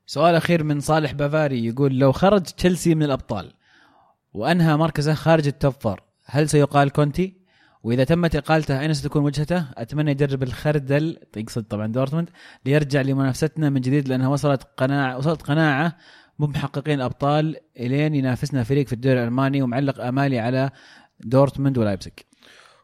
سؤال أخير من صالح بافاري يقول لو خرج تشيلسي من الأبطال وأنهى مركزه خارج ال top هل سيقال كونتي؟ وإذا تمت إقالته أين ستكون وجهته؟ أتمنى يجرب الخردل يقصد طبعا دورتموند ليرجع لمنافستنا من جديد لأنها وصلت قناعة وصلت قناعة مو محققين أبطال إلين ينافسنا فريق في الدوري الألماني ومعلق آمالي على دورتموند ولايبزيج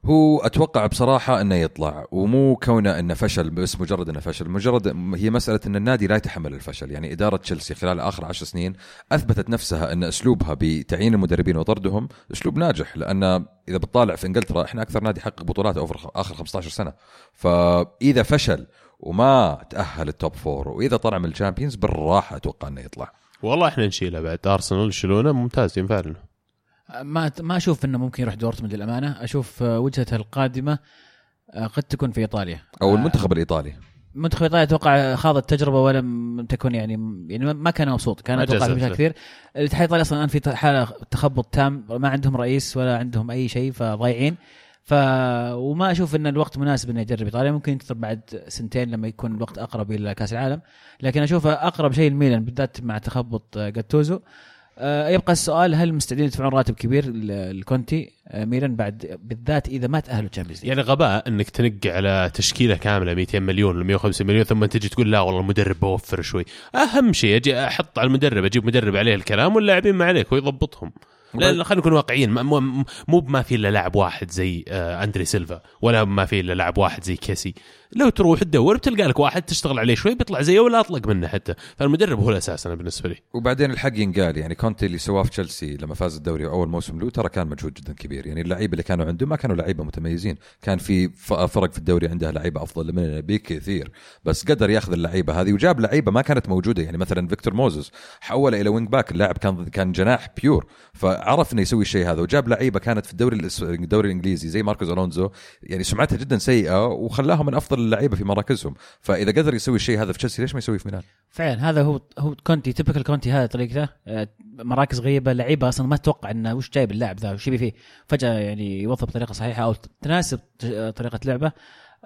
هو أتوقع بصراحة إنه يطلع ومو كونه إنه فشل بس مجرد إنه فشل. مجرد هي مسألة إن النادي لا يتحمل الفشل. يعني إدارة تشيلسي خلال آخر عشر سنين أثبتت نفسها إن أسلوبها بتعيين المدربين وطردهم أسلوب ناجح لأن إذا بتطالع في إنجلترا إحنا أكثر نادي حقق بطولات over آخر 15 سنة. فإذا فشل وما تأهل ال top four وإذا طلع من ال Champions بالراحة أتوقع إنه يطلع. والله إحنا نشيله بعد أرسنال يشيلونه ممتاز ينفع لنا. ما ما أشوف إنه ممكن يروح دورتموند للأمانة. أشوف آه، وجهته القادمة آه، قد تكون في إيطاليا. أو آه، المنتخب الإيطالي. منتخب إيطاليا أتوقع خاض التجربة ولم تكن يعني يعني ما كان مبسوط كان أتوقع في مشاكل. كثير. الاتحاد الإيطالي أصلا الآن في حالة تخبط تام ما عندهم رئيس ولا عندهم أي شيء فضايعين. ف وما أشوف إن الوقت مناسب إنه يجرب إيطاليا. ممكن ينتظر بعد سنتين لما يكون الوقت أقرب إلى كأس العالم. لكن أشوفه أقرب شيء الميلان بالذات مع تخبط جاتوزو. آه، يبقى السؤال هل مستعدين يدفعون راتب كبير لكونتي؟ آه، ميلان بعد بالذات إذا ما تاهلوا Champions يعني غباء إنك تنفق على تشكيلة كاملة 200 مليون ولا 150 مليون ثم تجي تقول لا والله المدرب بوفر شوي. أهم شيء أجي أحط على المدرب أجيب مدرب عليه الكلام واللاعبين ما عليك ويضبطهم لا خلينا نكون واقعيين ما- مو بما في إلا لاعب واحد زي آه، أندري سيلفا ولا ما في إلا لاعب واحد زي كيسي. لو تروح تدور بتلقى لك واحد تشتغل عليه شوي بيطلع زيه ولا أطلق منه حتى. فالمدرب هو الأساس أنا بالنسبة لي. وبعدين الحق ينقال يعني كونتي اللي سواه في تشيلسي لما فاز الدوري أول موسم له ترى كان مجهود جدا كبير. يعني اللعيبة اللي كانوا عنده ما كانوا لعيبة متميزين. كان في فرق في الدوري عندها لعيبة أفضل مننا بكثير بس قدر ياخذ اللعيبة هذه وجاب لعيبة ما كانت موجودة. يعني مثلا فيكتور موزس حوله إلى wing back اللاعب كان كان جناح pure. فعرف انه يسوي الشيء هذا وجاب لعيبة كانت في الدوري الدوري الإنجليزي زي ماركوس ألونزو. يعني سمعتها جدا سيئة وخلاهم من أفضل اللعيبة في مراكزهم. فإذا قدر يسوي الشيء هذا في تشيلسي ليش ما يسويه في ميلان؟ فعلا هذا هو هو كونتي typical كونتي هذا طريقته. آه، مراكز غريبة لعيبة أصلا ما تتوقع إنه وش جايب اللاعب ذا وش يبي فيه. فجأة يعني يوظف بطريقة صحيحة أو تناسب ت- طريقة لعبه.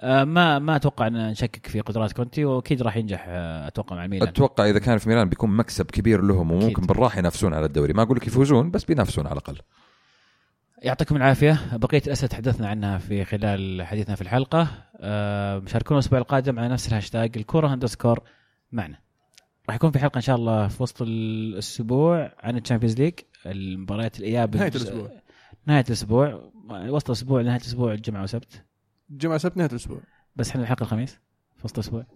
آه، ما ما أتوقع ان نشكك في قدرات كونتي وأكيد راح ينجح آه، أتوقع مع ميلان. أتوقع إذا كان في ميلان بيكون مكسب كبير لهم وممكن. بالراحة ينافسون على الدوري. ما أقول لك يفوزون بس بينافسون على الأقل. يعطيكم العافية. بقية الأسئلة تحدثنا عنها في خلال حديثنا في الحلقة. آه، شاركونا الأسبوع القادم على نفس الهاشتاج الكورة underscore معنا. راح يكون في حلقة إن شاء الله في وسط الأسبوع عن ال Champions League. المباريات الإياب نهاية الأسبوع. نهاية الأسبوع. وسط الأسبوع نهاية الأسبوع الجمعة وسبت جمعة سبت نهاية الأسبوع. بس إحنا الحلقة الخميس. في وسط الأسبوع.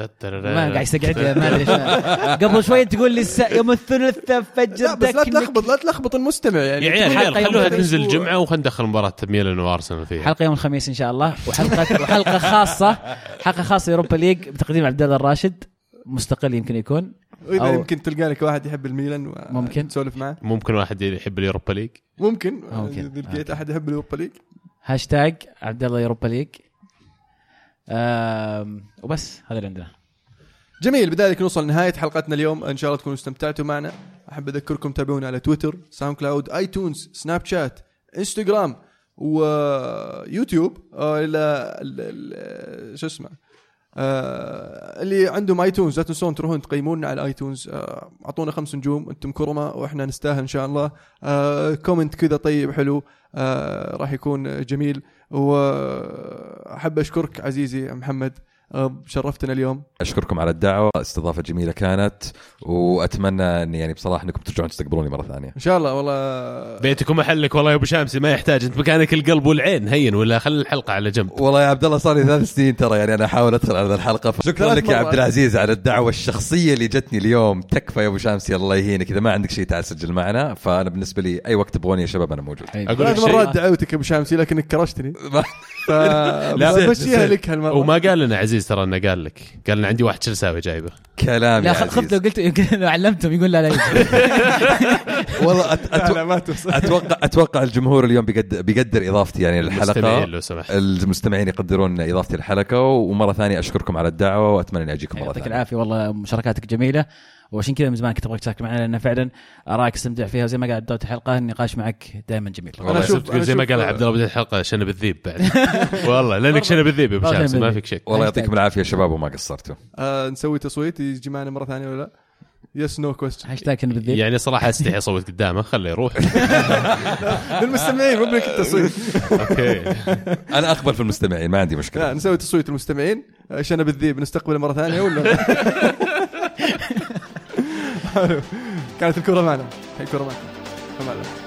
ما قاعد يستقعد ما أدري قبل شوي تقول لي الس... يوم الثلاثاء فجر لا بس لا تلخبط لا تلخبط المستمع يعني يا عيال خلوها. تنزل الجمعة وخلينا ندخل مباراة ميلان وأرسنال فيها. حلقة يوم الخميس إن شاء الله وحلقه وحلقة خاصة حلقة خاصة Europa League بتقديم عبد الله الراشد. مستقل يمكن يكون وإذا أو- يمكن تلقى لك واحد يحب الميلان ممكن. تسولف معه. ممكن واحد يحب ال Europa League. ممكن. ممكن. لقيت. أحد يحب ال Europa League. هاشتاج عبد الله Europa League. وبس هذا اللي عندنا. جميل بذلك نوصل لنهاية حلقتنا اليوم. إن شاء الله تكونوا استمتعتوا معنا. أحب أذكركم تابعونا على تويتر SoundCloud iTunes Snapchat إنستغرام ويوتيوب آه، إلى ال- ال- شو اسمه آه اللي عندهم iTunes. لا تنسون تروحون تقيمونا على iTunes. آه أعطونا خمس نجوم أنتم كرماء وإحنا نستاهل إن شاء الله. آه comment كذا طيب حلو. آه راح يكون جميل. وأحب أشكرك عزيزي محمد. شرفتنا اليوم. أشكركم على الدعوة استضافة جميلة كانت وأتمنى ان يعني بصراحة إنكم ترجعون تستقبلوني مرة ثانية. إن شاء الله والله. بيتك ومحلك والله يا أبو شامسي ما يحتاج أنت مكانك القلب والعين هين ولا خلي الحلقة على جنب. والله يا عبد الله صار لي ثلاث سنين ترى يعني أنا أحاول أدخل على الحلقة. شكرا ثلاث لك يا. عبد العزيز على الدعوة الشخصية اللي جتني اليوم. تكفى يا أبو شامسي الله يهينك. إذا ما عندك شيء تعال سجل معنا. فأنا بالنسبة لي أي وقت تبغوني يا شباب أنا موجود. أقول لك مرات دعوتك يا أبو شامسي لكنك كرشتني. لا، فمشيها لك هالمرة. وما قال لنا عزيز ترى إنه قال لك. قال لنا عندي واحد شلساوي جايبه؟ كلام يا لا خفت لو عزيز. قلت يمكن لو علمتهم يقول لا لا. والله أتوقع أتوقع الجمهور اليوم بيقدر, بيقدر اضافتي يعني المستمعين للحلقه لو سمحت. المستمعين يقدرون اضافتي للحلقه ومرة ثانية أشكركم على الدعوة وأتمنى إني أجيكم مرة يعطيك ثانية. العافية. والله مشاركاتك جميلة. وعشان كذا من زمان كنت أبغاك تشارك معنا لأن فعلا آرائك استمتع فيها وزي ما قاعد بدايه الحلقة النقاش معك دائما جميل. والله شفت تقول زي ما قال عبد الله بدايه الحلقة شنب الذيب بعد. والله لأنك شنب الذيب يا أبو ما فيك شك. والله. يعطيكم العافية يا شباب وما قصرتوا. آه نسوي تصويت يجي معنا مرة ثانية ولا لا؟ yes no question هاشتاج بالذيب. يعني صراحة أستحي أصوت قدامه خليه يروح. للمستمعين مو بلك التصويت. okay. أنا أقبل في المستمعين ما عندي لا مشكله نسوي تصويت المستمعين. شنب الذيب نستقبله مرة ثانية ولا؟ كانت الكره معنا الكره معنا فما علينا.